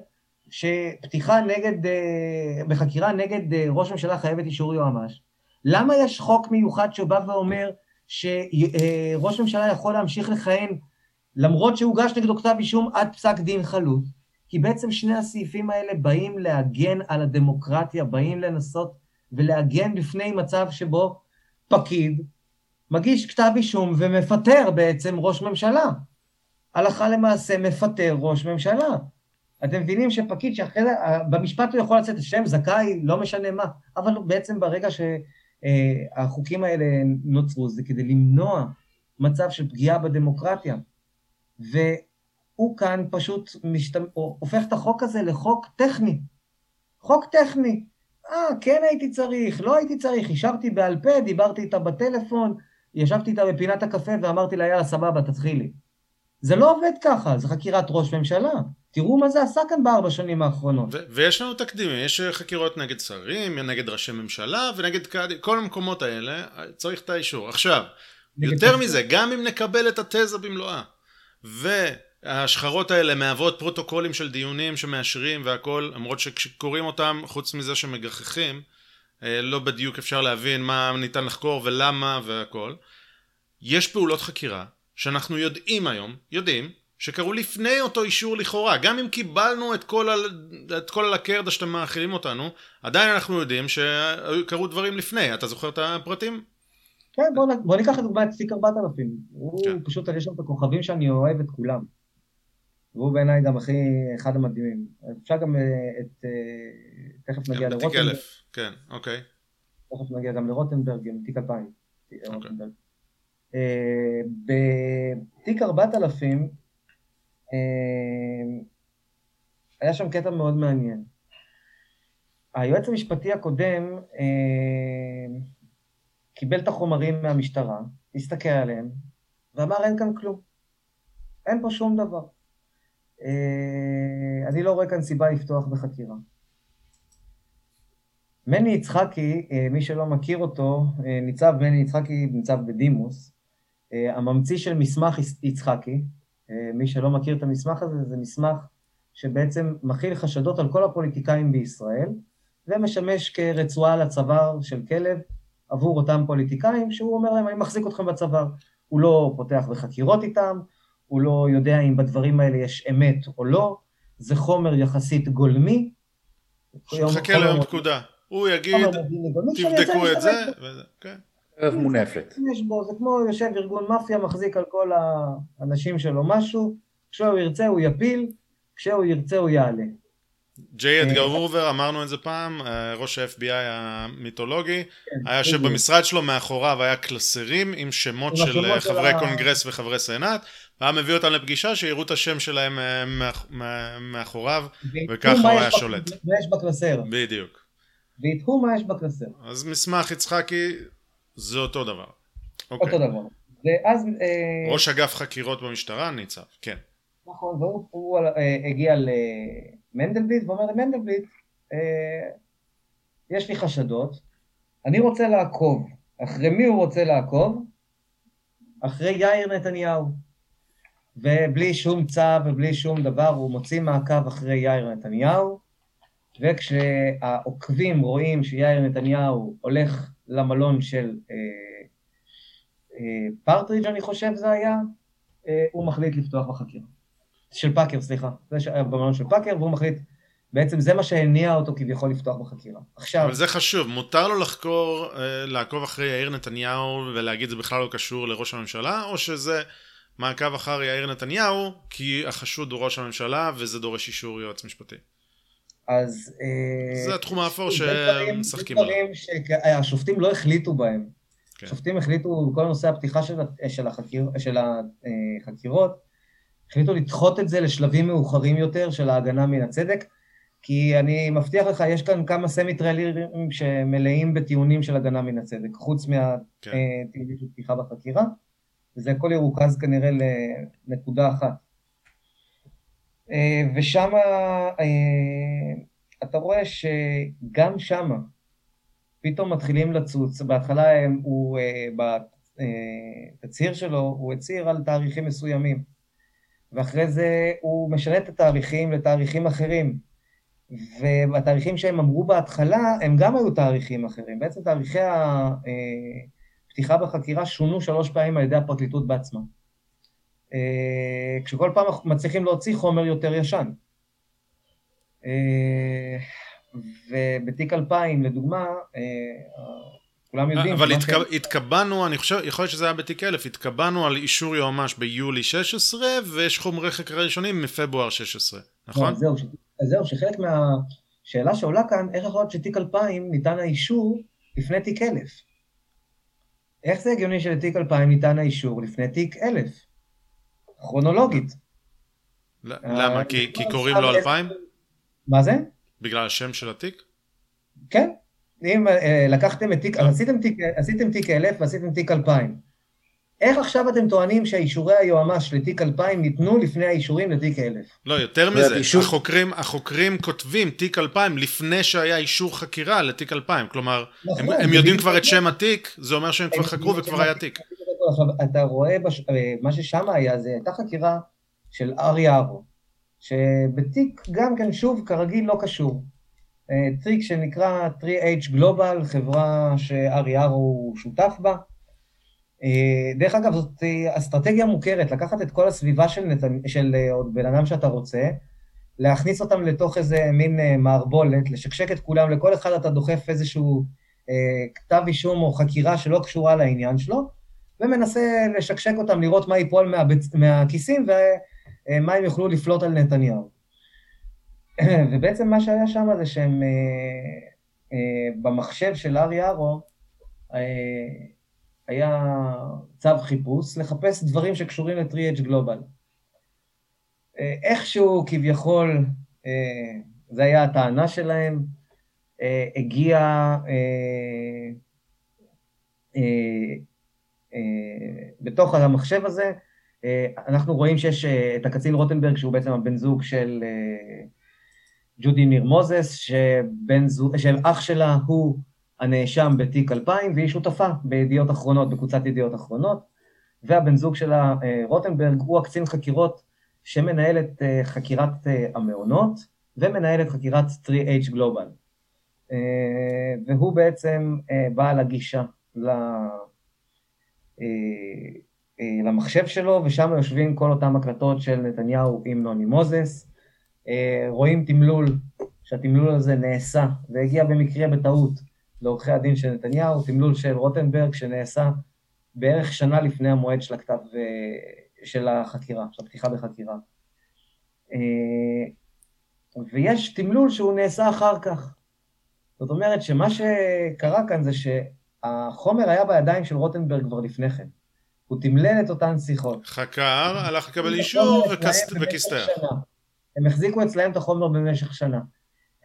שפתיחה נגד, אה, בחקירה נגד אה, ראש ממשלה חייבת אישור יועמ"ש? למה יש חוק מיוחד שבא ואומר שראש ממשלה יכול להמשיך לכהן למרות שהוגש נגדו כתב אישום עד פסק דין חלוט? כי בעצם שני הסעיפים האלה באים להגן על הדמוקרטיה, באים לנסות ולהגן בפני מצב שבו פקיד מגיש כתב אישום ומפטר בעצם ראש ממשלה. הלכה למעשה מפטר ראש ממשלה. אתם מבינים שפקיד שאחרי זה, במשפט הוא יכול לצאת השם זכאי, לא משנה מה, אבל בעצם ברגע ש... אה, האלה נוצרו, זה כדי למנוע מצב של פגיעה בדמוקרטיה. והוא כאן פשוט משת... הופך את החוק הזה לחוק טכני. חוק טכני. אה, כן הייתי צריך, לא הייתי צריך, השארתי בעל פה, דיברתי איתה בטלפון, ישבתי איתה בפינת הקפה ואמרתי לה, יאללה, סבבה, תתחילי. זה לא עובד ככה, זה חקירת ראש ממשלה. תראו מה זה עשה כאן בארבע שנים האחרונות. ויש לנו תקדימים, יש חקירות נגד שרים, נגד ראשי ממשלה ונגד כל המקומות האלה, צריך את האישור. עכשיו, יותר מזה, גם אם נקבל את התזה במלואה, וההשחרות האלה מהוות פרוטוקולים של דיונים שמאשרים והכל, למרות שכשקוראים אותם, חוץ מזה שמגחכים, לא בדיוק אפשר להבין מה ניתן לחקור ולמה והכל. יש פעולות חקירה שאנחנו יודעים היום, יודעים, שקרו לפני אותו אישור לכאורה. גם אם קיבלנו את כל, ה... את כל הלקרדה שאתם מאכילים אותנו, עדיין אנחנו יודעים שקרו דברים לפני. אתה זוכר את הפרטים? כן, בוא, בוא ניקח את דוגמא את תיק 4000. הוא כן. פשוט, יש שם את הכוכבים שאני אוהב את כולם. והוא בעיניי גם הכי, אחד המדהימים. אפשר גם אה, את, אה, תכף נגיע לרוטנברג. כן, אוקיי. תכף נגיע גם לרוטנברג, עם תיק 2000. אוקיי. אה, בתיק 4000, אה, היה שם קטע מאוד מעניין. היועץ המשפטי הקודם אה, קיבל את החומרים מהמשטרה, הסתכל עליהם, ואמר אין כאן כלום. אין פה שום דבר. אני לא רואה כאן סיבה לפתוח בחקירה. מני יצחקי, מי שלא מכיר אותו, ניצב מני יצחקי, ניצב בדימוס, הממציא של מסמך יצחקי, אה, מי שלא מכיר את המסמך הזה, זה מסמך שבעצם מכיל חשדות על כל הפוליטיקאים בישראל, ומשמש כרצועה לצוואר של כלב עבור אותם פוליטיקאים, שהוא אומר להם, אני מחזיק אתכם בצוואר. הוא לא פותח בחקירות איתם, הוא לא יודע אם בדברים האלה יש אמת או לא, זה חומר יחסית גולמי. חכה ליום פקודה. הוא יגיד, תבדקו את זה. כן. ערב מונפת. יש בו, זה כמו יושב ארגון מאפיה, מחזיק על כל האנשים שלו משהו, כשהוא ירצה הוא יפיל, כשהוא ירצה הוא יעלה. ג'יי אדגר אה, וורבר, אמרנו את זה פעם, אה, ראש ה-FBI המיתולוגי, כן, היה יושב במשרד שלו, מאחוריו היה קלסרים עם שמות של אה, חברי קונגרס וחברי סנאט, והיה מביא אותם לפגישה שיראו את השם שלהם מאחוריו, וככה הוא היה שולט. מה יש בקלסר. בדיוק. ויתחו מה יש בקלסר. אז מסמך יצחקי זה אותו דבר. אותו אוקיי. דבר. ואז... ראש אגף חקירות במשטרה, ניצב, כן. נכון, והוא הגיע ל... מנדלבליט ואומר למנדלבליט, אה, יש לי חשדות, אני רוצה לעקוב. אחרי מי הוא רוצה לעקוב? אחרי יאיר נתניהו. ובלי שום צו ובלי שום דבר, הוא מוציא מעקב אחרי יאיר נתניהו, וכשהעוקבים רואים שיאיר נתניהו הולך למלון של אה, אה, פרטריג', אני חושב זה היה, אה, הוא מחליט לפתוח בחקירה. של פאקר, סליחה, זה במלון של פאקר, והוא מחליט, בעצם זה מה שהניע אותו כביכול לפתוח בחקירה. עכשיו... אבל זה חשוב, מותר לו לחקור, אה, לעקוב אחרי יאיר נתניהו ולהגיד זה בכלל לא קשור לראש הממשלה, או שזה מעקב אחר יאיר נתניהו, כי החשוד הוא ראש הממשלה וזה דורש אישור יועץ משפטי. אז... אה, זה התחום האפור שמשחקים עליו. דברים שהשופטים לא החליטו בהם. כן. השופטים החליטו, כל נושא הפתיחה של, של, החקיר, של החקירות, החליטו לדחות את זה לשלבים מאוחרים יותר של ההגנה מן הצדק, כי אני מבטיח לך, יש כאן כמה סמי-טריילרים שמלאים בטיעונים של הגנה מן הצדק, חוץ מהטיעונים כן. של פתיחה בחקירה, וזה הכל ירוכז כנראה לנקודה אחת. אה, ושם אה, אתה רואה שגם שם פתאום מתחילים לצוץ, בהתחלה הוא, אה, בתצהיר שלו, הוא הצהיר על תאריכים מסוימים. ואחרי זה הוא משנה את התאריכים לתאריכים אחרים. והתאריכים שהם אמרו בהתחלה, הם גם היו תאריכים אחרים. בעצם תאריכי הפתיחה בחקירה שונו שלוש פעמים על ידי הפרקליטות בעצמה. אה, כשכל פעם מצליחים להוציא חומר יותר ישן. אה, ובתיק 2000, לדוגמה, אה, כולם יודעים. אבל התק... התקבענו, אני חושב, יכול להיות שזה היה בתיק 1000, התקבענו על אישור יועמ"ש ביולי 16, ויש חומרי חקרה ראשונים מפברואר 16, נכון? לא, זהו, ש... זהו, שחלק מהשאלה שעולה כאן, איך יכול להיות שתיק 2000 ניתן האישור לפני תיק 1000? איך זה הגיוני שלתיק 2000 ניתן האישור לפני תיק 1000? כרונולוגית. למה? אה, כי, כי קוראים לו 2000? מה זה? בגלל השם של התיק? כן. אם אה, לקחתם את תיק, עשיתם תיק, עשיתם תיק 1000 ועשיתם תיק 2000. איך עכשיו אתם טוענים שהאישורי היועמ"ש לתיק 2000 ניתנו לפני האישורים לתיק 1000? לא, יותר מזה, אישור... החוקרים, החוקרים כותבים תיק 2000 לפני שהיה אישור חקירה לתיק 2000, כלומר, נכון, הם, הם יודעים כבר את שם התיק, זה אומר שהם כבר חקרו וכבר היה תיק. עכשיו, אתה רואה, בש... אה, מה ששם היה, זה הייתה חקירה של ארי ארו, שבתיק גם כן, שוב, כרגיל לא קשור. אה, טריק שנקרא 3H Global, חברה שארי ארו הוא שותף בה. אה, דרך אגב, זאת אה, אסטרטגיה מוכרת, לקחת את כל הסביבה של, נת... של עוד בן אדם שאתה רוצה, להכניס אותם לתוך איזה מין מערבולת, לשקשק את כולם, לכל אחד אתה דוחף איזשהו אה, כתב אישום או חקירה שלא קשורה לעניין שלו, ומנסה לשקשק אותם, לראות מה ייפול מהבצ... מהכיסים ומה הם יוכלו לפלוט על נתניהו. ובעצם מה שהיה שם זה שהם, אה, אה, במחשב של ארי ארו, אה, היה צו חיפוש לחפש דברים שקשורים ל-3H גלובל. איכשהו כביכול, זה היה הטענה שלהם, הגיע בתוך המחשב הזה, אנחנו רואים שיש את הקצין רוטנברג, שהוא בעצם הבן זוג של ג'ודי ניר מוזס, שבן זוג, שאח שלה הוא הנאשם בתיק 2000, והיא שותפה בידיעות אחרונות, בקבוצת ידיעות אחרונות, והבן זוג שלה, אה, רוטנברג, הוא הקצין חקירות שמנהל את חקירת המעונות ומנהל את חקירת 3H Global. והוא בעצם בעל הגישה למחשב שלו, ושם יושבים כל אותן הקלטות של נתניהו עם נוני מוזס. רואים תמלול, שהתמלול הזה נעשה והגיע במקרה בטעות לעורכי הדין של נתניהו, תמלול של רוטנברג שנעשה בערך שנה לפני המועד של הכתב, אה, של החקירה, של הפתיחה בחקירה. אה, ויש תמלול שהוא נעשה אחר כך. זאת אומרת שמה שקרה כאן זה שהחומר היה בידיים של רוטנברג כבר לפני כן. הוא תמלל את אותן שיחות. חקר, הלך לקבל אישור וכיסתר. הם החזיקו אצלהם את החומר במשך שנה.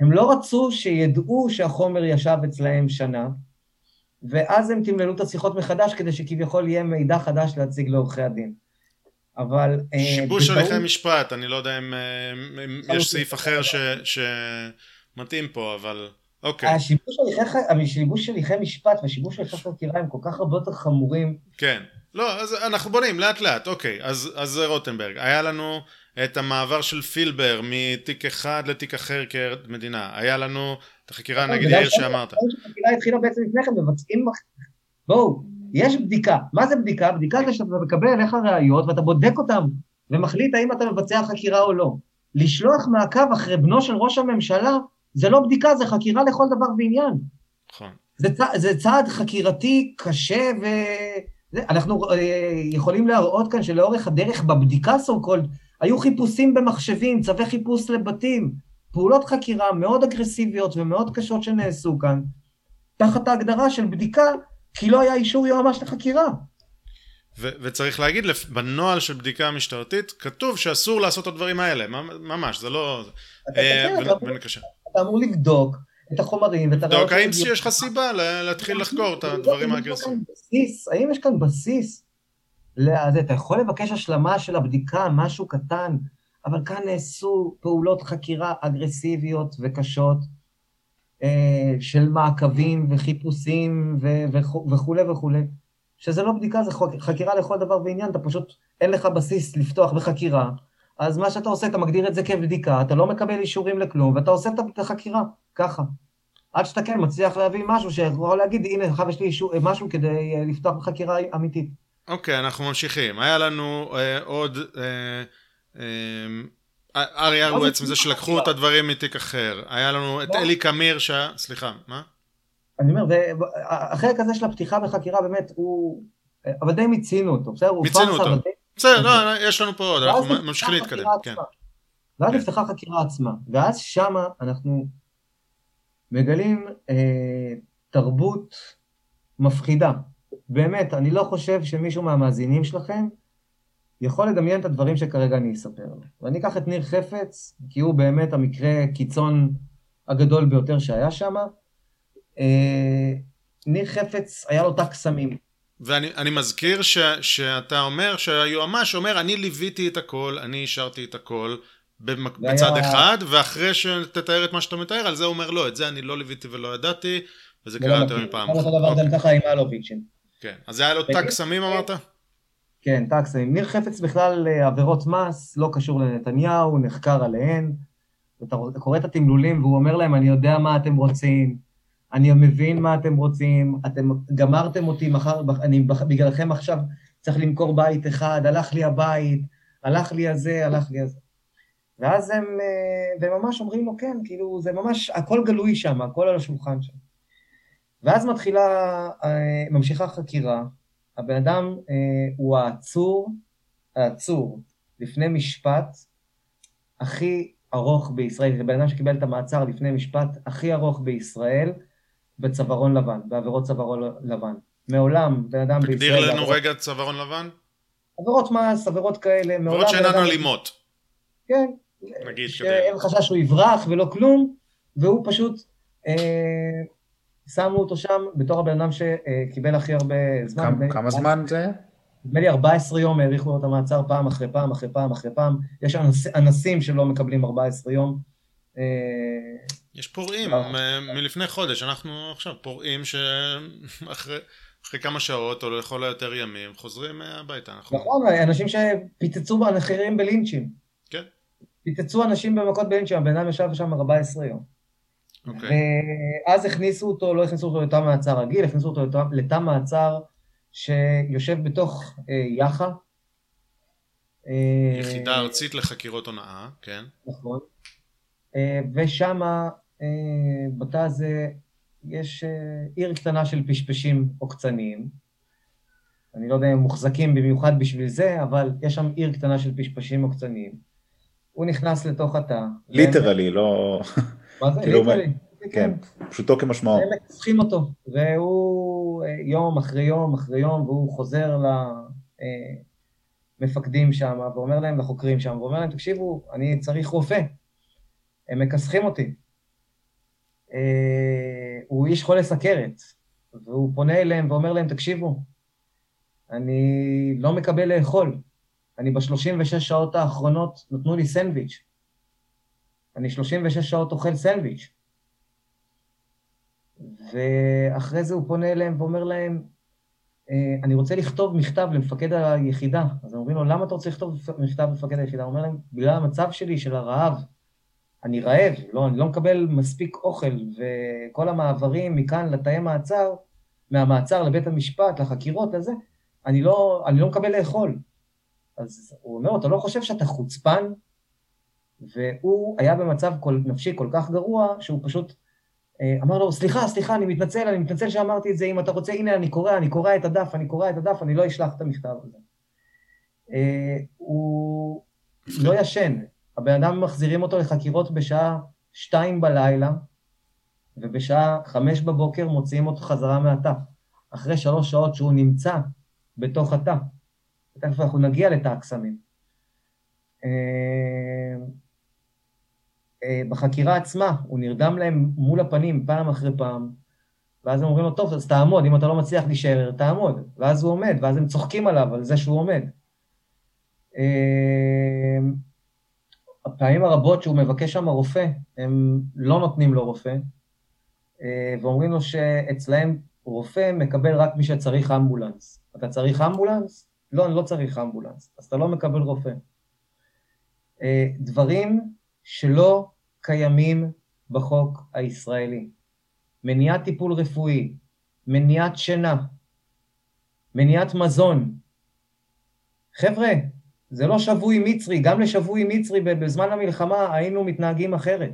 הם לא רצו שידעו שהחומר ישב אצלהם שנה, ואז הם תמללו את השיחות מחדש כדי שכביכול יהיה מידע חדש להציג לעורכי הדין. אבל... אה, שיבוש הליכי בטעות... משפט, אני לא יודע אם, אה, אם יש סעיף אחר ש, שמתאים פה, אבל אוקיי. השיבוש השיבוש הליכי משפט והשיבוש הליכי חקירה הם כל כך הרבה יותר חמורים. כן. לא, אז אנחנו בונים לאט לאט, אוקיי, אז, אז רוטנברג, היה לנו את המעבר של פילבר מתיק אחד לתיק אחר כמדינה, היה לנו את החקירה נגד יאיר שאמרת. החקירה התחילה בעצם לפני כן, מבצעים, בואו, יש בדיקה, מה זה בדיקה? בדיקה זה שאתה מקבל אליך ראיות ואתה בודק אותן ומחליט האם אתה מבצע חקירה או לא. לשלוח מעקב אחרי בנו של ראש הממשלה זה לא בדיקה, זה חקירה לכל דבר ועניין. נכון. זה, זה צעד חקירתי קשה ו... אנחנו אה, יכולים להראות כאן שלאורך הדרך בבדיקה so called היו חיפושים במחשבים, צווי חיפוש לבתים, פעולות חקירה מאוד אגרסיביות ומאוד קשות שנעשו כאן, תחת ההגדרה של בדיקה, כי לא היה אישור יועמ"ש לחקירה. ו- וצריך להגיד, בנוהל של בדיקה משטרתית, כתוב שאסור לעשות את הדברים האלה, ממש, זה לא... אה, אתה אמור לבדוק את החומרים ואת הראיות... האם יש לך סיבה להתחיל לחקור את הדברים האגרסיביים. האם יש כאן בסיס? לזה, אתה יכול לבקש השלמה של הבדיקה, משהו קטן, אבל כאן נעשו פעולות חקירה אגרסיביות וקשות אה, של מעקבים וחיפושים וכולי וכולי, שזה לא בדיקה, זה חקירה לכל דבר ועניין, אתה פשוט, אין לך בסיס לפתוח בחקירה, אז מה שאתה עושה, אתה מגדיר את זה כבדיקה, אתה לא מקבל אישורים לכלום, ואתה עושה את החקירה, ככה. עד שאתה כן מצליח להביא משהו שיכול להגיד, הנה, עכשיו יש לי אישור, משהו כדי אה, לפתוח בחקירה אמיתית. אוקיי, okay, אנחנו ממשיכים. היה לנו אה, עוד... אה, אה, ארי אר הוא בעצם זה שלקחו את הדברים מתיק אחר. היה לנו את אלי קמיר ש... סליחה, מה? אני אומר, החלק הזה של הפתיחה בחקירה באמת הוא... אבל די מיצינו אותו, בסדר? מיצינו אותו. בסדר, לא, יש לנו פה עוד, אנחנו ממשיכים להתקדם, כן. ואז כן. נפתחה חקירה עצמה, ואז שמה אנחנו מגלים אה, תרבות מפחידה. באמת, אני לא חושב שמישהו מהמאזינים שלכם יכול לדמיין את הדברים שכרגע אני אספר לו. ואני אקח את ניר חפץ, כי הוא באמת המקרה קיצון הגדול ביותר שהיה שם. אה, ניר חפץ, היה לו תא קסמים. ואני מזכיר ש, שאתה אומר שהיועמ"ש אומר, אני ליוויתי את הכל, אני אישרתי את הכל. בצד היה... אחד, ואחרי שתתאר את מה שאתה מתאר, על זה הוא אומר לא, את זה אני לא ליוויתי ולא ידעתי, וזה קרה יותר מפעם אחת. אותו דבר גם ככה עם אלוביץ'. כן, אז זה היה לו תג סמים אמרת? כן, תג סמים. ניר חפץ בכלל אה, עבירות מס, לא קשור לנתניהו, נחקר עליהן. אתה קורא את התמלולים והוא אומר להם, אני יודע מה אתם רוצים, אני מבין מה אתם רוצים, אתם גמרתם אותי מחר, אני בגללכם עכשיו צריך למכור בית אחד, הלך לי הבית, הלך לי הזה, הלך לי הזה. ואז הם, אה, והם ממש אומרים לו, כן, כאילו, זה ממש, הכל גלוי שם, הכל על השולחן שם. ואז מתחילה, אה, ממשיכה חקירה, הבן אדם אה, הוא העצור, העצור לפני משפט הכי ארוך בישראל, זה בן אדם שקיבל את המעצר לפני משפט הכי ארוך בישראל בצווארון לבן, בעבירות צווארון לבן. מעולם בן אדם בישראל... תגדיר לנו רגע צווארון לבן. עבירות מס, עבירות כאלה, עבירות שאינן אלימות. כן, נגיד שאין חשש שהוא יברח ולא כלום, והוא פשוט... אה, שמו אותו שם בתור הבן אדם שקיבל הכי הרבה זמן. כמה, כמה זמן זה? נדמה לי 14 יום האריכו לו את המעצר פעם אחרי פעם אחרי פעם אחרי פעם. יש אנס, אנסים שלא מקבלים 14 יום. אה, יש פורעים מלפני חודש, אנחנו עכשיו פורעים שאחרי כמה שעות או לכל היותר ימים חוזרים הביתה. נכון, אנשים שפיצצו באחרים בלינצ'ים. פיצצו אנשים במכות בלינץ' הבן אדם ישב שם 14 יום. אוקיי. ואז הכניסו אותו, לא הכניסו אותו לתא מעצר רגיל, הכניסו אותו לתא מעצר שיושב בתוך אה, יח"א. אה, יחידה ארצית לחקירות הונאה, כן. נכון. אה, ושם, בתא הזה, יש עיר קטנה של פשפשים עוקצניים. אני לא יודע אם הם מוחזקים במיוחד בשביל זה, אבל יש שם עיר קטנה של פשפשים עוקצניים. הוא נכנס לתוך התא. literally, לא... מה זה? כאילו, literally. כן, פשוטו כמשמעו. הם מכסחים אותו, והוא אה, יום אחרי יום אחרי יום, והוא חוזר למפקדים שם, ואומר להם, לחוקרים שם, ואומר להם, תקשיבו, אני צריך רופא. הם מכסחים אותי. אה, הוא איש חולה סכרת, והוא פונה אליהם ואומר להם, תקשיבו, אני לא מקבל לאכול. אני ב-36 שעות האחרונות, נתנו לי סנדוויץ'. אני 36 שעות אוכל סנדוויץ'. ואחרי זה הוא פונה אליהם ואומר להם, אה, אני רוצה לכתוב מכתב למפקד היחידה. אז הם אומרים לו, למה אתה רוצה לכתוב מכתב למפקד היחידה? הוא אומר להם, בגלל המצב שלי של הרעב. אני רעב, לא, אני לא מקבל מספיק אוכל, וכל המעברים מכאן לתאי מעצר, מהמעצר לבית המשפט, לחקירות, לזה, אני לא, אני לא מקבל לאכול. אז הוא אומר, אתה לא חושב שאתה חוצפן? והוא היה במצב כל, נפשי כל כך גרוע, שהוא פשוט אה, אמר לו, סליחה, סליחה, אני מתנצל, אני מתנצל שאמרתי את זה, אם אתה רוצה, הנה, אני קורא, אני קורא את הדף, אני קורא את הדף, אני לא אשלח את המכתב הזה. אה, הוא לא ישן, הבן אדם מחזירים אותו לחקירות בשעה שתיים בלילה, ובשעה חמש בבוקר מוציאים אותו חזרה מהתא, אחרי שלוש שעות שהוא נמצא בתוך התא. תכף אנחנו נגיע לתא הקסמים. אה, אה, בחקירה עצמה, הוא נרדם להם מול הפנים פעם אחרי פעם, ואז הם אומרים לו, טוב, אז תעמוד, אם אתה לא מצליח להישאר, תעמוד. ואז הוא עומד, ואז הם צוחקים עליו, על זה שהוא עומד. אה, הפעמים הרבות שהוא מבקש שם רופא, הם לא נותנים לו רופא, אה, ואומרים לו שאצלהם רופא מקבל רק מי שצריך אמבולנס. אתה צריך אמבולנס? לא, אני לא צריך אמבולנס, אז אתה לא מקבל רופא. דברים שלא קיימים בחוק הישראלי. מניעת טיפול רפואי, מניעת שינה, מניעת מזון. חבר'ה, זה לא שבוי מצרי, גם לשבוי מצרי בזמן המלחמה היינו מתנהגים אחרת.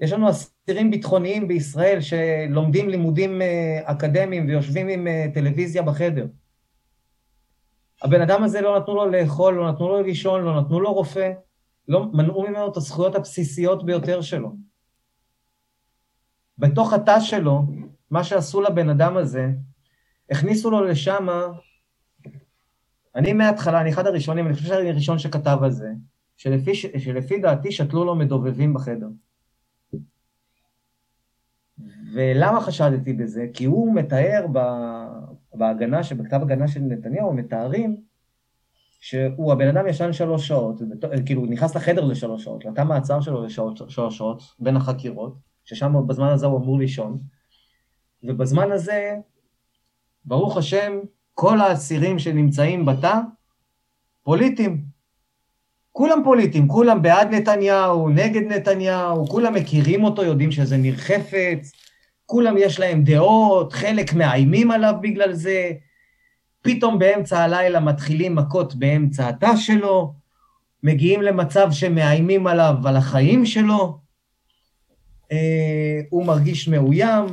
יש לנו אסירים ביטחוניים בישראל שלומדים לימודים אה, אקדמיים ויושבים עם אה, טלוויזיה בחדר. הבן אדם הזה לא נתנו לו לאכול, לא נתנו לו לישון, לא נתנו לו רופא, לא מנעו ממנו את הזכויות הבסיסיות ביותר שלו. בתוך התא שלו, מה שעשו לבן אדם הזה, הכניסו לו לשם, אני מההתחלה, אני אחד הראשונים, אני חושב שאני הראשון שכתב על זה, שלפי, שלפי דעתי שתלו לו מדובבים בחדר. ולמה חשדתי בזה? כי הוא מתאר בהגנה, בכתב הגנה של נתניהו, מתארים שהוא, הבן אדם ישן שלוש שעות, כאילו, הוא נכנס לחדר לשלוש שעות, לתא מעצר שלו לשלוש שעות, בין החקירות, ששם בזמן הזה הוא אמור לישון, ובזמן הזה, ברוך השם, כל האסירים שנמצאים בתא, פוליטיים. כולם פוליטיים, כולם בעד נתניהו, נגד נתניהו, כולם מכירים אותו, יודעים שזה ניר חפץ, כולם יש להם דעות, חלק מאיימים עליו בגלל זה, פתאום באמצע הלילה מתחילים מכות באמצע התא שלו, מגיעים למצב שמאיימים עליו על החיים שלו, אה, הוא מרגיש מאוים,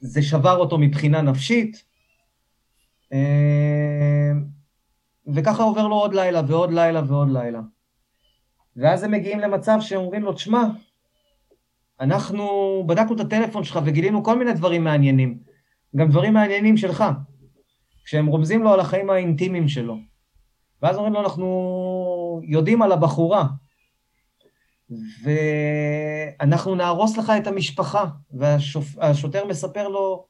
זה שבר אותו מבחינה נפשית, וככה עובר לו עוד לילה ועוד לילה ועוד לילה. ואז הם מגיעים למצב שאומרים לו, תשמע, אנחנו בדקנו את הטלפון שלך וגילינו כל מיני דברים מעניינים, גם דברים מעניינים שלך. כשהם רומזים לו על החיים האינטימיים שלו. ואז אומרים לו, אנחנו יודעים על הבחורה, ואנחנו נהרוס לך את המשפחה. והשוטר מספר לו,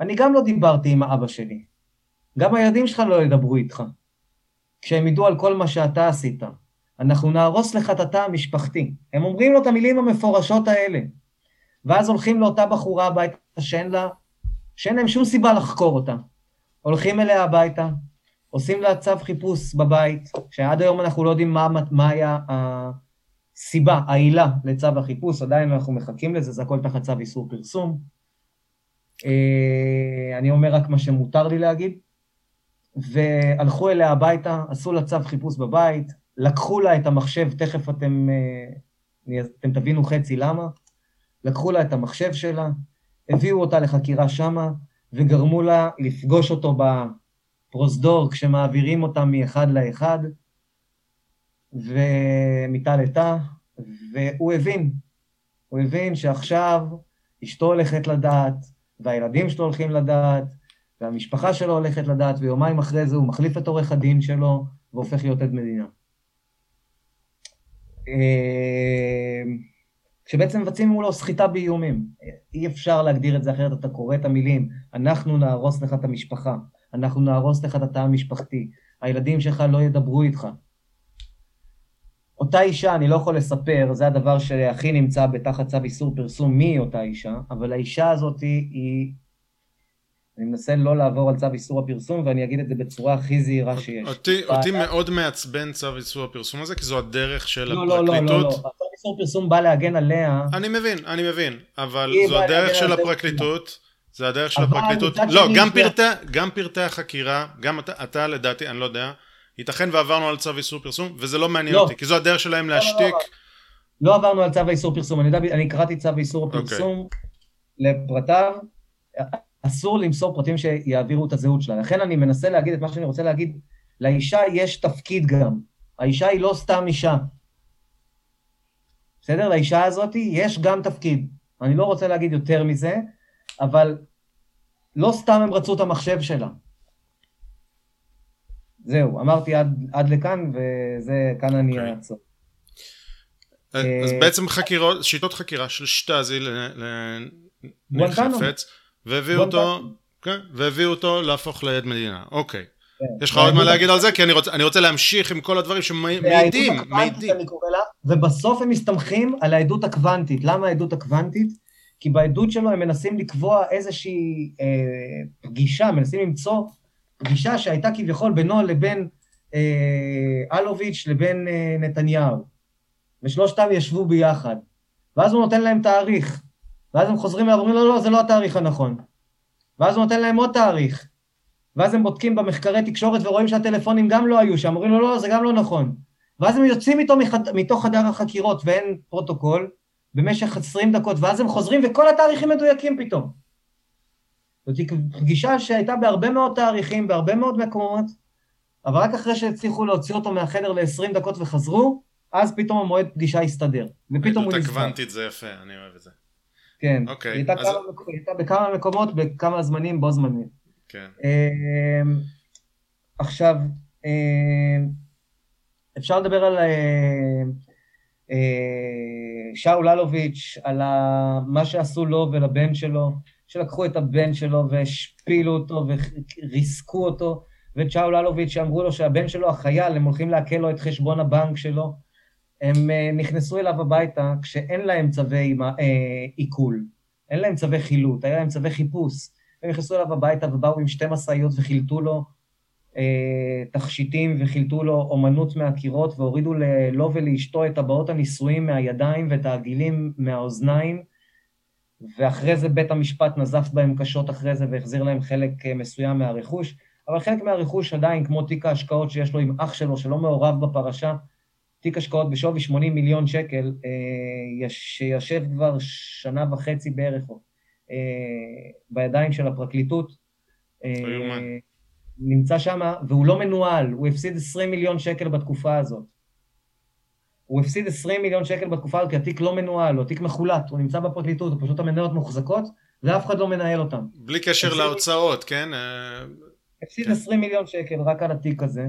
אני גם לא דיברתי עם האבא שלי. גם הילדים שלך לא ידברו איתך. כשהם ידעו על כל מה שאתה עשית. אנחנו נהרוס לך את התא המשפחתי. הם אומרים לו את המילים המפורשות האלה. ואז הולכים לאותה בחורה הביתה שאין לה, שאין להם שום סיבה לחקור אותה. הולכים אליה הביתה, עושים לה צו חיפוש בבית, שעד היום אנחנו לא יודעים מה, מה היה הסיבה, העילה לצו החיפוש, עדיין אנחנו מחכים לזה, זה הכל תחת צו איסור פרסום. אה, אני אומר רק מה שמותר לי להגיד. והלכו אליה הביתה, עשו לה צו חיפוש בבית, לקחו לה את המחשב, תכף אתם, אה, אתם תבינו חצי למה, לקחו לה את המחשב שלה, הביאו אותה לחקירה שמה, וגרמו לה לפגוש אותו בפרוזדור כשמעבירים אותה מאחד לאחד, ומיטה לטה, והוא הבין, הוא הבין שעכשיו אשתו הולכת לדעת, והילדים שלו הולכים לדעת, והמשפחה שלו הולכת לדעת, ויומיים אחרי זה הוא מחליף את עורך הדין שלו, והופך להיות עד מדינה. אה, שבעצם מבצעים מולו סחיטה באיומים. אי אפשר להגדיר את זה אחרת, אתה קורא את המילים, אנחנו נהרוס לך את המשפחה, אנחנו נהרוס לך את התא המשפחתי, הילדים שלך לא ידברו איתך. אותה אישה, אני לא יכול לספר, זה הדבר שהכי נמצא בתחת צו איסור פרסום מי אותה אישה, אבל האישה הזאת היא... אני מנסה לא לעבור על צו איסור הפרסום, ואני אגיד את זה בצורה הכי זהירה שיש. אותי, אותי מאוד מעצבן צו איסור הפרסום הזה, כי זו הדרך של לא, הפרקליטות. לא, לא, לא, לא. צו איסור פרסום בא להגן עליה. אני מבין, אני מבין, אבל זו הדרך של הפרקליטות. זה הדרך של הפרקליטות. לא, גם פרטי, גם פרטי החקירה, גם אתה, אתה לדעתי, אני לא יודע, ייתכן ועברנו על צו איסור פרסום, וזה לא מעניין לא. אותי, כי זו הדרך שלהם להשתיק. לא, לא, לא. לא עברנו על צו האיסור פרסום, אני, יודע, אני קראתי צו איסור אוקיי. הפרסום okay. לפרטיו, אסור למסור פרטים שיעבירו את הזהות שלה. לכן אני מנסה להגיד את מה שאני רוצה להגיד, לאישה יש תפקיד גם. האישה היא לא סתם אישה. בסדר? לאישה הזאת יש גם תפקיד. אני לא רוצה להגיד יותר מזה, אבל לא סתם הם רצו את המחשב שלה. זהו, אמרתי עד, עד לכאן, וזה, כאן okay. אני אוקיי. אעצור. אז אה, בעצם חקירות, שיטות חקירה של שטאזי לניר חפץ, והביאו אותו, כן, והביאו אותו להפוך לעד מדינה, אוקיי. כן. יש לך עוד מה להגיד על זה? כי אני רוצה, אני רוצה להמשיך עם כל הדברים שמעידים, מעידים. ובסוף הם מסתמכים על העדות הקוונטית. למה העדות הקוונטית? כי בעדות שלו הם מנסים לקבוע איזושהי אה, פגישה, מנסים למצוא פגישה שהייתה כביכול בינו לבין אה, אלוביץ' לבין אה, נתניהו. ושלושתם ישבו ביחד. ואז הוא נותן להם תאריך. ואז הם חוזרים ואומרים לו, לא, לא, זה לא התאריך הנכון. ואז הוא נותן להם עוד תאריך. ואז הם בודקים במחקרי תקשורת ורואים שהטלפונים גם לא היו שם, אומרים לו, לא, לא, זה גם לא נכון. ואז הם יוצאים איתו מחד... מתוך חדר החקירות ואין פרוטוקול במשך 20 דקות, ואז הם חוזרים וכל התאריכים מדויקים פתאום. זאת פגישה שהייתה בהרבה מאוד תאריכים, בהרבה מאוד מקומות, אבל רק אחרי שהצליחו להוציא אותו מהחדר ל-20 דקות וחזרו, אז פתאום המועד פגישה הסתדר. ופתאום הוא נזכר. הקוונטית זה יפה, אני אוהב את זה. כן. אוקיי. היא הייתה, אז... כמה, היא הייתה בכמה מקומות, בכמה זמנים, בו זמנים. כן. אמ, עכשיו, אמ, אפשר לדבר על אה, אה, שאול אלוביץ', על מה שעשו לו ולבן שלו. שלקחו את הבן שלו והשפילו אותו וריסקו אותו, ואת שאול אלוביץ' שאמרו לו שהבן שלו החייל, הם הולכים לעקל לו את חשבון הבנק שלו. הם אה, נכנסו אליו הביתה כשאין להם צווי אה, עיכול, אין להם צווי חילוט, היה להם צווי חיפוש. הם נכנסו אליו הביתה ובאו עם שתי משאיות וחילטו לו אה, תכשיטים וחילטו לו אומנות מהקירות והורידו לו ולאשתו את טבעות הנישואים מהידיים ואת העגילים מהאוזניים. ואחרי זה בית המשפט נזף בהם קשות אחרי זה והחזיר להם חלק אה, מסוים מהרכוש, אבל חלק מהרכוש עדיין, כמו תיק ההשקעות שיש לו עם אח שלו שלא מעורב בפרשה, תיק השקעות בשווי 80 מיליון שקל, אה, שיושב כבר שנה וחצי בערך אה, בידיים של הפרקליטות, נמצא שם, והוא לא מנוהל, הוא הפסיד 20 מיליון שקל בתקופה הזאת. הוא הפסיד 20 מיליון שקל בתקופה הזאת, כי התיק לא מנוהל, הוא תיק מחולט, הוא נמצא בפרקליטות, הוא פשוט המניות מוחזקות, ואף אחד לא מנהל אותם. בלי קשר הפסיד... להוצאות, כן? הפסיד כן. 20 מיליון שקל רק על התיק הזה.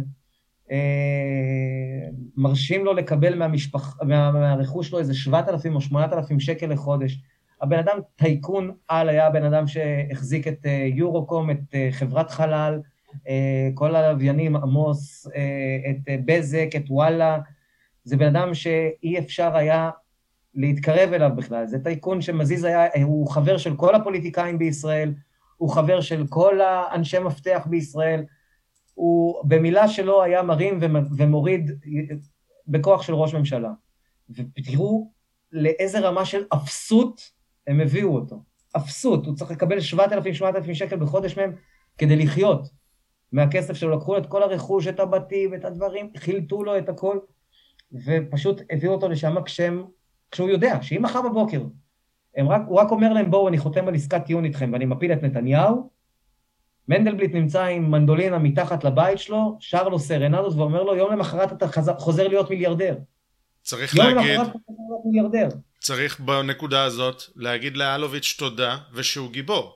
אה, מרשים לו לקבל מהמשפח, מה, מהרכוש שלו איזה 7,000 או 8,000 שקל לחודש. הבן אדם טייקון על, היה הבן אדם שהחזיק את אה, יורוקום, את אה, חברת חלל, כל הלוויינים, עמוס, את בזק, את וואלה, זה בן אדם שאי אפשר היה להתקרב אליו בכלל. זה טייקון שמזיז היה, הוא חבר של כל הפוליטיקאים בישראל, הוא חבר של כל האנשי מפתח בישראל, הוא במילה שלו היה מרים ומוריד בכוח של ראש ממשלה. ותראו לאיזה רמה של אפסות הם הביאו אותו. אפסות, הוא צריך לקבל 7,000-7,000 שקל בחודש מהם כדי לחיות. מהכסף שלו, לקחו לו את כל הרכוש, את הבתים, את הדברים, חילטו לו את הכל, ופשוט הביאו אותו לשם כשהם, כשהוא יודע שאם מחר בבוקר, רק, הוא רק אומר להם, בואו, אני חותם על עסקת טיעון איתכם ואני מפיל את נתניהו, מנדלבליט נמצא עם מנדולינה מתחת לבית שלו, שר לו סרנדות ואומר לו, יום למחרת אתה חוזר להיות מיליארדר. צריך להגיד, צריך בנקודה הזאת להגיד לאלוביץ' תודה ושהוא גיבור.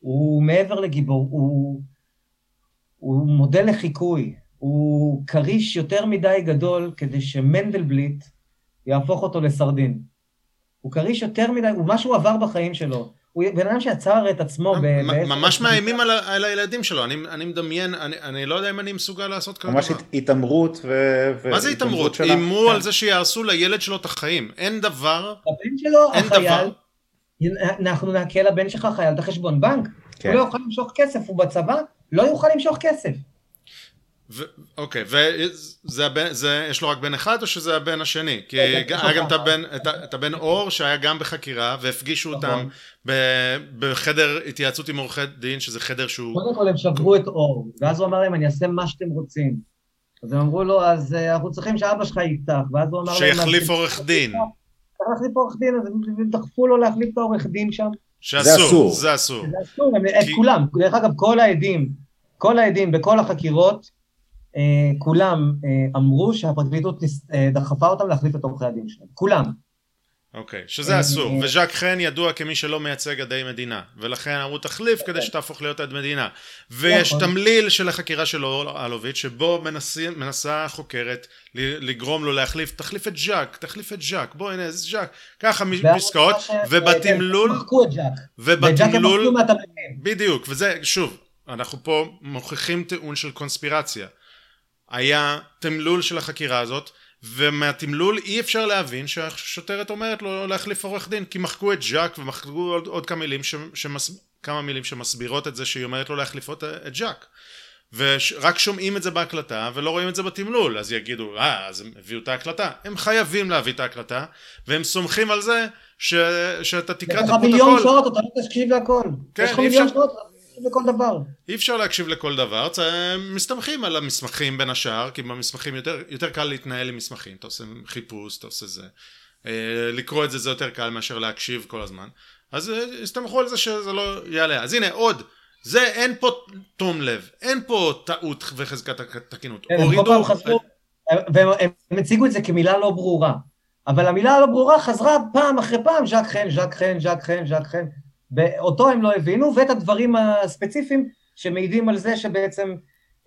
הוא מעבר לגיבור, הוא, הוא מודל לחיקוי, הוא כריש יותר מדי גדול כדי שמנדלבליט יהפוך אותו לסרדין. הוא כריש יותר מדי, הוא מה שהוא עבר בחיים שלו. הוא בן אדם שעצר את עצמו ב... ממש מאיימים על, על הילדים שלו, אני, אני מדמיין, אני, אני לא יודע אם אני מסוגל לעשות כזה דבר. ממש התעמרות ו... מה זה התעמרות? איימו על זה שיהרסו לילד שלו את החיים. אין דבר... הבן שלו, החייל, אנחנו נעקל לבן שלך חייל את החשבון בנק. כן. הוא לא יוכל למשוך כסף, הוא בצבא, לא יוכל למשוך כסף. ו- אוקיי, וזה הבן, זה, יש לו רק בן אחד או שזה הבן השני? כי היה כן, גם את הבן, את, את הבן אור שהיה גם בחקירה והפגישו נכון. אותם ב- בחדר התייעצות עם עורכי דין, שזה חדר שהוא... קודם כל הם שברו את אור, ואז הוא אמר להם אני אעשה מה שאתם רוצים. אז הם אמרו לו אז אה, אנחנו צריכים שאבא שלך יפתח, ואז הוא אמר להם... שיחליף עורך דין. צריך להחליף עורך דין, אז הם דחפו לו להחליף את העורך דין שם. שאסור, זה אסור. זה אסור, את כולם, דרך אגב כל העדים, כל העדים בכל החקירות כולם אה, אמרו שהפרקליטות אה, דחפה אותם להחליף את עורכי הדין שלהם, כולם. אוקיי, שזה אסור, וז'אק חן ידוע כמי שלא מייצג עדי מדינה, ולכן אמרו תחליף כדי שתהפוך להיות עד מדינה. ויש. תמליל של החקירה של אלוביץ', שבו מנסה החוקרת לגרום לו להחליף, תחליף את ז'אק, תחליף את ז'אק, בוא הנה זה ז'אק, ככה פסקאות, ובתמלול, ובתמלול, בדיוק, וזה, שוב, אנחנו פה מוכיחים טיעון של קונספירציה. היה תמלול של החקירה הזאת ומהתמלול אי אפשר להבין שהשוטרת אומרת לו להחליף עורך דין כי מחקו את ז'אק ומחקו עוד, עוד כמה מילים, ש, שמס, כמה מילים שמסבירות את זה שהיא אומרת לו להחליף את ז'אק ורק שומעים את זה בהקלטה ולא רואים את זה בתמלול אז יגידו אה אז הם הביאו את ההקלטה הם חייבים להביא את ההקלטה והם סומכים על זה ש... שאתה תקרא את הפרוטוקול. יש לך מיליון שעות אתה לא תקשיב להכל. כן, יש לך מיליון שעות לכל דבר. אי אפשר להקשיב לכל דבר, מסתמכים על המסמכים בין השאר, כי במסמכים יותר, יותר קל להתנהל עם מסמכים, אתה עושה חיפוש, אתה עושה זה. אה, לקרוא את זה זה יותר קל מאשר להקשיב כל הזמן. אז אה, הסתמכו על זה שזה לא יעלה. אז הנה עוד, זה אין פה תום לב, אין פה טעות וחזקת התקינות. כן, הם חזרו, והם הציגו את זה כמילה לא ברורה. אבל המילה הלא ברורה חזרה פעם אחרי פעם, ז'אק חן, ז'אק חן, ז'אק חן, ז'אק חן. ואותו הם לא הבינו, ואת הדברים הספציפיים שמעידים על זה שבעצם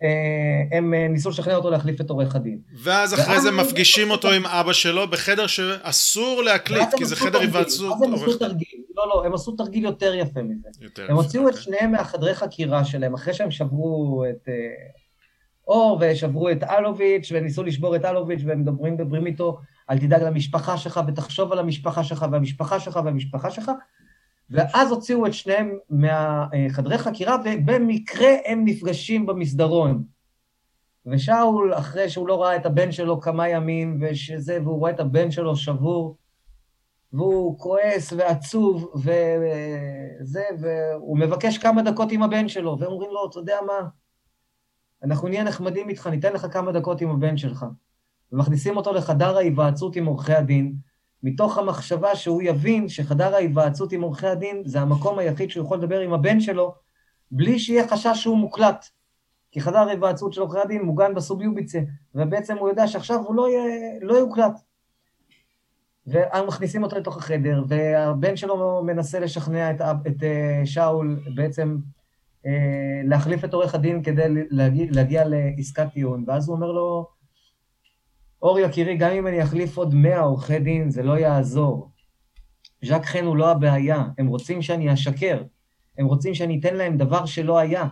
אה, הם אה, ניסו לשכנע אותו להחליף את עורך הדין. ואז אחרי זה מפגישים אותו עם אבא שלו בחדר שאסור להקליט, כי זה חדר היוועצות. אז הם עשו תרגיל, לא לא, הם עשו תרגיל יותר יפה מזה. הם הוציאו את אוקיי. שניהם מהחדרי חקירה שלהם, אחרי שהם שברו את אה, אור ושברו את אלוביץ' וניסו לשבור את אלוביץ' והם מדברים, מדברים איתו, אל תדאג למשפחה שלך ותחשוב על המשפחה שלך והמשפחה שלך והמשפחה שלך, ואז הוציאו את שניהם מהחדרי חקירה, ובמקרה הם נפגשים במסדרון. ושאול, אחרי שהוא לא ראה את הבן שלו כמה ימים, ושזה, והוא רואה את הבן שלו שבור, והוא כועס ועצוב, וזה, והוא מבקש כמה דקות עם הבן שלו, והם אומרים לו, אתה יודע מה, אנחנו נהיה נחמדים איתך, ניתן לך כמה דקות עם הבן שלך. ומכניסים אותו לחדר ההיוועצות עם עורכי הדין, מתוך המחשבה שהוא יבין שחדר ההיוועצות עם עורכי הדין זה המקום היחיד שהוא יכול לדבר עם הבן שלו בלי שיהיה חשש שהוא מוקלט. כי חדר ההיוועצות של עורכי הדין מוגן בסוביוביצה, ובעצם הוא יודע שעכשיו הוא לא, יהיה, לא יוקלט. והם מכניסים אותו לתוך החדר, והבן שלו מנסה לשכנע את, את אה, שאול בעצם אה, להחליף את עורך הדין כדי להגיע, להגיע לעסקת טיעון, ואז הוא אומר לו, אור יקירי, גם אם אני אחליף עוד מאה עורכי דין, זה לא יעזור. ז'ק חן הוא לא הבעיה, הם רוצים שאני אשקר. הם רוצים שאני אתן להם דבר שלא היה.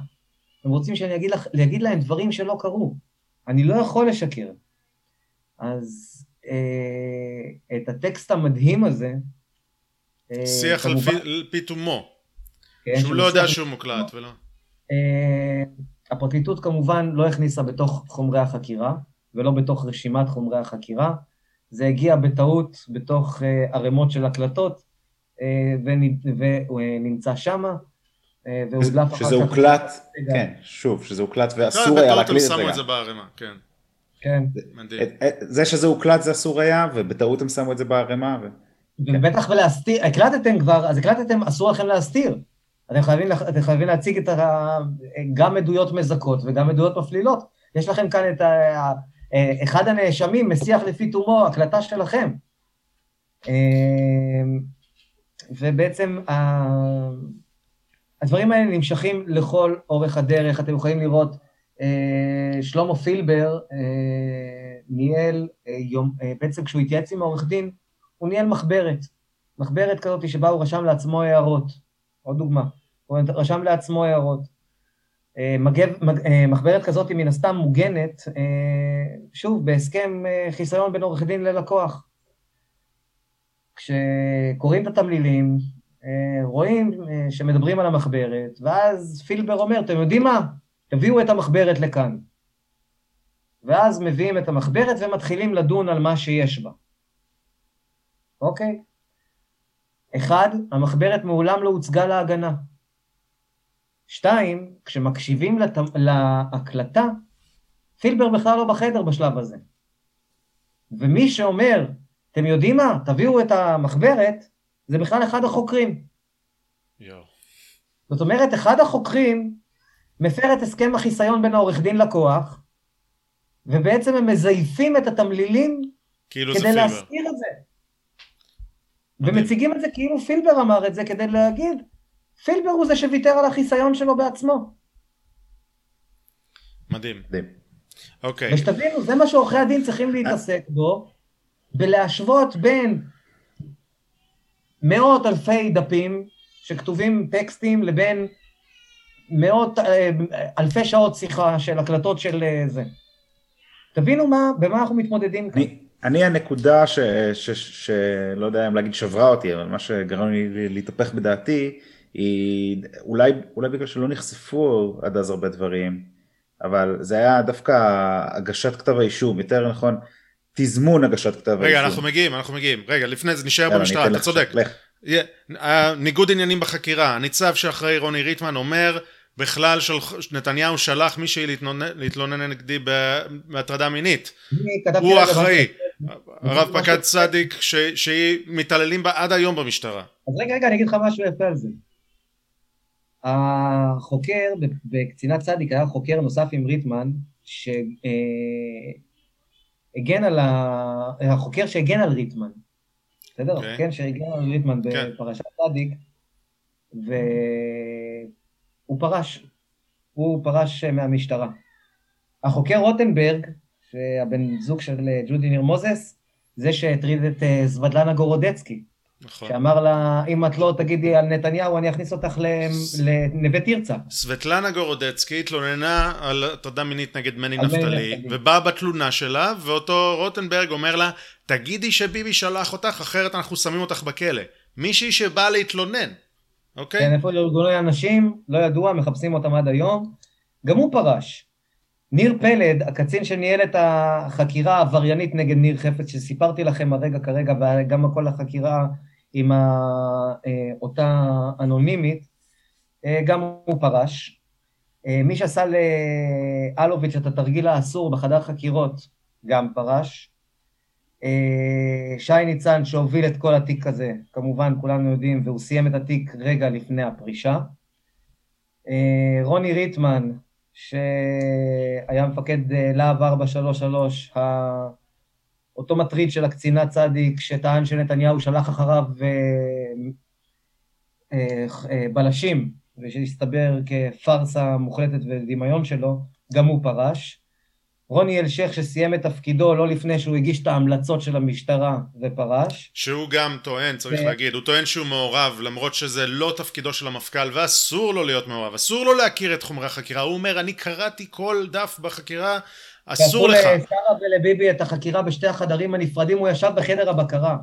הם רוצים שאני אגיד, לך, אגיד להם דברים שלא קרו. אני לא יכול לשקר. אז אה, את הטקסט המדהים הזה... אה, שיח כמובן, על פי תומו. כן, שהוא לא יודע שהוא מוקלט ולא... אה, הפרקליטות כמובן לא הכניסה בתוך חומרי החקירה, ולא בתוך רשימת חומרי החקירה. זה הגיע בטעות בתוך uh, ערימות של הקלטות, uh, ונמצא שמה, uh, והודלף אחר כך... שזה הוקלט, כן, שוב, שזה הוקלט ואסור היה להקליט את זה. בטעות הם שמו את זה בערימה, כן. כן. מדהים. זה שזה הוקלט זה אסור היה, ובטעות הם שמו את זה בערימה. ו... ובטח ולהסתיר, הקלטתם כבר, אז הקלטתם, אסור לכם להסתיר. אתם חייבים, אתם חייבים להציג את ה, גם עדויות מזכות וגם עדויות מפלילות. יש לכם כאן את ה, אחד הנאשמים מסיח לפי תומו, הקלטה שלכם. ובעצם הדברים האלה נמשכים לכל אורך הדרך. אתם יכולים לראות, שלמה פילבר ניהל, בעצם כשהוא התייעץ עם העורך דין, הוא ניהל מחברת. מחברת כזאת שבה הוא רשם לעצמו הערות. עוד דוגמה. הוא רשם לעצמו הערות. אה, מגב, מג, אה, מחברת כזאת היא מן הסתם מוגנת, אה, שוב, בהסכם חיסיון בין עורך דין ללקוח. כשקוראים את התמלילים, רואים שמדברים על המחברת, ואז פילבר אומר, אתם יודעים מה? תביאו את המחברת לכאן. ואז מביאים את המחברת ומתחילים לדון על מה שיש בה. אוקיי? אחד, המחברת מעולם לא הוצגה להגנה. שתיים, כשמקשיבים לת... להקלטה, פילבר בכלל לא בחדר בשלב הזה. ומי שאומר, אתם יודעים מה, תביאו את המחברת, זה בכלל אחד החוקרים. יו. זאת אומרת, אחד החוקרים מפר את הסכם החיסיון בין העורך דין לקוח, ובעצם הם מזייפים את התמלילים כאילו כדי להסתיר את זה. ומציגים את זה כאילו פילבר אמר את זה כדי להגיד, פילבר הוא זה שוויתר על החיסיון שלו בעצמו. מדהים. מדהים. אוקיי. ושתבינו, זה מה שעורכי הדין צריכים להתעסק בו, בלהשוות בין מאות אלפי דפים שכתובים טקסטים לבין מאות אה, אלפי שעות שיחה של הקלטות של אה, זה. תבינו מה, במה אנחנו מתמודדים כאן. אני הנקודה שלא יודע אם להגיד שברה אותי, אבל מה שגרם לי להתהפך בדעתי, היא אולי, אולי בגלל שלא נחשפו עד אז הרבה דברים, אבל זה היה דווקא הגשת כתב האישום, יותר נכון, תזמון הגשת כתב האישום. רגע, אנחנו מגיעים, אנחנו מגיעים. רגע, לפני זה נשאר במשטרה, אתה צודק. לך. ניגוד עניינים בחקירה, הניצב שאחראי רוני ריטמן אומר, בכלל של... נתניהו שלח מישהי להתלונן, להתלונן נגדי בהטרדה מינית. הוא אחראי. הרב פקד צדיק, שהיא מתעללים בה עד היום במשטרה. אז רגע, רגע, אני אגיד לך משהו יפה על זה. החוקר בקצינת צדיק היה חוקר נוסף עם ריטמן, שהגן אה, על ה... החוקר שהגן על ריטמן, בסדר? Okay. אוקיי. החוקר שהגן על ריטמן okay. כן. בפרשת צדיק, והוא פרש, הוא פרש מהמשטרה. החוקר רוטנברג, שהבן זוג של ג'ודי ניר מוזס, זה שהטריד את אה, זוודלנה גורודצקי. נכון. שאמר לה, אם את לא תגידי על נתניהו, אני אכניס אותך לנווה תרצה. סבטלנה גורודצקי התלוננה על הטרדה מינית נגד מני נפתלי, ובאה בתלונה שלה, ואותו רוטנברג אומר לה, תגידי שביבי שלח אותך, אחרת אנחנו שמים אותך בכלא. מישהי שבאה להתלונן, אוקיי? כן, איפה ארגוני אנשים, לא ידוע, מחפשים אותם עד היום. גם הוא פרש. ניר פלד, הקצין שניהל את החקירה העבריינית נגד ניר חפץ, שסיפרתי לכם הרגע כרגע, וגם כל החקירה עם אה, אותה אנונימית, אה, גם הוא פרש. אה, מי שעשה לאלוביץ' את התרגיל האסור בחדר חקירות, גם פרש. שי ניצן שהוביל את כל התיק הזה, כמובן כולנו יודעים, והוא סיים את התיק רגע לפני הפרישה. רוני ריטמן, שהיה מפקד להב 433, אותו מטריד של הקצינה צדיק שטען שנתניהו שלח אחריו אה, אה, בלשים, ושהסתבר כפארסה מוחלטת ודמיון שלו, גם הוא פרש. רוני אלשיך שסיים את תפקידו לא לפני שהוא הגיש את ההמלצות של המשטרה ופרש. שהוא גם טוען, צריך ו... להגיד, הוא טוען שהוא מעורב למרות שזה לא תפקידו של המפכ"ל ואסור לו להיות מעורב, אסור לו להכיר את חומרי החקירה, הוא אומר אני קראתי כל דף בחקירה אסור לך. ועשו לשרה ולביבי את החקירה בשתי החדרים הנפרדים, הוא ישב בחדר הבקרה.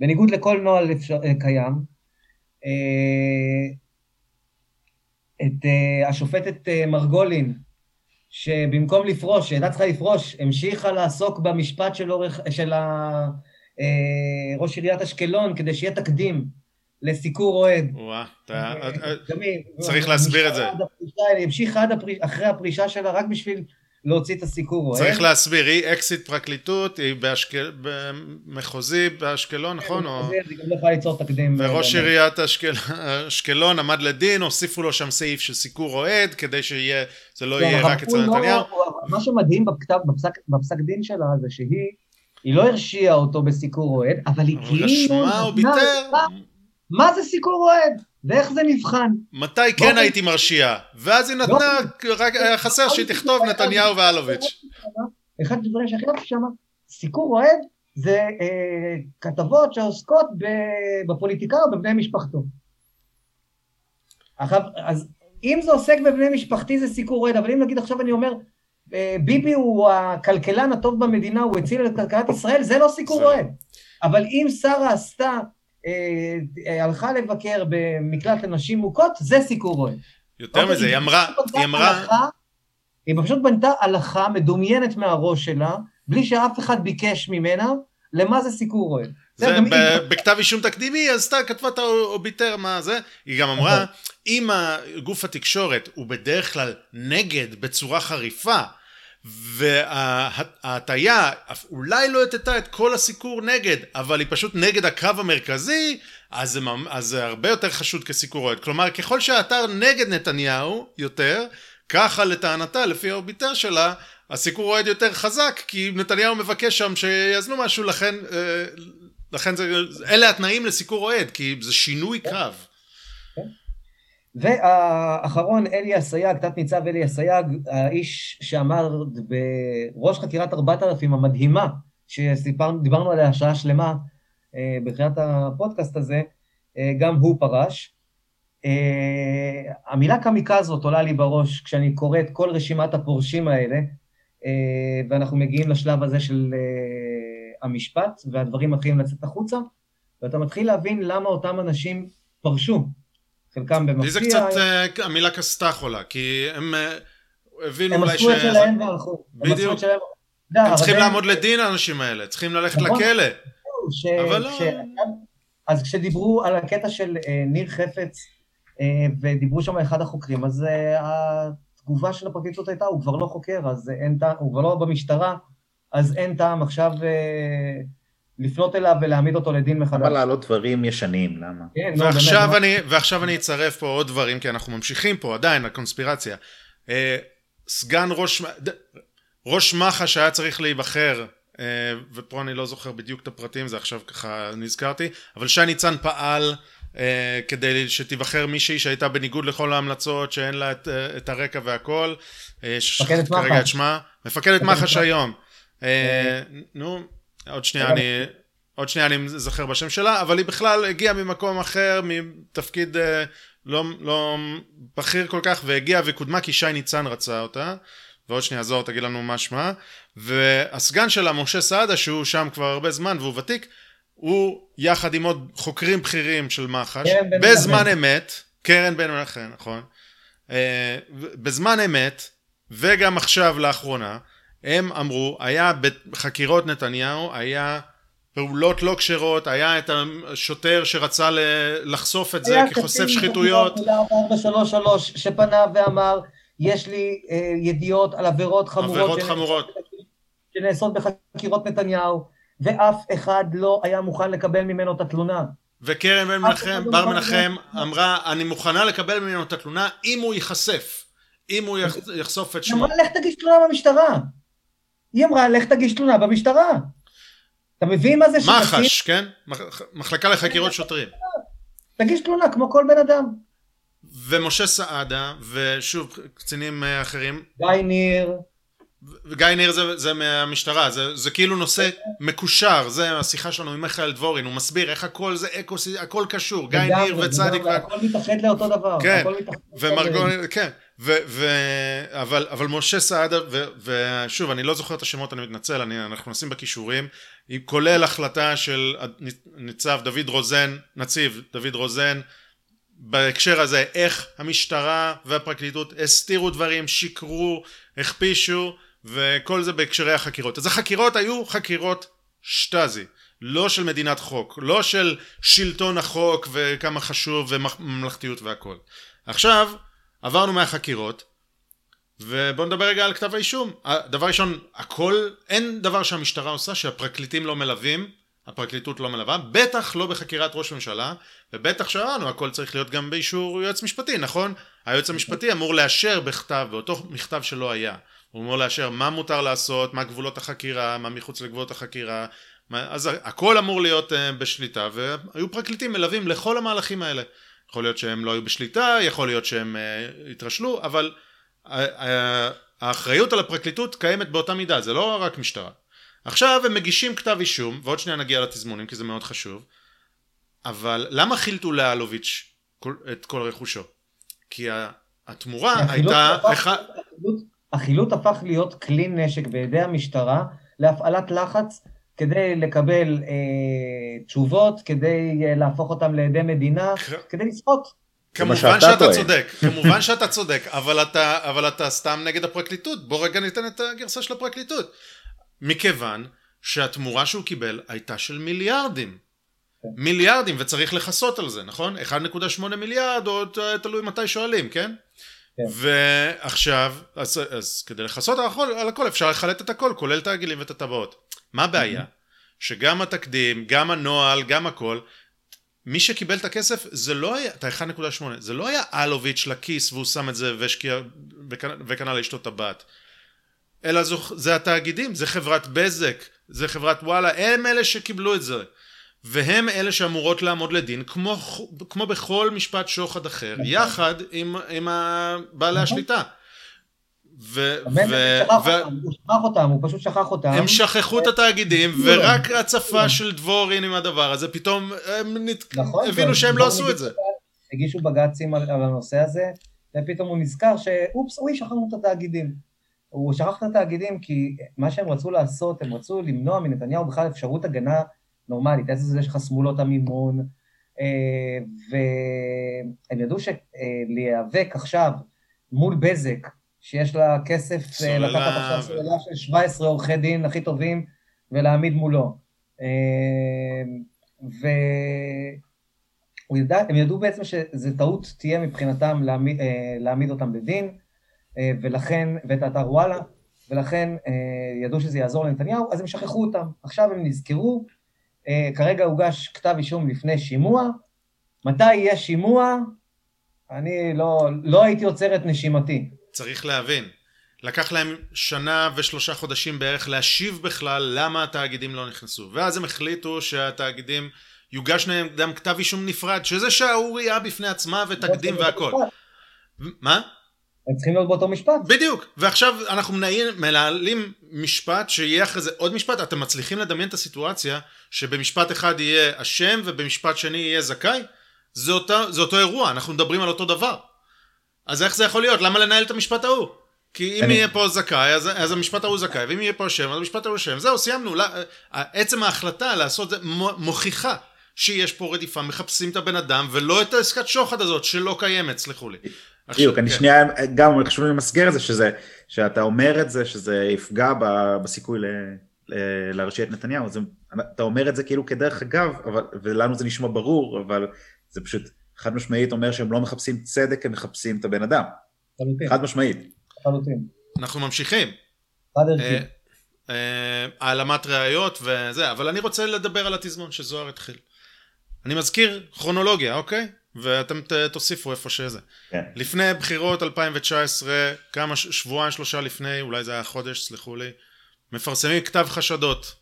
בניגוד לכל נוהל אפשר, אה, קיים. אה, את uh, השופטת מרגולין, שבמקום לפרוש, שהייתה צריכה לפרוש, המשיכה לעסוק במשפט של, אורך, של ה, ראש עיריית אשקלון, כדי שיהיה תקדים לסיקור אוהד. וואה, אתה... צריך להסביר את זה. היא המשיכה אחרי הפרישה שלה רק בשביל להוציא את הסיקור. צריך להסביר, היא אקסיט פרקליטות, היא באשקל... במחוזי באשקלון, נכון? אז היא גם לא יכולה ליצור תקדים. וראש עיריית אשקלון עמד לדין, הוסיפו לו שם סעיף של סיקור אוהד, כדי שיהיה, זה לא יהיה רק אצל לא- נתניהו. מה שמדהים בפסק דין שלה זה שהיא, היא לא הרשיעה אותו בסיקור אוהד, אבל היא כאילו... רשמה או ביטר? מה זה סיקור אוהד? ואיך זה נבחן? מתי כן הייתי מרשיעה? ואז היא נתנה, רק היה חסר שהיא תכתוב נתניהו ואלוביץ'. אחד הדברים שהכי אהבתי שם, סיקור אוהד זה אה, כתבות שעוסקות בפוליטיקה או בבני משפחתו. עכשיו, אז אם זה עוסק בבני משפחתי זה סיקור אוהד, אבל אם נגיד עכשיו אני אומר, אה, ביבי הוא הכלכלן הטוב במדינה, הוא הציל את כלכלת ישראל, זה לא סיקור אוהד. אבל אם שרה עשתה הלכה לבקר במקלט לנשים מוכות, זה סיקור אוהד. יותר אוקיי, מזה, היא אמרה, היא אמרה... היא פשוט בנתה הלכה מדומיינת מהראש שלה, בלי שאף אחד ביקש ממנה, למה זה סיקור אוהד. זה בכתב אישום תקדימי, אז אתה כתבה את האוביטר מה זה, היא גם אמרה, אוקיי. אם גוף התקשורת הוא בדרך כלל נגד בצורה חריפה, וההטייה אולי לא הטטה את כל הסיקור נגד, אבל היא פשוט נגד הקו המרכזי, אז זה, אז זה הרבה יותר חשוד כסיקור אוהד. כלומר, ככל שהאתר נגד נתניהו יותר, ככה לטענתה, לפי האוביטר שלה, הסיקור אוהד יותר חזק, כי נתניהו מבקש שם שיאזנו משהו, לכן, אה, לכן זה, אלה התנאים לסיקור אוהד, כי זה שינוי קו. והאחרון, אלי אסייג, תת ניצב אלי אסייג, האיש שאמר בראש חקירת 4000 המדהימה, שדיברנו עליה שעה שלמה אה, בתחילת הפודקאסט הזה, אה, גם הוא פרש. אה, המילה קמיקזות עולה לי בראש כשאני קורא את כל רשימת הפורשים האלה, ואנחנו מגיעים לשלב הזה של המשפט, והדברים מתחילים לצאת החוצה, ואתה מתחיל להבין למה אותם אנשים פרשו. חלקם במפתיע. לי זה קצת, uh, המילה כסתה חולה, כי הם uh, הבינו אולי ש... הם עשו את שלהם והלכו. בדיוק. הם צריכים לעמוד לדין האנשים האלה, צריכים ללכת נכון. לכלא. אבל לא... אז כשדיברו על הקטע של uh, ניר חפץ, uh, ודיברו שם אחד החוקרים, אז uh, התגובה של הפרקליטות הייתה, הוא כבר לא חוקר, אז אין טעם, הוא כבר לא במשטרה, אז אין טעם עכשיו... Uh, לפנות אליו ולהעמיד אותו לדין מחדש. למה להעלות דברים ישנים, למה? כן, לא, ועכשיו, באמת, אני, ועכשיו אני אצרף פה עוד דברים, כי אנחנו ממשיכים פה עדיין, הקונספירציה. אה, סגן ראש, ראש מח"ש היה צריך להיבחר, אה, ופה אני לא זוכר בדיוק את הפרטים, זה עכשיו ככה נזכרתי, אבל שי ניצן פעל אה, כדי שתיבחר מישהי שהייתה בניגוד לכל ההמלצות, שאין לה את, את הרקע והכל. מפקדת מח"ש. מפקדת מח"ש היום. נו, עוד שנייה אני... עוד שנייה אני זוכר בשם שלה, אבל היא בכלל הגיעה ממקום אחר, מתפקיד אה, לא, לא בכיר כל כך, והגיעה וקודמה כי שי ניצן רצה אותה, ועוד שנייה זוהר תגיד לנו מה שמה, והסגן שלה, משה סעדה, שהוא שם כבר הרבה זמן והוא ותיק, הוא יחד עם עוד חוקרים בכירים של מח"ש, בזמן אמת, קרן בן מנחם, נכון, אה, בזמן אמת, וגם עכשיו לאחרונה, הם אמרו, היה בחקירות נתניהו, היה פעולות לא כשרות, היה את השוטר שרצה לחשוף את זה כחושף שחיתויות. היה קצין 433 שפנה ואמר, יש לי אה, ידיעות על עבירות חמורות, עבירות חמורות. שנעשות בחקירות נתניהו, ואף אחד לא היה מוכן לקבל ממנו את התלונה. וקרן בן מנחם, לא בר מנחם, אמרה, אני מוכנה לקבל ממנו את התלונה אם הוא ייחשף, אם הוא יחשוף את שמו. לך תגיש תלונה במשטרה. היא אמרה, לך תגיש תלונה במשטרה. אתה מבין מה זה שקצין... מח"ש, כן? מחלקה לחקירות שוטרים. תגיש תלונה כמו כל בן אדם. ומשה סעדה, ושוב, קצינים אה, אחרים. גיא ניר. גיא ניר זה, זה מהמשטרה, זה, זה כאילו נושא מקושר, זה השיחה שלנו עם מיכאל דבורין, הוא מסביר איך הכל זה אקוס, הכל קשור, גיא ניר וצדיק. הכל מתאחד לאותו דבר. כן, ומרגון, כן. ו, ו, אבל, אבל משה סעדה, ו, ושוב, אני לא זוכר את השמות, אני מתנצל, אני, אנחנו נשים בכישורים, כולל החלטה של ניצב דוד רוזן, נציב דוד רוזן, בהקשר הזה, איך המשטרה והפרקליטות הסתירו דברים, שיקרו, הכפישו, וכל זה בהקשרי החקירות. אז החקירות היו חקירות שטאזי, לא של מדינת חוק, לא של שלטון החוק וכמה חשוב וממלכתיות והכל. עכשיו, עברנו מהחקירות, ובואו נדבר רגע על כתב האישום. דבר ראשון, הכל, אין דבר שהמשטרה עושה שהפרקליטים לא מלווים, הפרקליטות לא מלווה, בטח לא בחקירת ראש ממשלה, ובטח שאמרנו, הכל צריך להיות גם באישור יועץ משפטי, נכון? היועץ המשפטי אמור לאשר בכתב, באותו מכתב שלא היה. הוא אמור לאשר מה מותר לעשות, מה גבולות החקירה, מה מחוץ לגבולות החקירה, מה, אז הכל אמור להיות uh, בשליטה, והיו פרקליטים מלווים לכל המהלכים האלה. יכול להיות שהם לא היו בשליטה, יכול להיות שהם uh, התרשלו, אבל uh, uh, האחריות על הפרקליטות קיימת באותה מידה, זה לא רק משטרה. עכשיו הם מגישים כתב אישום, ועוד שנייה נגיע לתזמונים כי זה מאוד חשוב, אבל למה חילטו לאלוביץ' את כל רכושו? כי התמורה הייתה... החילוט הפך להיות כלי נשק בידי המשטרה להפעלת לחץ כדי לקבל אה, תשובות, כדי אה, להפוך אותם לעדי מדינה, כדי לסחוט. כמובן שאתה טועה. צודק, כמובן שאתה צודק, אבל אתה, אבל אתה סתם נגד הפרקליטות, בוא רגע ניתן את הגרסה של הפרקליטות. מכיוון שהתמורה שהוא קיבל הייתה של מיליארדים. מיליארדים, וצריך לכסות על זה, נכון? 1.8 מיליארד, או תלוי מתי שואלים, כן? כן. ועכשיו, אז, אז כדי לכסות על הכל, אפשר לחלט את הכל, כולל את הגילים ואת הטבעות. מה הבעיה? שגם התקדים, גם הנוהל, גם הכל, מי שקיבל את הכסף זה לא היה, את ה-1.8, זה לא היה אלוביץ' לכיס והוא שם את זה והשקיע וקנה לאשתו טבעת. אלא זו, זה התאגידים, זה חברת בזק, זה חברת וואלה, הם אלה שקיבלו את זה. והם אלה שאמורות לעמוד לדין כמו, כמו בכל משפט שוחד אחר, נכון. יחד עם, עם בעלי נכון. השליטה. ו... ו... הוא שכח אותם, הוא פשוט שכח אותם. הם שכחו את התאגידים, ורק הצפה של דבורין עם הדבר הזה, פתאום הם נכון, הבינו שהם לא עשו את זה. הגישו בג"צים על הנושא הזה, ופתאום הוא נזכר שאופס, אוי, שכחנו את התאגידים. הוא שכח את התאגידים כי מה שהם רצו לעשות, הם רצו למנוע מנתניהו בכלל אפשרות הגנה נורמלית, איזה זה שחסמו לו את המימון, אה, והם ידעו שלהיאבק עכשיו מול בזק, שיש לה כסף אה, לקחת עכשיו סוללה של 17 עורכי דין הכי טובים ולהעמיד מולו. אה, והם ידעו בעצם שזו טעות תהיה מבחינתם להעמיד, להעמיד אותם לדין, ולכן, ואת האתר וואלה, ולכן ידעו שזה יעזור לנתניהו, אז הם שכחו אותם. עכשיו הם נזכרו, כרגע הוגש כתב אישום לפני שימוע, מתי יהיה שימוע? אני לא, לא הייתי עוצר את נשימתי. צריך להבין, לקח להם שנה ושלושה חודשים בערך להשיב בכלל למה התאגידים לא נכנסו ואז הם החליטו שהתאגידים יוגש להם גם כתב אישום נפרד שזה שערורייה בפני עצמה ותקדים והכל מה? הם צריכים להיות באותו משפט. בדיוק, ועכשיו אנחנו מנהלים משפט שיהיה אחרי זה עוד משפט, אתם מצליחים לדמיין את הסיטואציה שבמשפט אחד יהיה אשם ובמשפט שני יהיה זכאי? זה, אותה, זה אותו אירוע, אנחנו מדברים על אותו דבר. אז איך זה יכול להיות? למה לנהל את המשפט ההוא? כי אם אני... יהיה פה זכאי, אז, אז המשפט ההוא זכאי, ואם יהיה פה אשם, אז המשפט ההוא אשם. זהו, סיימנו. לא, עצם ההחלטה לעשות זה מוכיחה שיש פה רדיפה, מחפשים את הבן אדם, ולא את העסקת שוחד הזאת, שלא קיימת, סלחו לי. בדיוק, אני כן. שנייה, גם חשוב לי למסגר את זה, שזה, שאתה אומר את זה, שזה יפגע בסיכוי ל... להרשיע את נתניהו, זה, אתה אומר את זה כאילו כדרך אגב, אבל, ולנו זה נשמע ברור, אבל זה פשוט חד משמעית אומר שהם לא מחפשים צדק, הם מחפשים את הבן אדם. חד משמעית. אנחנו ממשיכים. אה, אה, העלמת ראיות וזה, אבל אני רוצה לדבר על התזמון שזוהר התחיל. אני מזכיר כרונולוגיה, אוקיי? ואתם תוסיפו איפה שזה. כן. לפני בחירות 2019, כמה, שבועיים שלושה לפני, אולי זה היה חודש, סלחו לי, מפרסמים כתב חשדות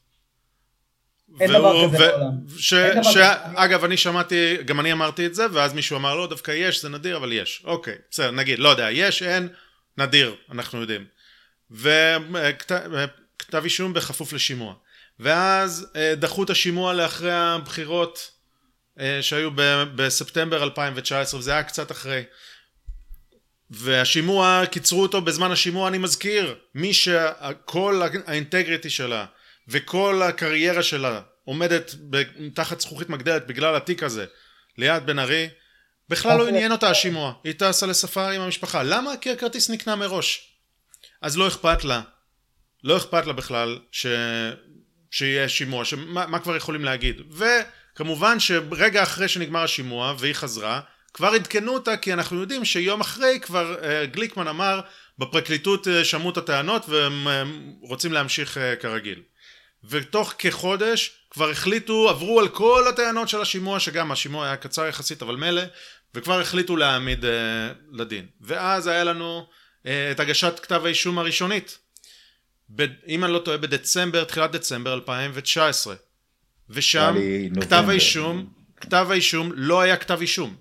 אין דבר כזה בעולם. ש... ש... אגב, אני שמעתי, גם אני אמרתי את זה, ואז מישהו אמר, לא, דווקא יש, זה נדיר, אבל יש. אוקיי, בסדר, נגיד, לא יודע, יש, אין, נדיר, אנחנו יודעים. וכתב אישום בכפוף לשימוע. ואז אה, דחו את השימוע לאחרי הבחירות שהיו בספטמבר 2019, וזה היה קצת אחרי. והשימוע, קיצרו אותו בזמן השימוע, אני מזכיר, מי שכל האינטגריטי שלה וכל הקריירה שלה עומדת תחת זכוכית מגדלת בגלל התיק הזה ליד בן ארי בכלל לא עניין אותה השימוע, היא טסה לספארי עם המשפחה. למה? כי הכרטיס נקנה מראש. אז לא אכפת לה, לא אכפת לה בכלל ש... שיהיה שימוע, שמה, מה כבר יכולים להגיד. וכמובן שרגע אחרי שנגמר השימוע והיא חזרה, כבר עדכנו אותה כי אנחנו יודעים שיום אחרי כבר uh, גליקמן אמר בפרקליטות uh, שמעו את הטענות והם uh, רוצים להמשיך כרגיל. ותוך כחודש כבר החליטו, עברו על כל הטענות של השימוע, שגם השימוע היה קצר יחסית אבל מילא, וכבר החליטו להעמיד uh, לדין. ואז היה לנו את הגשת כתב האישום הראשונית. אם אני לא טועה בדצמבר, תחילת דצמבר 2019. ושם כתב האישום, כתב האישום לא היה כתב אישום.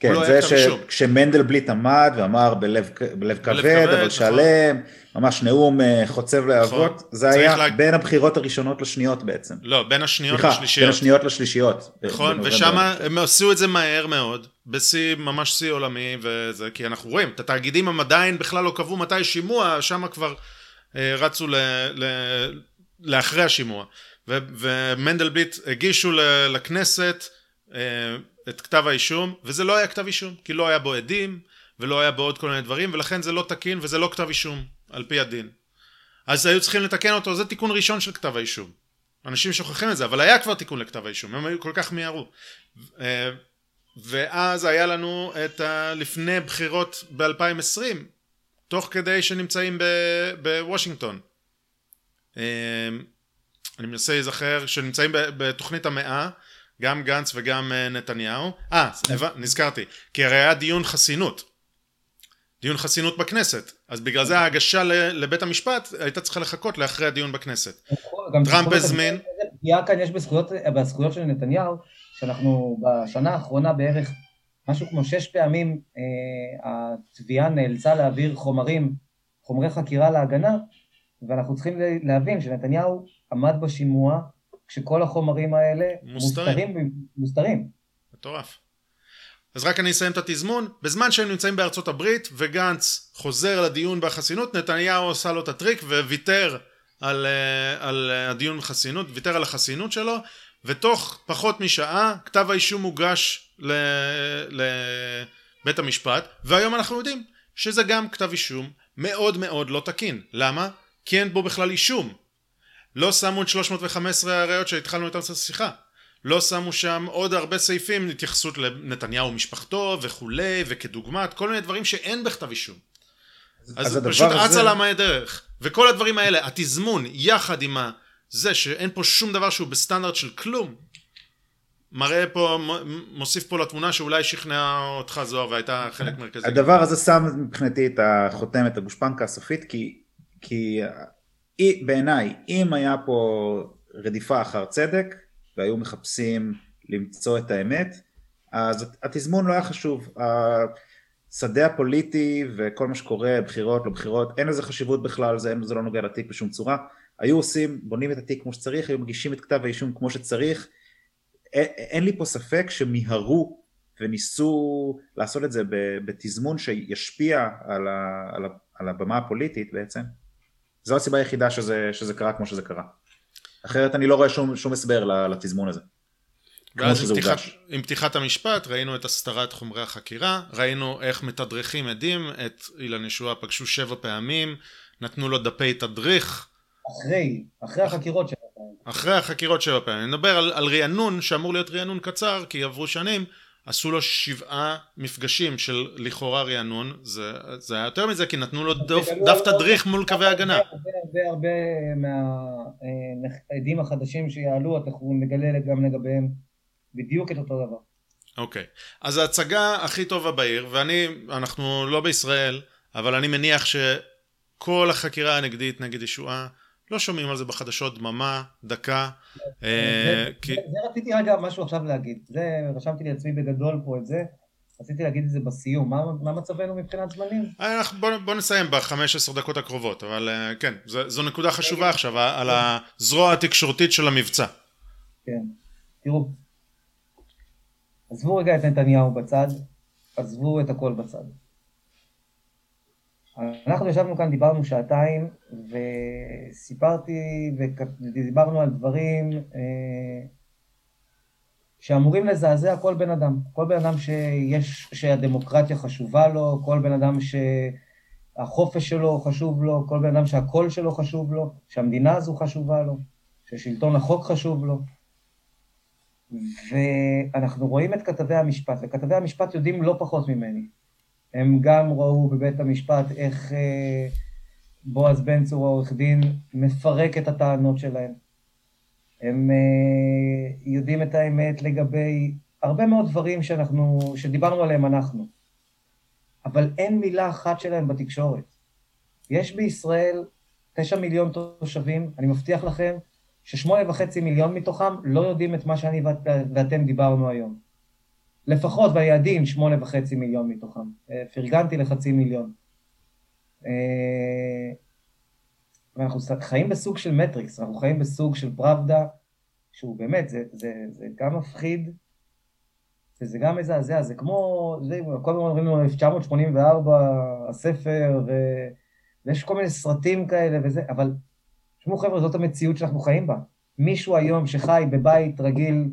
כן, לא זה שכשמנדלבליט עמד ואמר בלב, בלב כבד, כבד, אבל נכון. שלם, ממש נאום אה, חוצב להבות, נכון. זה היה לה... בין הבחירות הראשונות לשניות בעצם. לא, בין השניות סליחה, לשלישיות. בין השניות לשלישיות. נכון, ושם הם עשו את זה מהר מאוד, בשיא, ממש שיא עולמי, וזה, כי אנחנו רואים, את התאגידים הם עדיין בכלל לא קבעו מתי שימוע, שם כבר אה, רצו ל, ל, לאחרי השימוע. ומנדלבליט הגישו לכנסת, אה, את כתב האישום, וזה לא היה כתב אישום, כי לא היה בו עדים, ולא היה בו עוד כל מיני דברים, ולכן זה לא תקין וזה לא כתב אישום, על פי הדין. אז היו צריכים לתקן אותו, זה תיקון ראשון של כתב האישום. אנשים שוכחים את זה, אבל היה כבר תיקון לכתב האישום, הם היו כל כך מיהרו. אה, ואז היה לנו את ה... לפני בחירות ב-2020, תוך כדי שנמצאים בוושינגטון. אני מנסה להיזכר, שנמצאים בתוכנית המאה, גם גנץ וגם אה, נתניהו. אה, נזכרתי, כי הרי היה דיון חסינות. דיון חסינות בכנסת, אז בגלל זה ההגשה לבית המשפט הייתה צריכה לחכות לאחרי הדיון בכנסת. טראמפ הזמין. פגיעה כאן יש בזכויות, בזכויות של נתניהו, שאנחנו בשנה האחרונה בערך, משהו כמו שש פעמים אה, התביעה נאלצה להעביר חומרים, חומרי חקירה להגנה, ואנחנו צריכים להבין שנתניהו עמד בשימוע כשכל החומרים האלה מוסתרים. מוסתרים. מטורף. אז רק אני אסיים את התזמון, בזמן שהם נמצאים בארצות הברית וגנץ חוזר לדיון בחסינות, נתניהו עושה לו את הטריק וויתר על, אה, על הדיון בחסינות, ויתר על החסינות שלו, ותוך פחות משעה כתב האישום הוגש לבית המשפט, והיום אנחנו יודעים שזה גם כתב אישום מאוד מאוד לא תקין. למה? כי אין בו בכלל אישום. לא שמו את 315 הראיות שהתחלנו איתן את השיחה. לא שמו שם עוד הרבה סעיפים, התייחסות לנתניהו ומשפחתו וכולי, וכדוגמת, כל מיני דברים שאין בכתב אישום. אז, אז פשוט הזה... אצה למה דרך. וכל הדברים האלה, התזמון, יחד עם זה שאין פה שום דבר שהוא בסטנדרט של כלום, מראה פה, מוסיף פה לתמונה שאולי שכנע אותך זוהר והייתה חלק מרכזי. הדבר הזה שם מבחינתי את החותמת, הגושפנקה הסופית, כי, כי בעיניי, אם היה פה רדיפה אחר צדק, והיו מחפשים למצוא את האמת, אז התזמון לא היה חשוב. השדה הפוליטי וכל מה שקורה, בחירות, לא בחירות, אין לזה חשיבות בכלל, זה, זה לא נוגע לתיק בשום צורה. היו עושים, בונים את התיק כמו שצריך, היו מגישים את כתב האישום כמו שצריך. אין, אין לי פה ספק שמיהרו וניסו לעשות את זה בתזמון שישפיע על, ה, על, ה, על הבמה הפוליטית בעצם. זו הסיבה היחידה שזה, שזה קרה כמו שזה קרה. אחרת אני לא רואה שום, שום הסבר לתזמון הזה. ואז עם פתיחת, עם פתיחת המשפט ראינו את הסתרת חומרי החקירה, ראינו איך מתדרכים עדים, את אילן ישועה פגשו שבע פעמים, נתנו לו דפי תדריך. אחרי, אחרי החקירות שבע פעמים. אחרי החקירות שבע פעמים. אני מדבר על, על רענון שאמור להיות רענון קצר כי עברו שנים, עשו לו שבעה מפגשים של לכאורה רענון, זה, זה היה יותר מזה כי נתנו לו דף, דף תדריך מול קווי הגנה. הרבה הרבה הרבה מהעדים החדשים שיעלו, אנחנו נגלה גם לגביהם בדיוק את אותו דבר. אוקיי, okay. אז ההצגה הכי טובה בעיר, ואני, אנחנו לא בישראל, אבל אני מניח שכל החקירה הנגדית נגד ישועה לא שומעים על זה בחדשות דממה, דקה. אה, זה רציתי רגע משהו עכשיו להגיד, זה רשמתי לעצמי בגדול פה את זה, רציתי להגיד את זה בסיום, מה מצבנו מבחינת זמנים? אה, בוא נסיים ב-15 דקות הקרובות, אבל אה, כן, זו נקודה חשובה עכשיו, על הזרוע התקשורתית של המבצע. כן, תראו, עזבו רגע את נתניהו בצד, עזבו את הכל בצד. אנחנו ישבנו כאן, דיברנו שעתיים, וסיפרתי ודיברנו על דברים אה, שאמורים לזעזע כל בן אדם. כל בן אדם שיש, שהדמוקרטיה חשובה לו, כל בן אדם שהחופש שלו חשוב לו, כל בן אדם שהקול שלו חשוב לו, שהמדינה הזו חשובה לו, ששלטון החוק חשוב לו. ואנחנו רואים את כתבי המשפט, וכתבי המשפט יודעים לא פחות ממני. הם גם ראו בבית המשפט איך אה, בועז בן צור, העורך דין, מפרק את הטענות שלהם. הם אה, יודעים את האמת לגבי הרבה מאוד דברים שאנחנו, שדיברנו עליהם אנחנו. אבל אין מילה אחת שלהם בתקשורת. יש בישראל תשע מיליון תושבים, אני מבטיח לכם ששמונה וחצי מיליון מתוכם לא יודעים את מה שאני ואתם דיברנו היום. לפחות ביעדים שמונה וחצי מיליון מתוכם. אה, פרגנתי לחצי מיליון. אה, ואנחנו חיים בסוג של מטריקס, אנחנו חיים בסוג של פראבדה, שהוא באמת, זה, זה, זה גם מפחיד, וזה גם מזעזע, זה כמו, זה, כל הזמן אומרים לנו 1984, הספר, ו, ויש כל מיני סרטים כאלה וזה, אבל תשמעו חבר'ה, זאת המציאות שאנחנו חיים בה. מישהו היום שחי בבית רגיל,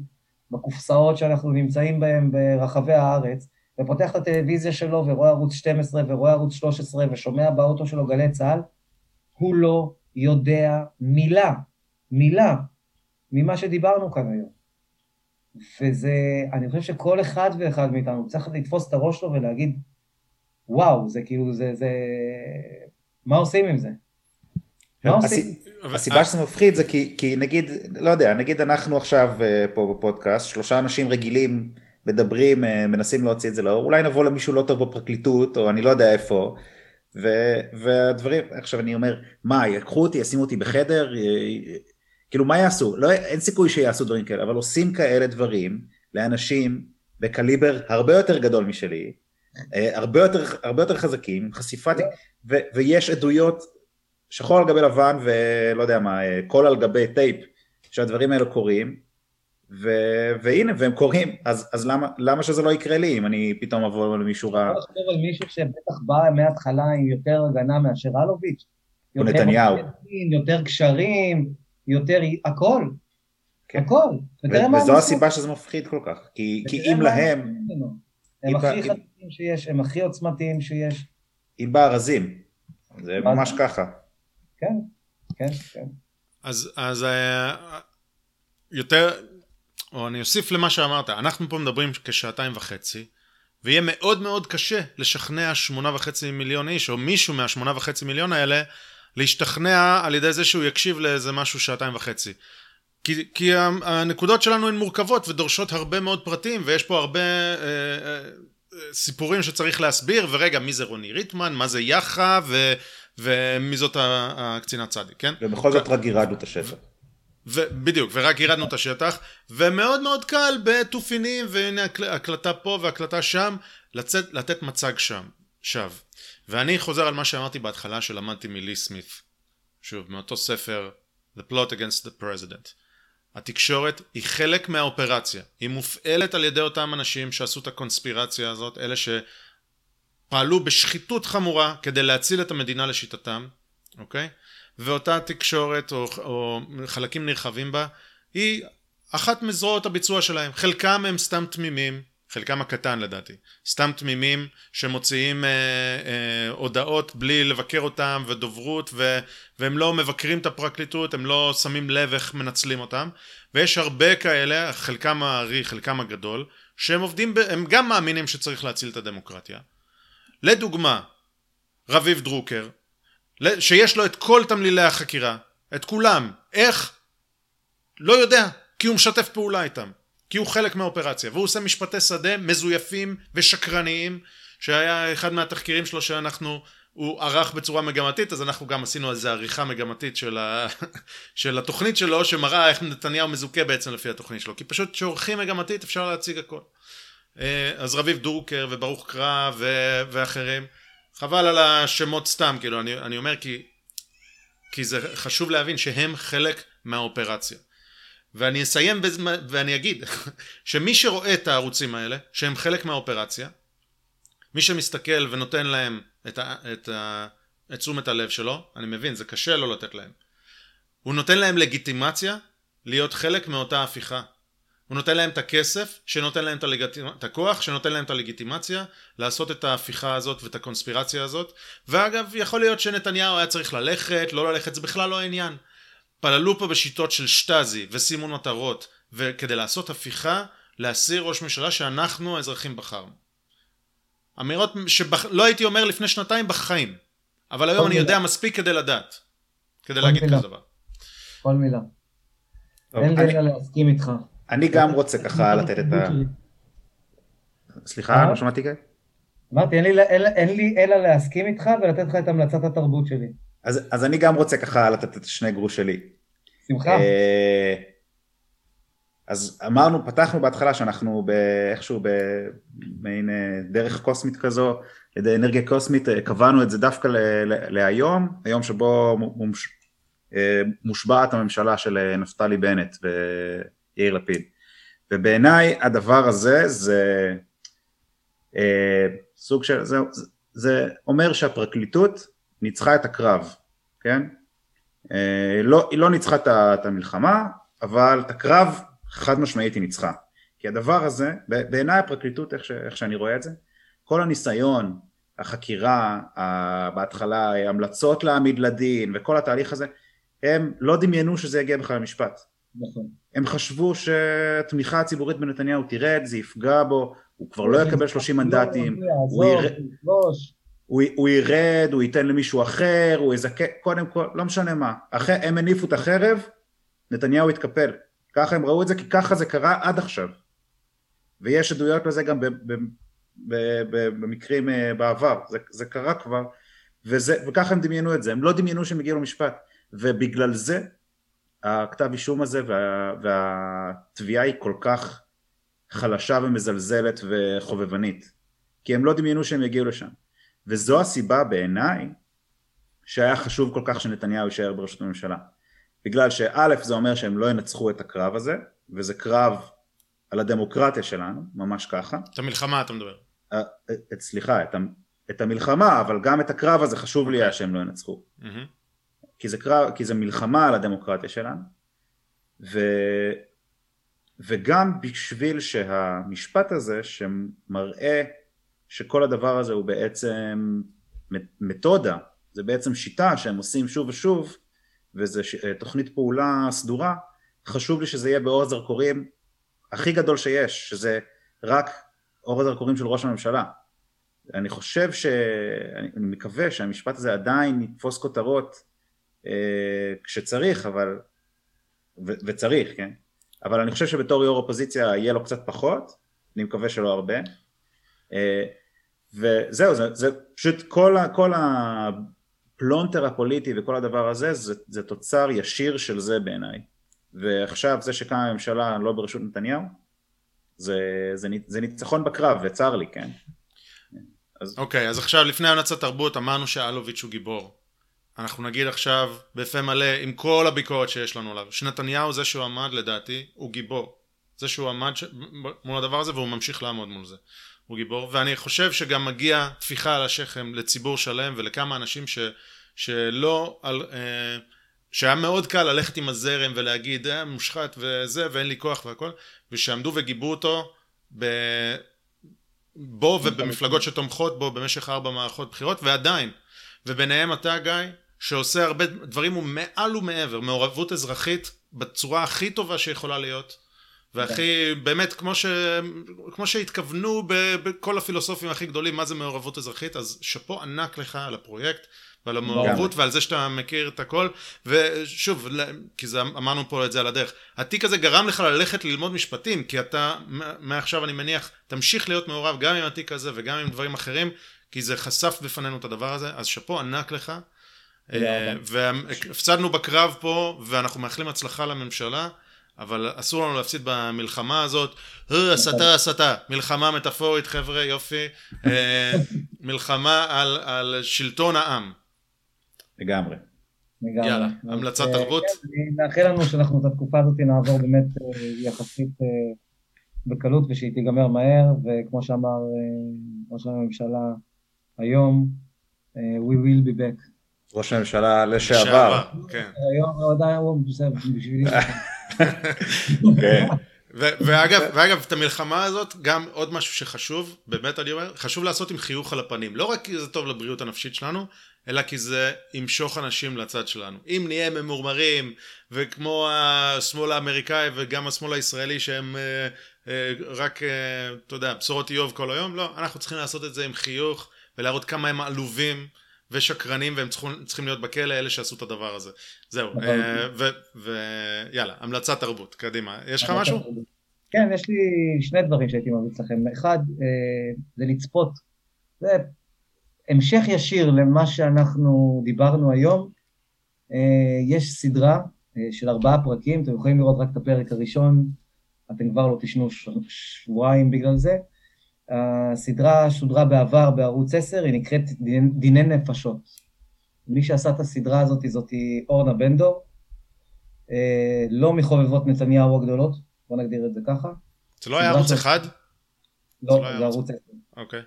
בקופסאות שאנחנו נמצאים בהן ברחבי הארץ, ופותח את הטלוויזיה שלו ורואה ערוץ 12 ורואה ערוץ 13 ושומע באוטו שלו גלי צה"ל, הוא לא יודע מילה, מילה, ממה שדיברנו כאן היום. וזה, אני חושב שכל אחד ואחד מאיתנו צריך לתפוס את הראש שלו ולהגיד, וואו, זה כאילו, זה, זה, מה עושים עם זה? עושים? הסיבה שזה מפחיד זה כי, כי נגיד, לא יודע, נגיד אנחנו עכשיו אה, פה בפודקאסט, שלושה אנשים רגילים מדברים, אה, מנסים להוציא את זה לאור, אולי נבוא למישהו לא טוב בפרקליטות, או אני לא יודע איפה, ו, והדברים, עכשיו אני אומר, מה, יקחו אותי, ישימו אותי בחדר, כאילו מה יעשו? לא, אין סיכוי שיעשו דברים כאלה, אבל עושים כאלה דברים לאנשים בקליבר הרבה יותר גדול משלי, אה, הרבה יותר, הרבה יותר חזקים, חשיפת, ו, ויש עדויות שחור על גבי לבן ולא יודע מה, אה, קול על גבי טייפ, שהדברים האלה קורים, ו, והנה, והם קורים, אז, אז למה, למה שזה לא יקרה לי אם אני פתאום אבוא למישהו רע? אתה לחשוב על מישהו שבטח בא מההתחלה עם יותר הגנה מאשר אלוביץ'. או נתניהו. יותר קשרים, יותר הכל, כן. הכל. וזו הסיבה שזה מפחיד כל כך, כי, כי אם להם... הם הכי חזקים שיש, הם הכי עוצמתיים שיש. אם בארזים, זה ממש ככה. כן, כן, כן. אז, אז אה, יותר, או אני אוסיף למה שאמרת, אנחנו פה מדברים כשעתיים וחצי, ויהיה מאוד מאוד קשה לשכנע שמונה וחצי מיליון איש, או מישהו מהשמונה וחצי מיליון האלה, להשתכנע על ידי זה שהוא יקשיב לאיזה משהו שעתיים וחצי. כי, כי הנקודות שלנו הן מורכבות ודורשות הרבה מאוד פרטים ויש פה הרבה אה, אה, סיפורים שצריך להסביר ורגע מי זה רוני ריטמן מה זה יאח"א ו, ומי זאת הקצינת צדיק כן? ובכל זאת רק גירדנו את השטח. בדיוק ורק גירדנו את השטח ומאוד מאוד קל בתופינים והנה הקלטה פה והקלטה שם לצאת, לתת מצג שם שווא ואני חוזר על מה שאמרתי בהתחלה שלמדתי מלי סמית. שוב, מאותו ספר The Plot Against the President. התקשורת היא חלק מהאופרציה. היא מופעלת על ידי אותם אנשים שעשו את הקונספירציה הזאת, אלה שפעלו בשחיתות חמורה כדי להציל את המדינה לשיטתם, אוקיי? ואותה תקשורת או, או חלקים נרחבים בה היא אחת מזרועות הביצוע שלהם. חלקם הם סתם תמימים, חלקם הקטן לדעתי, סתם תמימים שמוציאים אה, אה, הודעות בלי לבקר אותם ודוברות ו, והם לא מבקרים את הפרקליטות, הם לא שמים לב איך מנצלים אותם ויש הרבה כאלה, חלקם הארי, חלקם הגדול, שהם עובדים, ב, הם גם מאמינים שצריך להציל את הדמוקרטיה. לדוגמה, רביב דרוקר, שיש לו את כל תמלילי החקירה, את כולם, איך? לא יודע, כי הוא משתף פעולה איתם. כי הוא חלק מהאופרציה והוא עושה משפטי שדה מזויפים ושקרניים שהיה אחד מהתחקירים שלו שאנחנו הוא ערך בצורה מגמתית אז אנחנו גם עשינו איזה עריכה מגמתית של, ה... של התוכנית שלו שמראה איך נתניהו מזוכה בעצם לפי התוכנית שלו כי פשוט כשעורכים מגמתית אפשר להציג הכל אז רביב דורקר וברוך קרא ו... ואחרים חבל על השמות סתם כאילו אני, אני אומר כי כי זה חשוב להבין שהם חלק מהאופרציה ואני אסיים בזמן, ואני אגיד שמי שרואה את הערוצים האלה, שהם חלק מהאופרציה, מי שמסתכל ונותן להם את, ה, את, ה, את תשומת הלב שלו, אני מבין, זה קשה לא לתת להם. הוא נותן להם לגיטימציה להיות חלק מאותה הפיכה. הוא נותן להם את הכסף, שנותן להם את, הלגיט... את הכוח, שנותן להם את הלגיטימציה לעשות את ההפיכה הזאת ואת הקונספירציה הזאת. ואגב, יכול להיות שנתניהו היה צריך ללכת, לא ללכת, זה בכלל לא העניין. פעלו פה בשיטות של שטאזי וסימון מטרות, וכדי לעשות הפיכה, להסיר ראש ממשלה שאנחנו האזרחים בחרנו. אמירות שלא הייתי אומר לפני שנתיים בחיים, אבל היום אני יודע מספיק כדי לדעת, כדי להגיד כזה דבר. כל מילה. אין לי אלא להסכים איתך. אני גם רוצה ככה לתת את ה... סליחה? לא שמעתי כאן? אמרתי, אין לי, אין, אין לי אלא להסכים איתך ולתת לך את המלצת התרבות שלי. אז, אז אני גם רוצה ככה לתת את שני גרוש שלי. שמחה. אה, אז אמרנו, פתחנו בהתחלה שאנחנו איכשהו במעין אה, דרך קוסמית כזו, אנרגיה קוסמית, אה, קבענו את זה דווקא להיום, היום שבו מוש, מושבעת הממשלה של נפתלי בנט ויאיר לפיד. ובעיניי הדבר הזה זה אה, סוג של, זה, זה אומר שהפרקליטות ניצחה את הקרב, כן? אה, לא, היא לא ניצחה את המלחמה, אבל את הקרב חד משמעית היא ניצחה. כי הדבר הזה, בעיניי הפרקליטות, איך, ש, איך שאני רואה את זה, כל הניסיון, החקירה, בהתחלה המלצות להעמיד לדין וכל התהליך הזה, הם לא דמיינו שזה יגיע בכלל למשפט. נכון. הם חשבו שהתמיכה הציבורית בנתניהו תרד, זה יפגע בו, הוא כבר לא יקבל 30 מנדטים, הוא ירד, הוא ייתן למישהו אחר, הוא יזכה, קודם כל, לא משנה מה, הם הניפו את החרב, נתניהו התקפל, ככה הם ראו את זה, כי ככה זה קרה עד עכשיו, ויש עדויות לזה גם במקרים אה, בעבר, זה, זה קרה כבר, וזה, וככה הם דמיינו את זה, הם לא דמיינו שהם הגיעו למשפט, ובגלל זה הכתב אישום הזה וה, והתביעה היא כל כך חלשה ומזלזלת וחובבנית, כי הם לא דמיינו שהם יגיעו לשם. וזו הסיבה בעיניי שהיה חשוב כל כך שנתניהו יישאר בראשות הממשלה. בגלל שא' זה אומר שהם לא ינצחו את הקרב הזה, וזה קרב על הדמוקרטיה שלנו, ממש ככה. את המלחמה אתה מדבר. אה, את, סליחה, את, את המלחמה, אבל גם את הקרב הזה חשוב לי היה שהם לא ינצחו. Mm-hmm. כי זה, קרב, כי זה מלחמה על הדמוקרטיה שלנו, ו, וגם בשביל שהמשפט הזה שמראה שכל הדבר הזה הוא בעצם מתודה, זה בעצם שיטה שהם עושים שוב ושוב, וזו תוכנית פעולה סדורה, חשוב לי שזה יהיה באור הזרקורים הכי גדול שיש, שזה רק אור הזרקורים של ראש הממשלה. אני חושב ש... אני מקווה שהמשפט הזה עדיין יתפוס כותרות אה, כשצריך, אבל... ו... וצריך, כן? אבל אני חושב שבתור יו"ר אופוזיציה יהיה לו קצת פחות, אני מקווה שלא הרבה. אה, וזהו, זה, זה פשוט כל, ה, כל הפלונטר הפוליטי וכל הדבר הזה, זה, זה תוצר ישיר של זה בעיניי. ועכשיו זה שקמה הממשלה לא בראשות נתניהו, זה, זה, זה ניצחון בקרב, וצר לי, כן? אוקיי, אז... Okay, אז עכשיו לפני המלצת תרבות אמרנו שאלוביץ' הוא גיבור. אנחנו נגיד עכשיו בפה מלא עם כל הביקורת שיש לנו עליו. שנתניהו זה שהוא עמד לדעתי הוא גיבור. זה שהוא עמד ש... מול הדבר הזה והוא ממשיך לעמוד מול זה. הוא גיבור. ואני חושב שגם מגיע טפיחה על השכם לציבור שלם ולכמה אנשים ש... שלא על... אה, שהיה מאוד קל ללכת עם הזרם ולהגיד אה, מושחת וזה ואין לי כוח והכל ושעמדו וגיבו אותו ב... בו ובמפלגות שתומכות בו במשך ארבע מערכות בחירות ועדיין. וביניהם אתה גיא שעושה הרבה דברים ומעל ומעבר, מעורבות אזרחית בצורה הכי טובה שיכולה להיות, והכי, באמת, כמו, ש, כמו שהתכוונו בכל הפילוסופים הכי גדולים, מה זה מעורבות אזרחית, אז שאפו ענק לך על הפרויקט. ועל המעורבות ועל זה שאתה מכיר את הכל ושוב כי זה אמרנו פה את זה על הדרך התיק הזה גרם לך ללכת ללמוד משפטים כי אתה מעכשיו אני מניח תמשיך להיות מעורב גם עם התיק הזה וגם עם דברים אחרים כי זה חשף בפנינו את הדבר הזה אז שאפו ענק לך והפסדנו בקרב פה ואנחנו מאחלים הצלחה לממשלה אבל אסור לנו להפסיד במלחמה הזאת. אה, הסתה הסתה. מלחמה מטאפורית חבר'ה יופי. אה, מלחמה על, על שלטון העם. לגמרי. יאללה, המלצת תרבות. כן, אני מאחל לנו שאנחנו את התקופה הזאת נעבור באמת יחסית בקלות ושהיא תיגמר מהר, וכמו שאמר ראש הממשלה היום, we will be back. ראש הממשלה לשעבר. כן. היום עדיין הוא בסדר, בשבילי. כן, ואגב, ואגב, את המלחמה הזאת, גם עוד משהו שחשוב, באמת אני אומר, חשוב לעשות עם חיוך על הפנים. לא רק כי זה טוב לבריאות הנפשית שלנו, אלא כי זה ימשוך אנשים לצד שלנו. אם נהיה ממורמרים, וכמו השמאל האמריקאי וגם השמאל הישראלי שהם אה, אה, רק, אה, אתה יודע, בשורות איוב כל היום, לא, אנחנו צריכים לעשות את זה עם חיוך, ולהראות כמה הם עלובים. ושקרנים והם צריכים, צריכים להיות בכלא אלה שעשו את הדבר הזה. זהו, נכון. ויאללה, המלצת תרבות, קדימה. יש לך משהו? כן, יש לי שני דברים שהייתי ממליץ לכם. אחד, זה לצפות. זה המשך ישיר למה שאנחנו דיברנו היום, אה, יש סדרה אה, של ארבעה פרקים, אתם יכולים לראות רק את הפרק הראשון, אתם כבר לא תשנו שבועיים בגלל זה. הסדרה שודרה בעבר בערוץ 10, היא נקראת דיני נפשות. מי שעשה את הסדרה הזאת זאת אורנה בנדור, אה, לא מחובבות נתניהו הגדולות, בוא נגדיר את זה ככה. זה לא היה ערוץ אחד? לא, זה לא ערוץ 10. אוקיי.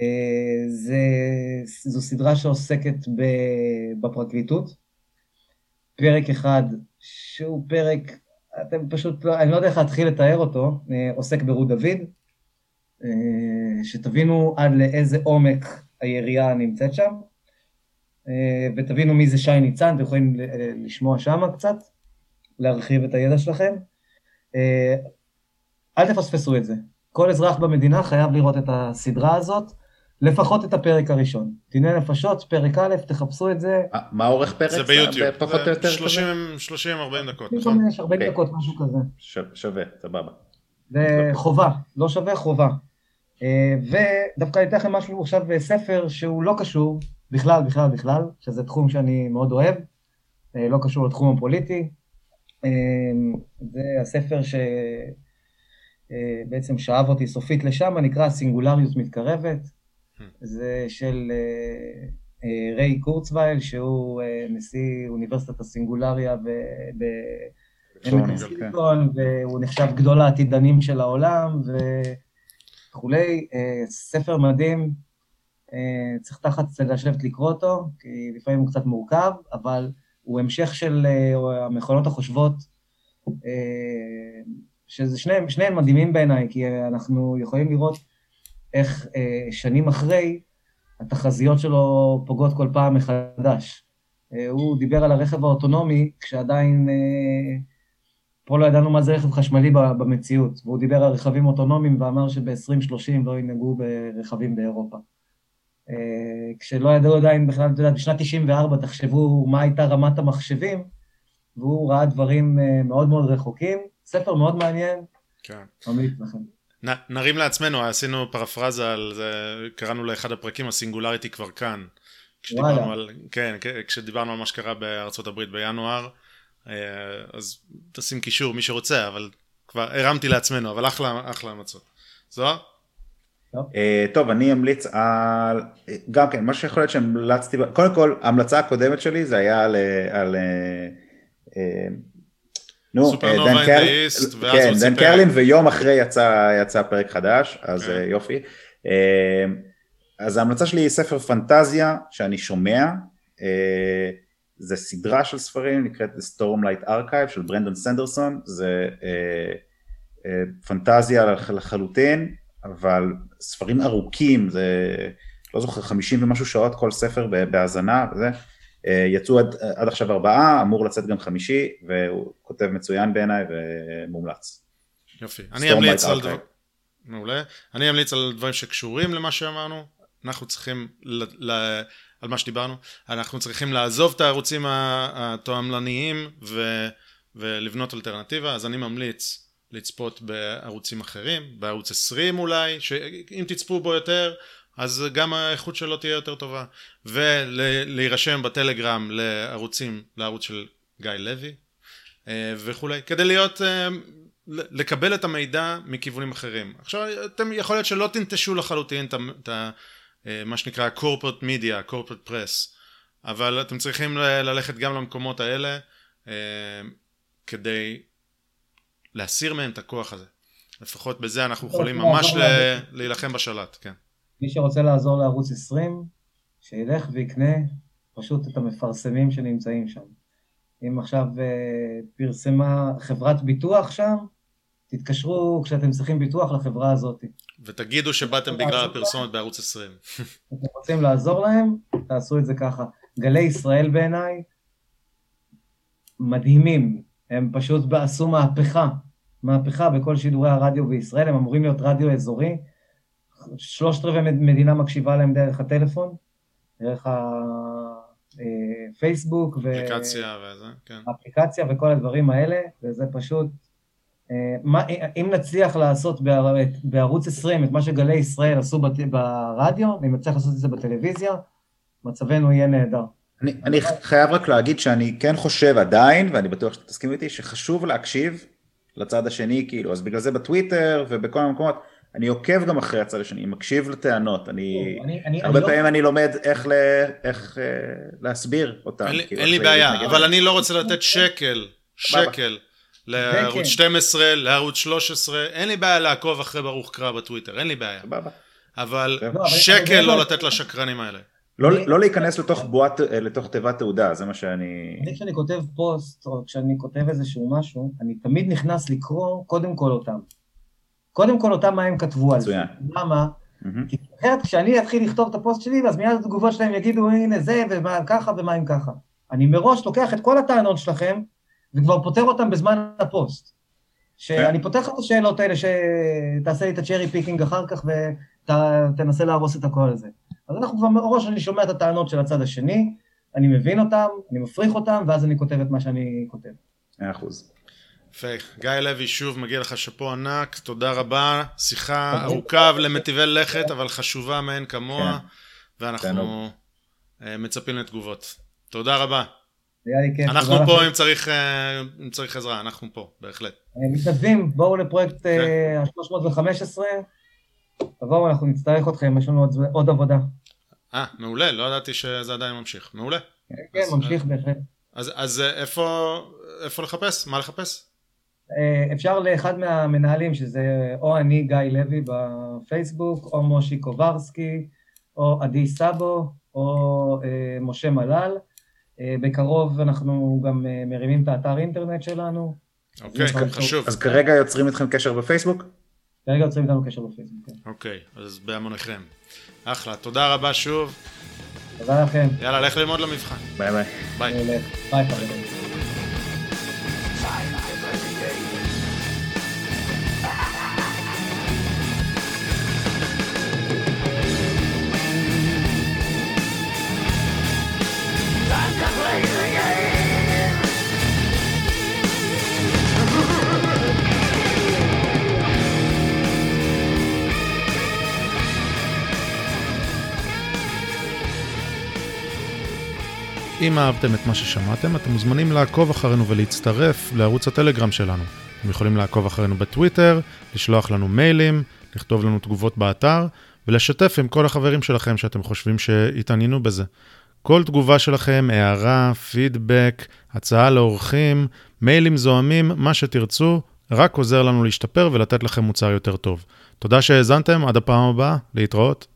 אה, זה, זו סדרה שעוסקת בפרקליטות. פרק אחד, שהוא פרק, אתם פשוט, לא, אני לא יודע איך להתחיל לתאר אותו, אה, עוסק ברות דוד, שתבינו עד לאיזה עומק היריעה נמצאת שם, ותבינו מי זה שי ניצן, אתם יכולים לשמוע שם קצת, להרחיב את הידע שלכם. אל תפספסו את זה. כל אזרח במדינה חייב לראות את הסדרה הזאת. לפחות את הפרק הראשון. דיני נפשות, פרק א', תחפשו את זה. אה, מה אורך פרק? זה ביוטיוב. פחות או יותר 30-40 דקות, נכון? 40 אוקיי. דקות, משהו כזה. שווה, סבבה. זה חובה, לא שווה, חובה. אה, ודווקא אני אתן לכם משהו עכשיו, אה, ספר שהוא לא קשור בכלל, בכלל, בכלל, שזה תחום שאני מאוד אוהב, לא קשור לתחום הפוליטי. זה הספר שבעצם שאב אותי סופית לשם, נקרא סינגולריות מתקרבת. זה של אה, אה, ריי קורצווייל, שהוא אה, נשיא אוניברסיטת הסינגולריה בסיליקון, והוא נחשב גדול העתידנים של העולם וכולי. ספר מדהים, צריך תחת לשבת לקרוא אותו, כי לפעמים הוא קצת מורכב, אבל הוא המשך של המכונות החושבות, שזה שניהם, שניהם מדהימים בעיניי, כי אנחנו יכולים לראות איך אה, שנים אחרי, התחזיות שלו פוגעות כל פעם מחדש. אה, הוא דיבר על הרכב האוטונומי כשעדיין אה, פה לא ידענו מה זה רכב חשמלי במציאות, והוא דיבר על רכבים אוטונומיים ואמר שב-2030 לא ינהגו ברכבים באירופה. אה, כשלא ידעו עדיין בכלל, אתה יודע, בשנת 94 תחשבו מה הייתה רמת המחשבים, והוא ראה דברים אה, מאוד מאוד רחוקים. ספר מאוד מעניין, כן. ממליץ לכם. נ, נרים לעצמנו, עשינו פרפרזה על זה, קראנו לאחד הפרקים, הסינגולריטי כבר כאן. כשדיברנו על, כן, כשדיברנו על מה שקרה בארצות הברית בינואר, אז תשים קישור מי שרוצה, אבל כבר הרמתי לעצמנו, אבל אחלה, אחלה המצות. זוהר? אה, טוב, אני אמליץ על, גם כן, מה שיכול להיות שהמלצתי, קודם כל, ההמלצה הקודמת שלי זה היה על, על אה, נו, ואז כן, דן קרלין, ויום אחרי יצא, יצא פרק חדש, אז כן. יופי. אז ההמלצה שלי היא ספר פנטזיה שאני שומע, זה סדרה של ספרים, נקראת The Stormlight Archive של ברנדון סנדרסון, זה פנטזיה לחלוטין, אבל ספרים ארוכים, זה לא זוכר, חמישים ומשהו שעות כל ספר בהאזנה וזה. אה, יצאו עד, עד עכשיו ארבעה, אמור לצאת גם חמישי, והוא כותב מצוין בעיניי ומומלץ. יופי. אני אמליץ על דבר... מעולה. אני אמליץ על דברים שקשורים למה שאמרנו. אנחנו צריכים, ל... ל... על מה שדיברנו, אנחנו צריכים לעזוב את הערוצים התועמלניים ו... ולבנות אלטרנטיבה, אז אני ממליץ לצפות בערוצים אחרים, בערוץ 20 אולי, שאם תצפו בו יותר, אז גם האיכות שלו תהיה יותר טובה. ולהירשם בטלגרם לערוצים, לערוץ של גיא לוי אה, וכולי, כדי להיות, אה, לקבל את המידע מכיוונים אחרים. עכשיו, אתם יכול להיות שלא תנטשו לחלוטין את מה שנקרא corporate media, corporate press, אבל אתם צריכים ללכת גם למקומות האלה כדי להסיר מהם את הכוח הזה. לפחות בזה אנחנו יכולים ממש להילחם בשלט, כן. מי שרוצה לעזור לערוץ 20, שילך ויקנה פשוט את המפרסמים שנמצאים שם. אם עכשיו uh, פרסמה חברת ביטוח שם, תתקשרו כשאתם צריכים ביטוח לחברה הזאת. ותגידו שבאתם בגלל הפרסומת בערוץ 20. אתם רוצים לעזור להם, תעשו את זה ככה. גלי ישראל בעיניי מדהימים, הם פשוט עשו מהפכה, מהפכה בכל שידורי הרדיו בישראל, הם אמורים להיות רדיו אזורי, שלושת רבעי מדינה מקשיבה להם דרך הטלפון, דרך הפייסבוק, אה, אפליקציה וזה, כן. אפליקציה וכל הדברים האלה, וזה פשוט, מה, אם נצליח לעשות בערוץ 20 את מה שגלי ישראל עשו ברדיו, אם נצליח לעשות את זה בטלוויזיה, מצבנו יהיה נהדר. אני, אני חייב רק להגיד שאני כן חושב עדיין, ואני בטוח שאתה תסכים איתי, שחשוב להקשיב לצד השני, כאילו, אז בגלל זה בטוויטר ובכל המקומות, אני עוקב גם אחרי הצד השני, מקשיב לטענות, אני, אני, אני הרבה אני פעמים לא... אני לומד איך, ל, איך uh, להסביר אותם. אין, כאילו, אין לי בעיה, אבל אני לא רוצה לתת שקל, שקל. לערוץ 12, לערוץ 13, אין לי בעיה לעקוב אחרי ברוך קרא בטוויטר, אין לי בעיה. אבל לא, שקל לא לתת לשקרנים האלה. לא, לא להיכנס לתוך בועת, אה, לתוך תיבת תעודה, זה מה שאני... אני כשאני כותב פוסט, או כשאני כותב איזשהו משהו, אני תמיד נכנס לקרוא קודם כל אותם. קודם כל אותם מה הם כתבו על זה. למה? כי אחרת כשאני אתחיל לכתוב את הפוסט שלי, אז מיד התגובות שלהם יגידו, הנה זה, ומה ככה ומה אם ככה. אני מראש לוקח את כל הטענות שלכם, וכבר פותר אותם בזמן הפוסט. שאני פותח את השאלות האלה, שתעשה לי את ה cherry picking אחר כך, ותנסה להרוס את הכל הזה. אז אנחנו כבר מראש, אני שומע את הטענות של הצד השני, אני מבין אותם, אני מפריך אותם, ואז אני כותב את מה שאני כותב. מאה אחוז. יפה. גיא לוי, שוב מגיע לך שאפו ענק, תודה רבה. שיחה ארוכה ולמטיבי לכת, אבל חשובה מאין כמוה, כן. ואנחנו אה, מצפים לתגובות. תודה רבה. היה לי כיף. אנחנו פה אם צריך, אה, אם צריך עזרה, אנחנו פה, בהחלט. מתנדבים, בואו לפרויקט ה-315. כן. תבואו, אנחנו נצטרך אתכם, יש לנו עוד, עוד עבודה. אה, מעולה, לא ידעתי שזה עדיין ממשיך. מעולה. כן, כן אז, ממשיך אה, בהחלט. אז, אז אה, איפה, איפה לחפש? מה לחפש? אה, אפשר לאחד מהמנהלים, שזה או אני, גיא לוי בפייסבוק, או מושי קוברסקי, או עדי סאבו, או אה, משה מלל. אה, בקרוב אנחנו גם אה, מרימים את האתר אינטרנט שלנו. אוקיי, חשוב. אז כרגע יוצרים איתכם קשר בפייסבוק? כרגע יוצרים איתנו קשר בפייסבוק, כן. אוקיי, אז בהמוניכם. אחלה, תודה רבה שוב. תודה לכם. יאללה, לך ללמוד למבחן. ביי ביי. ביי. ביי חברים. אם אהבתם את מה ששמעתם, אתם מוזמנים לעקוב אחרינו ולהצטרף לערוץ הטלגרם שלנו. אתם יכולים לעקוב אחרינו בטוויטר, לשלוח לנו מיילים, לכתוב לנו תגובות באתר, ולשתף עם כל החברים שלכם שאתם חושבים שהתעניינו בזה. כל תגובה שלכם, הערה, פידבק, הצעה לאורחים, מיילים זוהמים, מה שתרצו, רק עוזר לנו להשתפר ולתת לכם מוצר יותר טוב. תודה שהאזנתם, עד הפעם הבאה, להתראות.